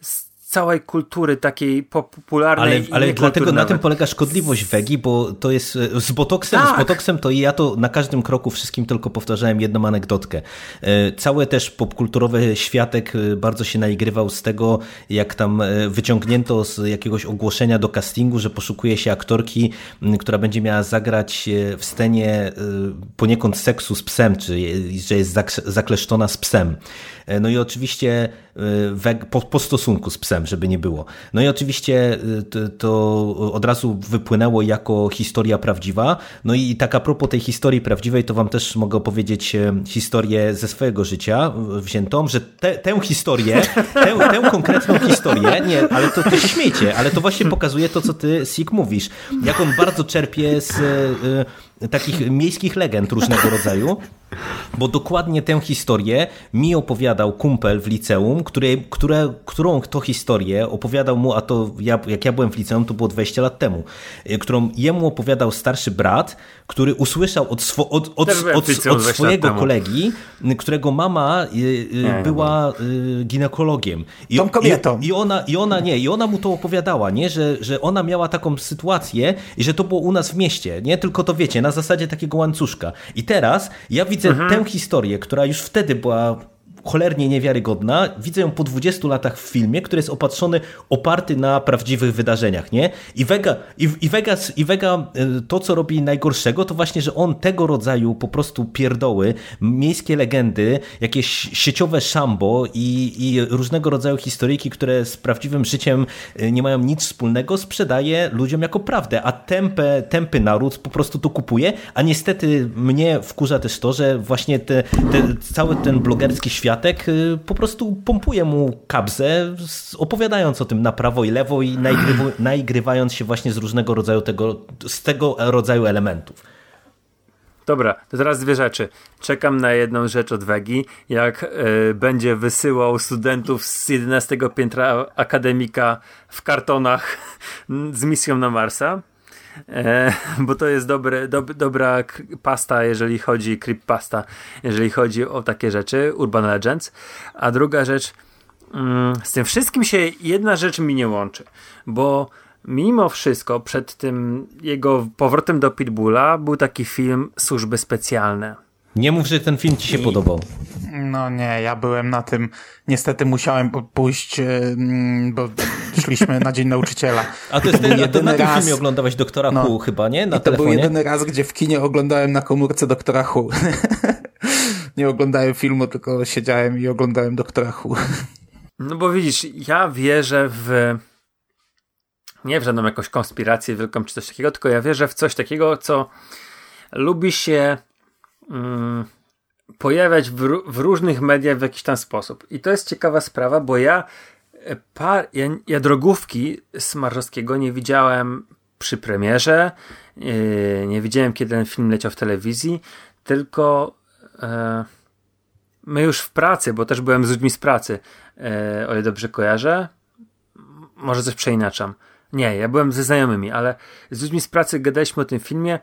z całej kultury takiej popularnej. Ale, ale dlatego na tym polega szkodliwość wegi, bo to jest e, z botoksem, tak. z botoksem to ja to na każdym kroku wszystkim tylko powtarzałem jedną anegdotkę. E, cały też popkulturowy światek e, bardzo się naigrywał z tego, jak tam wyciągnięto z jakiegoś ogłoszenia do castingu, że poszukuje się aktorki, która będzie miała zagrać w scenie poniekąd seksu z psem, czy że jest zakleszczona z psem. No i oczywiście po, po stosunku z psem żeby nie było. No i oczywiście y, to, to, od razu wypłynęło jako historia prawdziwa. No i tak a propos tej historii prawdziwej, to wam też mogę opowiedzieć e, historię ze swojego życia wziętą, że te, tę historię, tę, tę konkretną historię, nie, ale to, to się śmiecie, ale to właśnie pokazuje to, co ty, Sik, mówisz. Jak on bardzo czerpie z e, takich miejskich legend różnego rodzaju, bo dokładnie tę historię mi opowiadał kumpel w liceum, który, które, którą to historię opowiadał mu, a to ja, jak ja byłem w liceum, to było 20 lat temu, e, którą jemu opowiadał starszy brat, który usłyszał od, swo, od, od, od, od swojego kolegi, którego mama e, e, była ginekologiem. I, Tą kobietą. I, I, ona, I ona nie, i ona mu to opowiadała, nie? Że, że ona miała taką sytuację i że to było u nas w mieście, nie? Tylko to wiecie, na zasadzie takiego łańcuszka. I teraz ja widzę mhm. tę historię, która już wtedy była cholernie niewiarygodna. Widzę ją po 20 latach w filmie, który jest opatrzony, oparty na prawdziwych wydarzeniach, nie? I Vega, i, i, Vegas, i Vega y, to, co robi najgorszego, to właśnie, że on tego rodzaju po prostu pierdoły, miejskie legendy, jakieś sieciowe szambo i, i różnego rodzaju historyjki, które z prawdziwym życiem y, nie mają nic wspólnego, sprzedaje ludziom jako prawdę, a tempę, tępy naród po prostu to kupuje, a niestety mnie wkurza też to, że właśnie te, te, cały ten blogerski świat Kwiatek y, po prostu pompuje mu kabzę, opowiadając o tym na prawo i lewo i naigrywając się właśnie z różnego rodzaju tego, z tego rodzaju elementów. Dobra, to teraz dwie rzeczy. Czekam na jedną rzecz od Wegi, jak y, będzie wysyłał studentów z 11 piętra akademika w kartonach z misją na Marsa. E, bo to jest dobre, do, dobra pasta, jeżeli chodzi, creepypasta, jeżeli chodzi o takie rzeczy, Urban Legends. A druga rzecz, mm, z tym wszystkim się jedna rzecz mi nie łączy, bo mimo wszystko przed tym jego powrotem do Pitbulla był taki film Służby Specjalne. Nie mów, że ten film ci się I... podobał. No nie, ja byłem na tym, niestety musiałem pójść, e, mm, bo szliśmy na Dzień Nauczyciela. A to jest ten, jedyny na tym raz... filmie oglądałeś Doktora no, Hu chyba, nie? Na I to telefonie? był jedyny raz, gdzie w kinie oglądałem na komórce Doktora Hu. nie oglądałem filmu, tylko siedziałem i oglądałem Doktora Hu. No bo widzisz, ja wierzę w nie w żadną jakąś konspirację wielką czy coś takiego, tylko ja wierzę w coś takiego, co lubi się mm, pojawiać w, w, różnych mediach w jakiś tam sposób. I to jest ciekawa sprawa, bo ja, e, par, ja, ja drogówki Smarzowskiego nie widziałem przy premierze, yy, nie widziałem kiedy ten film leciał w telewizji, tylko yy, my już w pracy, bo też byłem z ludźmi z pracy, yy, o ile dobrze kojarzę, może coś przeinaczam. Nie, ja byłem ze znajomymi, ale z ludźmi z pracy gadaliśmy o tym filmie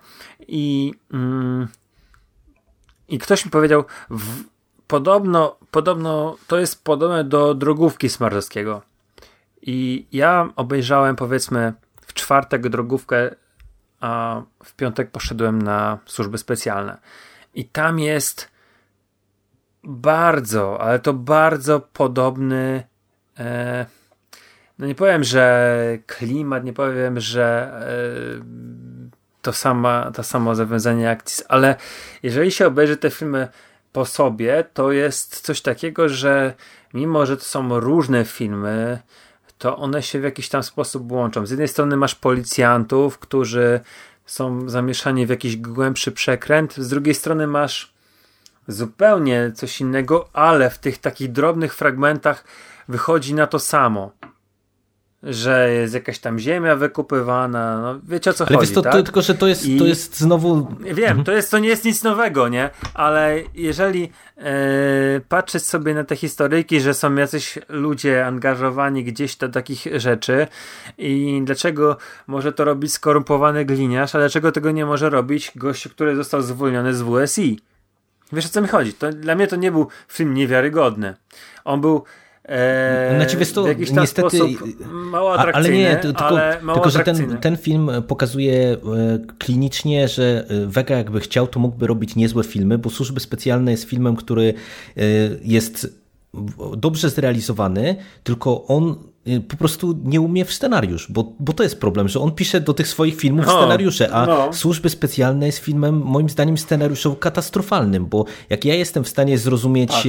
i, mm, i ktoś mi powiedział, w, podobno, podobno to jest podobne do drogówki Smarzowskiego. I ja obejrzałem powiedzmy w czwartek drogówkę, a w piątek poszedłem na służby specjalne. I tam jest bardzo, ale to bardzo podobny. E, no nie powiem, że klimat, nie powiem, że yy, to sama, to samo zawiązanie akcji, ale jeżeli się obejrzy te filmy po sobie, to jest coś takiego, że mimo, że to są różne filmy, to one się w jakiś tam sposób łączą. Z jednej strony masz policjantów, którzy są zamieszani w jakiś głębszy przekręt, z drugiej strony masz zupełnie coś innego, ale w tych takich drobnych fragmentach wychodzi na to samo że jest jakaś tam ziemia wykupywana, no wiecie o co Ale chodzi, wiesz, to, tak? to, tylko, że to jest, I... to jest znowu... Wiem, mhm. to, jest, to nie jest nic nowego, nie? Ale jeżeli e, patrzeć sobie na te historyjki, że są jacyś ludzie angażowani gdzieś do takich rzeczy i dlaczego może to robić skorumpowany gliniarz, a dlaczego tego nie może robić gościu, który został zwolniony z WSI? Wiesz o co mi chodzi? To, dla mnie to nie był film niewiarygodny. On był znaczy, wiesz, to niestety, mało atrakcyjny, ale nie, tylko, ale tylko że ten, ten film pokazuje e, klinicznie, że e, Vega jakby chciał, to mógłby robić niezłe filmy, bo Służby Specjalne jest filmem, który e, jest dobrze zrealizowany, tylko on po prostu nie umie w scenariusz, bo, bo to jest problem, że on pisze do tych swoich filmów no, scenariusze, a no. Służby Specjalne jest filmem moim zdaniem scenariuszowym katastrofalnym, bo jak ja jestem w stanie zrozumieć tak.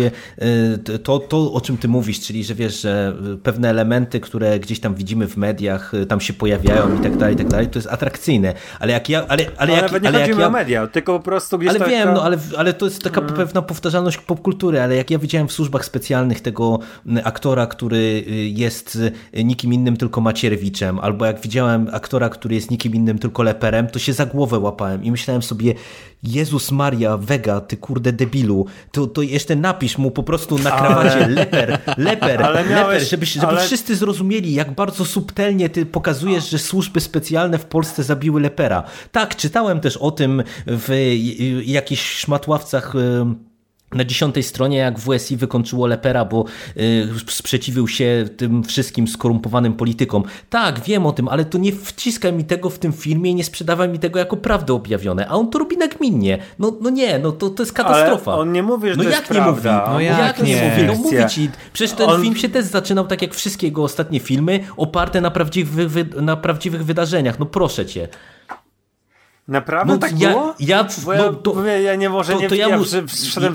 Y, to, to, o czym ty mówisz, czyli że wiesz, że pewne elementy, które gdzieś tam widzimy w mediach, y, tam się pojawiają i tak dalej, i tak dalej, to jest atrakcyjne, ale jak ja... Ale, ale, ale jak, nawet nie ale chodzimy ja, o media, tylko po prostu gdzieś Ale taka... wiem, no ale, ale to jest taka hmm. pewna powtarzalność popkultury, ale jak ja widziałem w Służbach Specjalnych tego aktora, który jest nikim innym tylko Macierwiczem, albo jak widziałem aktora, który jest nikim innym tylko Leperem, to się za głowę łapałem i myślałem sobie, Jezus Maria, Vega, ty kurde debilu, to, to jeszcze napisz mu po prostu na krawacie ale... leper, leper, ale miałeś, leper, żeby, żeby ale... wszyscy zrozumieli, jak bardzo subtelnie ty pokazujesz, że służby specjalne w Polsce zabiły lepera. Tak, czytałem też o tym w jakichś szmatławcach na dziesiątej stronie, jak WSI wykończyło Lepera, bo y, sprzeciwił się tym wszystkim skorumpowanym politykom. Tak, wiem o tym, ale to nie wciskaj mi tego w tym filmie i nie sprzedawaj mi tego jako prawdę objawione. A on to robi nagminnie. No, no nie, no to, to jest katastrofa. Ale on nie mówi, że no to jak jest nie prawda. Mówi? No jak, jak nie? Mówi? No mówi ci. Przecież ten on... film się też zaczynał tak jak wszystkie jego ostatnie filmy, oparte na prawdziwych, na prawdziwych wydarzeniach. No proszę cię. Naprawdę no, tak ja, było? Ja, Bo ja, no, to, ja nie może to, nie to ja,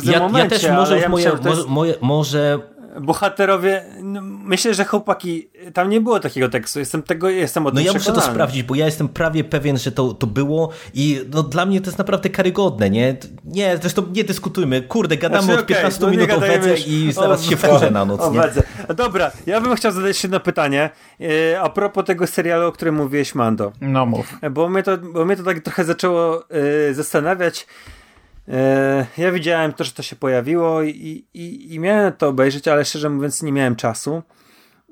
ja, ja, też może, ja moje, jest... moje, może bohaterowie, no, myślę, że chłopaki, tam nie było takiego tekstu, jestem tego, jestem o tym No ja muszę to sprawdzić, bo ja jestem prawie pewien, że to, to było i no, dla mnie to jest naprawdę karygodne, nie? Nie, zresztą nie dyskutujmy, kurde, gadamy znaczy, od okay, 15 no minut o Wedze i zaraz o, się wkurzę na noc, nie? Dobra, ja bym chciał zadać jedno pytanie e, a propos tego serialu, o którym mówiłeś, Mando. No mów. Bo mnie to, bo mnie to tak trochę zaczęło e, zastanawiać, ja widziałem to, że to się pojawiło i, i, i miałem to obejrzeć, ale szczerze mówiąc nie miałem czasu.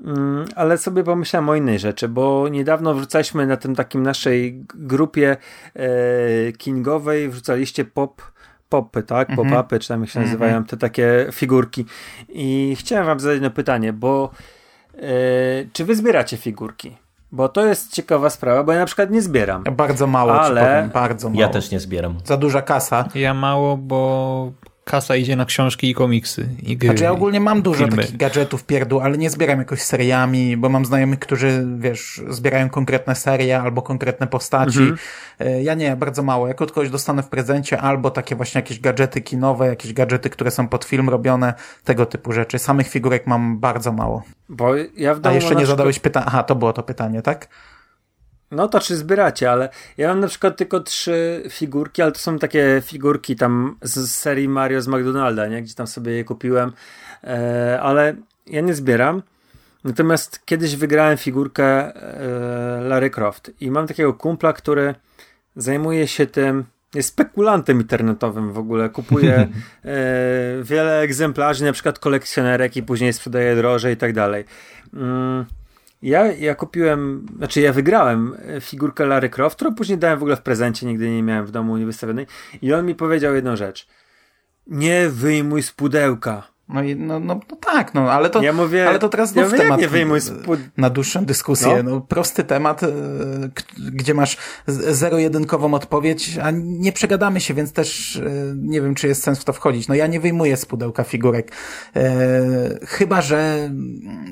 Mm, ale sobie pomyślałem o innej rzeczy, bo niedawno wrzucaliśmy na tym takim naszej grupie e, kingowej, wrzucaliście pop popy, tak? Mhm. Pop-upy, czy tam jak się mhm. nazywają, te takie figurki. I chciałem wam zadać jedno pytanie, bo e, czy wy zbieracie figurki? Bo to jest ciekawa sprawa, bo ja na przykład nie zbieram. bardzo mało, ale powiem, bardzo mało. Ja też nie zbieram. Za duża kasa. Ja mało, bo kasa idzie na książki i komiksy. I gry, znaczy ja ogólnie mam dużo filmy. takich gadżetów pierdół, ale nie zbieram jakoś seriami, bo mam znajomych, którzy, wiesz, zbierają konkretne serie albo konkretne postaci. Mhm. E, ja nie, bardzo mało. Jak od kogoś dostanę w prezencie albo takie właśnie jakieś gadżety kinowe, jakieś gadżety, które są pod film robione, tego typu rzeczy. Samych figurek mam bardzo mało. Bo ja w domu A jeszcze nie zadałeś pytania. Aha, to było to pytanie, tak? No to czy zbieracie, ale ja mam na przykład tylko trzy figurki, ale to są takie figurki tam z serii Mario z McDonalda, nie? Gdzie tam sobie je kupiłem, e, ale ja nie zbieram. Natomiast kiedyś wygrałem figurkę e, Larry Croft i mam takiego kumpla, który zajmuje się tym, jest spekulantem internetowym w ogóle, kupuje e, wiele egzemplarzy, na przykład kolekcjonerek i później sprzedaje drożej i tak dalej. Mm, ja, ja kupiłem, znaczy ja wygrałem e, figurkę Larry Croft, którą później dałem w ogóle w prezencie, nigdy nie miałem w domu niewystawionej. I on mi powiedział jedną rzecz. Nie wyjmuj z pudełka. No, i, no, no, no, tak, no, ale to, ja mówię, ale to teraz znów ja temat nie wyjmuj spod... na dłuższą dyskusję. No. no. prosty temat, e, gdzie masz zero-jedynkową odpowiedź, a nie przegadamy się, więc też e, nie wiem, czy jest sens w to wchodzić. No ja nie wyjmuję z pudełka figurek. E, chyba, że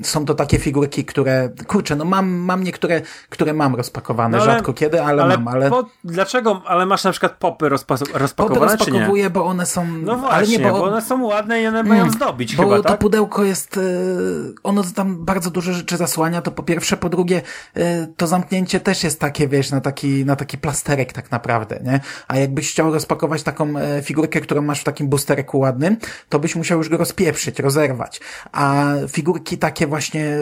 są to takie figurki, które, kurczę, no mam, mam niektóre, które mam rozpakowane, no ale, rzadko kiedy, ale, ale mam, ale... Po, dlaczego, ale masz na przykład popy rozpa rozpakowane, popy rozpakowuję, bo one są... No właśnie, ale nie, bo... bo one są ładne i one mają zdobić Bo chyba, to tak? pudełko jest, e, ono tam bardzo dużo rzeczy zasłania, to po pierwsze, po drugie, e, to zamknięcie też jest takie, wiesz, na taki, na taki plasterek tak naprawdę, nie? A jakbyś chciał rozpakować taką e, figurkę, którą masz w takim boostereku ładnym, to byś musiał już go rozpieprzyć, rozerwać. A figurki takie właśnie,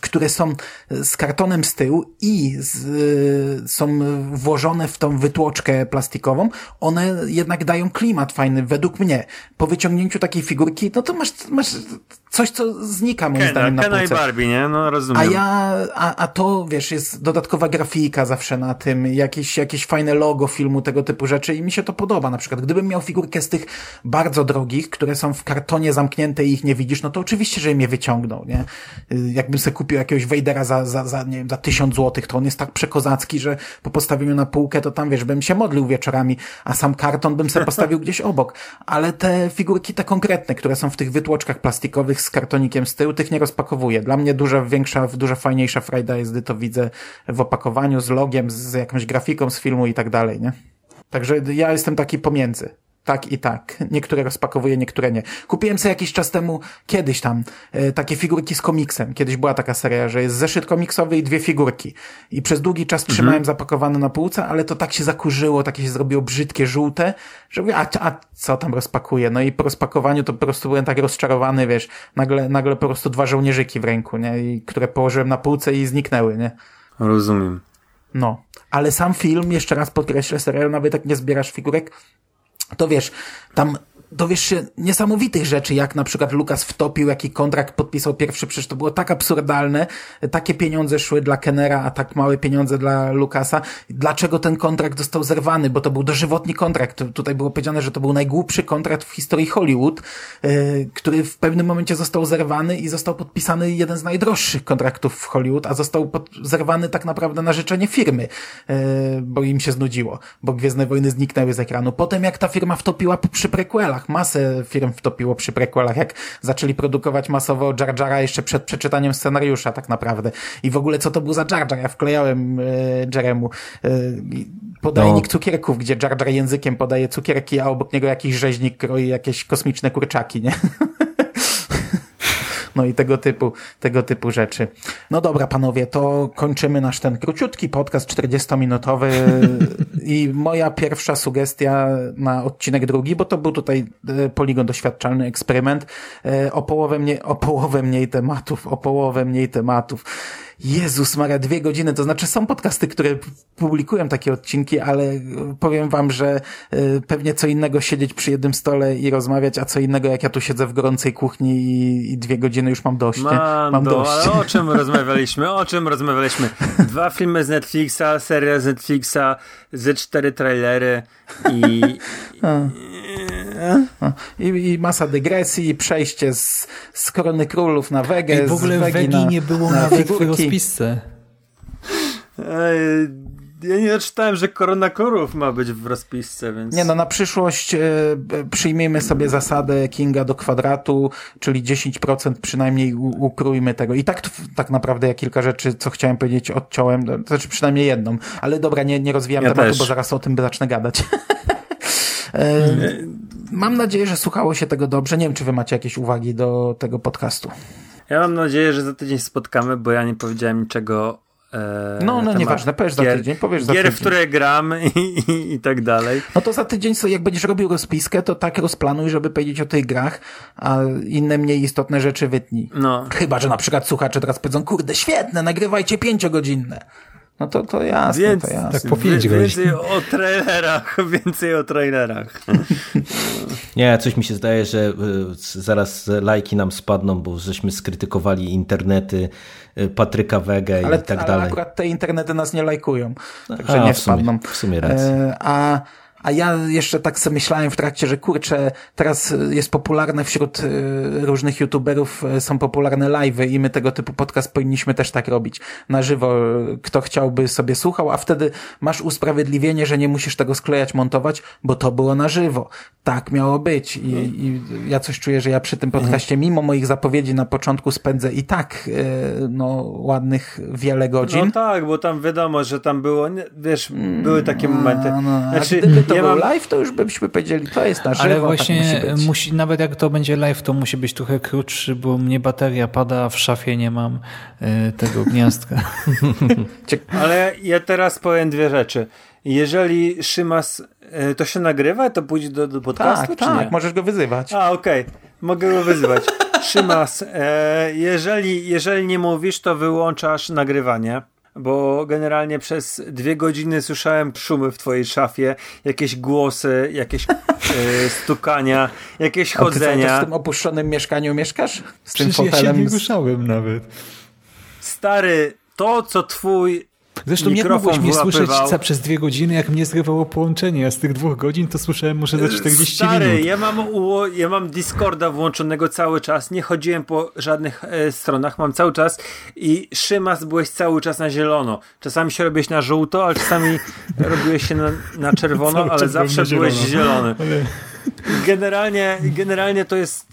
które są z kartonem z tyłu i z, są włożone w tą wytłoczkę plastikową, one jednak dają klimat fajny, według mnie. Po wyciągnięciu takiej figurki, no to masz, masz coś, co znika moim Kena, zdaniem na Kena półce. i Barbie, nie? No rozumiem. A ja, a, a to, wiesz, jest dodatkowa grafika zawsze na tym, jakieś, jakieś fajne logo filmu, tego typu rzeczy i mi się to podoba. Na przykład, gdybym miał figurkę z tych bardzo drogich, które są w kartonie zamknięte i ich nie widzisz, no to oczywiście, że mnie wyciągną, nie? Jakbym sobie kupił jakiegoś Vadera za, za, za, nie wiem, za tysiąc złotych, to on jest tak przekozacki, że po postawieniu na półkę, to tam, wiesz, bym się modlił wieczorami, a sam karton bym sobie postawił gdzieś obok. Ale te figurki te konkretne, które są w tych wytłoczkach plastikowych z kartonikiem z tyłu, tych nie rozpakowuję. Dla mnie duża, większa, duża fajniejsza frajda jest, gdy to widzę w opakowaniu, z logiem, z jakąś grafiką z filmu i tak dalej, nie? Także ja jestem taki pomiędzy tak i tak. Niektóre rozpakowuję, niektóre nie. Kupiłem sobie jakiś czas temu, kiedyś tam, e, takie figurki z komiksem. Kiedyś była taka seria, że jest zeszyt komiksowy i dwie figurki. I przez długi czas mhm. trzymałem zapakowane na półce, ale to tak się zakurzyło, takie się zrobiło brzydkie, żółte, że mówię, a, a co tam rozpakuję? No i po rozpakowaniu to po prostu byłem tak rozczarowany, wiesz, nagle, nagle po prostu dwa żołnierzyki w ręku, nie? I, które położyłem na półce i zniknęły, nie? Rozumiem. No. Ale sam film, jeszcze raz podkreślę, serial, nawet jak nie zbierasz figurek, to wiesz, tam dowiesz się niesamowitych rzeczy, jak na przykład Lukas wtopił, jaki kontrakt podpisał pierwszy, przecież to było tak absurdalne, takie pieniądze szły dla Kenera, a tak małe pieniądze dla Lukasa. Dlaczego ten kontrakt został zerwany? Bo to był dożywotni kontrakt. Tutaj było powiedziane, że to był najgłupszy kontrakt w historii Hollywood, yy, który w pewnym momencie został zerwany i został podpisany jeden z najdroższych kontraktów w Hollywood, a został pod, zerwany tak naprawdę na życzenie firmy, yy, bo im się znudziło, bo Gwiezdne Wojny zniknęły z ekranu. Potem jak ta firma wtopiła przy prequelach, prequelach. Masę firm wtopiło przy prequelach, jak zaczęli produkować masowo Jar Jara jeszcze przed przeczytaniem scenariusza tak naprawdę. I w ogóle co to był za Jar Jar? Ja wklejałem e, Jeremu e, podajnik no. cukierków, gdzie Jar Jar językiem podaje cukierki, a obok niego jakiś rzeźnik kroi jakieś kosmiczne kurczaki, nie? no i tego typu, tego typu rzeczy. No dobra, panowie, to kończymy nasz ten króciutki podcast 40-minutowy i moja pierwsza sugestia na odcinek drugi, bo to był tutaj e, poligon doświadczalny, eksperyment, e, o połowę mniej, o połowę mniej tematów, o połowę mniej tematów. Jezus Maria, dwie godziny, to znaczy są podcasty, które publikują takie odcinki, ale powiem wam, że y, pewnie co innego siedzieć przy jednym stole i rozmawiać, a co innego jak ja tu siedzę w gorącej kuchni i, i dwie godziny już mam dość. Mando, mam dość. ale o czym rozmawialiśmy? O czym rozmawialiśmy? Dwa filmy z Netflixa, seria z Netflixa, ze cztery trailery i... I, I, masa dygresji, przejście z, z Korony Królów na Wegę. I w ogóle Wegi na, nie było na nawet w rozpisce. Ja nie czytałem, że Korona Królów ma być w rozpisce, więc... Nie no, na przyszłość y, przyjmijmy sobie zasadę Kinga do kwadratu, czyli 10% przynajmniej ukrójmy tego. I tak tak naprawdę ja kilka rzeczy, co chciałem powiedzieć, odciąłem, to znaczy przynajmniej jedną. Ale dobra, nie, nie rozwijam ja tematu, też. bo zaraz o tym zacznę gadać. Mam nadzieję, że słuchało się tego dobrze. Nie wiem, czy wy macie jakieś uwagi do tego podcastu. Ja mam nadzieję, że za tydzień spotkamy, bo ja nie powiedziałem niczego E, no, no nieważne, powiesz za tydzień, powiesz za gier, tydzień. w które gram i, i, i, tak dalej. No to za tydzień, jak będziesz robił rozpiskę, to tak rozplanuj, żeby powiedzieć o tych grach, a inne mniej istotne rzeczy wytnij. No. Chyba, że na przykład słuchacze teraz powiedzą, kurde, świetne, nagrywajcie pięciogodzinne. No to, to jasne, Więc, to jasne. Tak po pięć godzin. Więcej o trailerach, więcej o trailerach. Nie, coś mi się zdaje, że y, zaraz lajki nam spadną, bo żeśmy skrytykowali internety y, Patryka Wege i tak dalej. Ale akurat te internety nas nie lajkują, także A, nie w sumie, spadną. W sumie racja. E, a a ja jeszcze tak sobie myślałem w trakcie, że kurczę, teraz jest popularne wśród y, różnych youtuberów, y, są popularne live'y i my tego typu podcast powinniśmy też tak robić. Na żywo, kto chciałby sobie słuchał, a wtedy masz usprawiedliwienie, że nie musisz tego sklejać, montować, bo to było na żywo. Tak miało być. I, i ja coś czuję, że ja przy tym podcaście, mimo moich zapowiedzi na początku spędzę i tak, y, no, ładnych wiele godzin. No tak, bo tam wiadomo, że tam było, wiesz, były takie momenty. No, no, znaczy, to ja był mam... live, to już byśmy powiedzieli, to jest na żywo, Ale tak właśnie tak musi, musi nawet jak to będzie live, to musi być trochę krótszy, bo mnie bateria pada, a w szafie nie mam y, tego gniazdka. Ale ja teraz powiem dwie rzeczy. Jeżeli Szymas y, to się nagrywa, to pójdzie do, do podcastu, tak, czy tak, nie? możesz go wyzywać. A, okej. Okay. Mogę go wyzywać. Szymas, e, jeżeli, jeżeli nie mówisz, to wyłączasz nagrywanie bo generalnie przez dwie godziny słyszałem szumy w twojej szafie, jakieś głosy, jakieś e, stukania, jakieś chodzenia. A ty w tym opuszczonym mieszkaniu mieszkasz? Z Przecież tym fotelem? ja się nie ruszałem nawet. Stary, to co twój Zresztą jak mogłeś mnie słyszeć przez dwie godziny, jak mnie zrywało połączenie, a z tych dwóch godzin to słyszałem może za 40 Stary, minut. ja mam, ja mam Discorda włączonego cały czas, nie chodziłem po żadnych e, stronach, mam cały czas i Szymas byłeś cały czas na zielono. Czasami się robiłeś na żółto, ale czasami robiłeś się na, na czerwono, ale zawsze byłeś zielony. Generalnie, generalnie to jest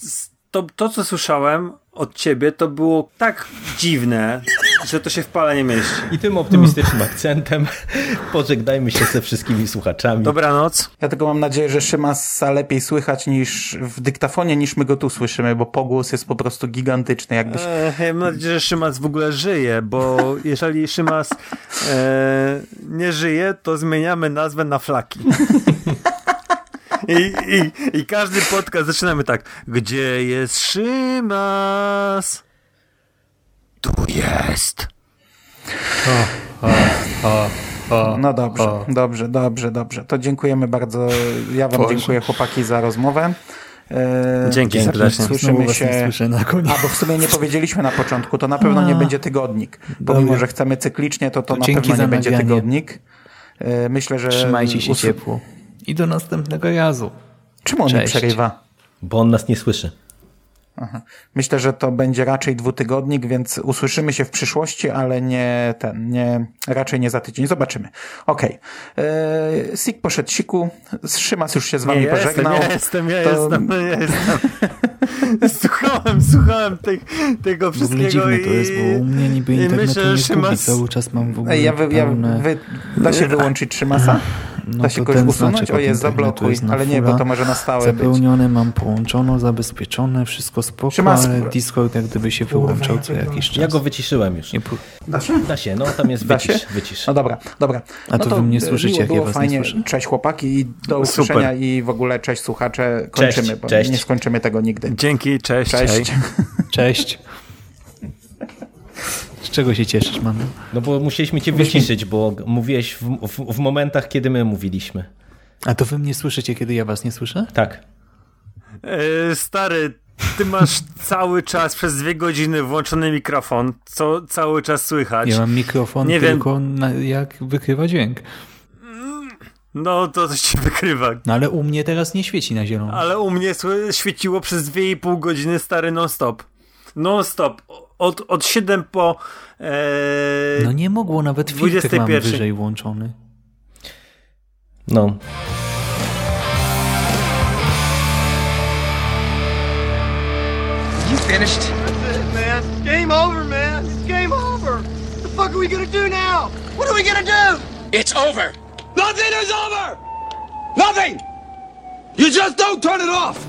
to, to, co słyszałem od ciebie, to było tak dziwne, że to się w pale nie mieści. I tym optymistycznym akcentem pożegnajmy się ze wszystkimi słuchaczami. Dobranoc. Ja tylko mam nadzieję, że Szymasa lepiej słychać niż w dyktafonie, niż my go tu słyszymy, bo pogłos jest po prostu gigantyczny. Jakbyś... ja mam nadzieję, że Szymas w ogóle żyje, bo jeżeli Szymas e, nie żyje, to zmieniamy nazwę na flaki. I, i, I każdy podcast zaczynamy tak. Gdzie jest Szymas? Tu jest. O, o, o, no dobrze, dobrze, dobrze, dobrze. To dziękujemy bardzo. Ja wam Boże. dziękuję chłopaki za rozmowę. E, Dzięki serdecznie. Słyszymy się. Na koniec. A bo w sumie nie powiedzieliśmy na początku, to na pewno nie będzie tygodnik. Pomimo, że chcemy cyklicznie, to to, to na pewno nie będzie tygodnik. E, myślę, że. Trzymajcie się ciepło. I do następnego razu. Czemu on Cześć. nie przerywa? Bo on nas nie słyszy. Aha. Myślę, że to będzie raczej dwutygodnik, więc usłyszymy się w przyszłości, ale nie ten, nie, raczej nie za tydzień. Zobaczymy. Okej. Okay. E, Sik poszedł siku. Szymas już się z wami nie, pożegnał. Ja jestem, ja to... jestem, ja jestem. słuchałem, słuchałem tej, tego wszystkiego. W dziwne to jest, bo u mnie niby internetu myślę, nie Szymas... cały czas mam w ogóle ja, wy, ja wy, Da się wyłączyć Szymasa? No da się kogoś usunąć? Znaczy, o jest, zablokuj. Jest ale nie, bo to może na stałe Zapełnione, być. mam połączono, zabezpieczone, wszystko spoko, Szymas... ale Discord jak gdyby się wyłączał co jakiś czas. Ja go wyciszyłem już. Nie... Da się? Da się, no tam jest wycisz, wycisz. No dobra, dobra. A no to, wy mnie słyszycie, jak ja was fajnie. nie słyszę. Cześć chłopaki i do usłyszenia Super. i w ogóle cześć słuchacze. Kończymy, cześć, bo cześć. nie skończymy tego nigdy. Dzięki, cześć. Cześć. Cześć. czego się cieszysz, Mando? No bo musieliśmy cię wyciszyć, bo mówiłeś w, w, w momentach, kiedy my mówiliśmy. A to wy mnie słyszycie, kiedy ja was nie słyszę? Tak. E, stary, ty masz cały czas przez dwie godziny włączony mikrofon, co cały czas słychać. Ja mam mikrofon Nie tylko na, jak wykrywa dźwięk. No to coś ci wykrywa. No ale u mnie teraz nie świeci na zielono. Ale u mnie świeciło przez 2,5 godziny stary non-stop. Non-stop. Od, od 7 po... E... No nie mogło, nawet filtr mam 21. wyżej włączony. No. You finished? That's it, man. Game over, man. It's game over. What the fuck are we gonna do now? What are we gonna do? It's over. Nothing is over! Nothing! You just don't turn it off!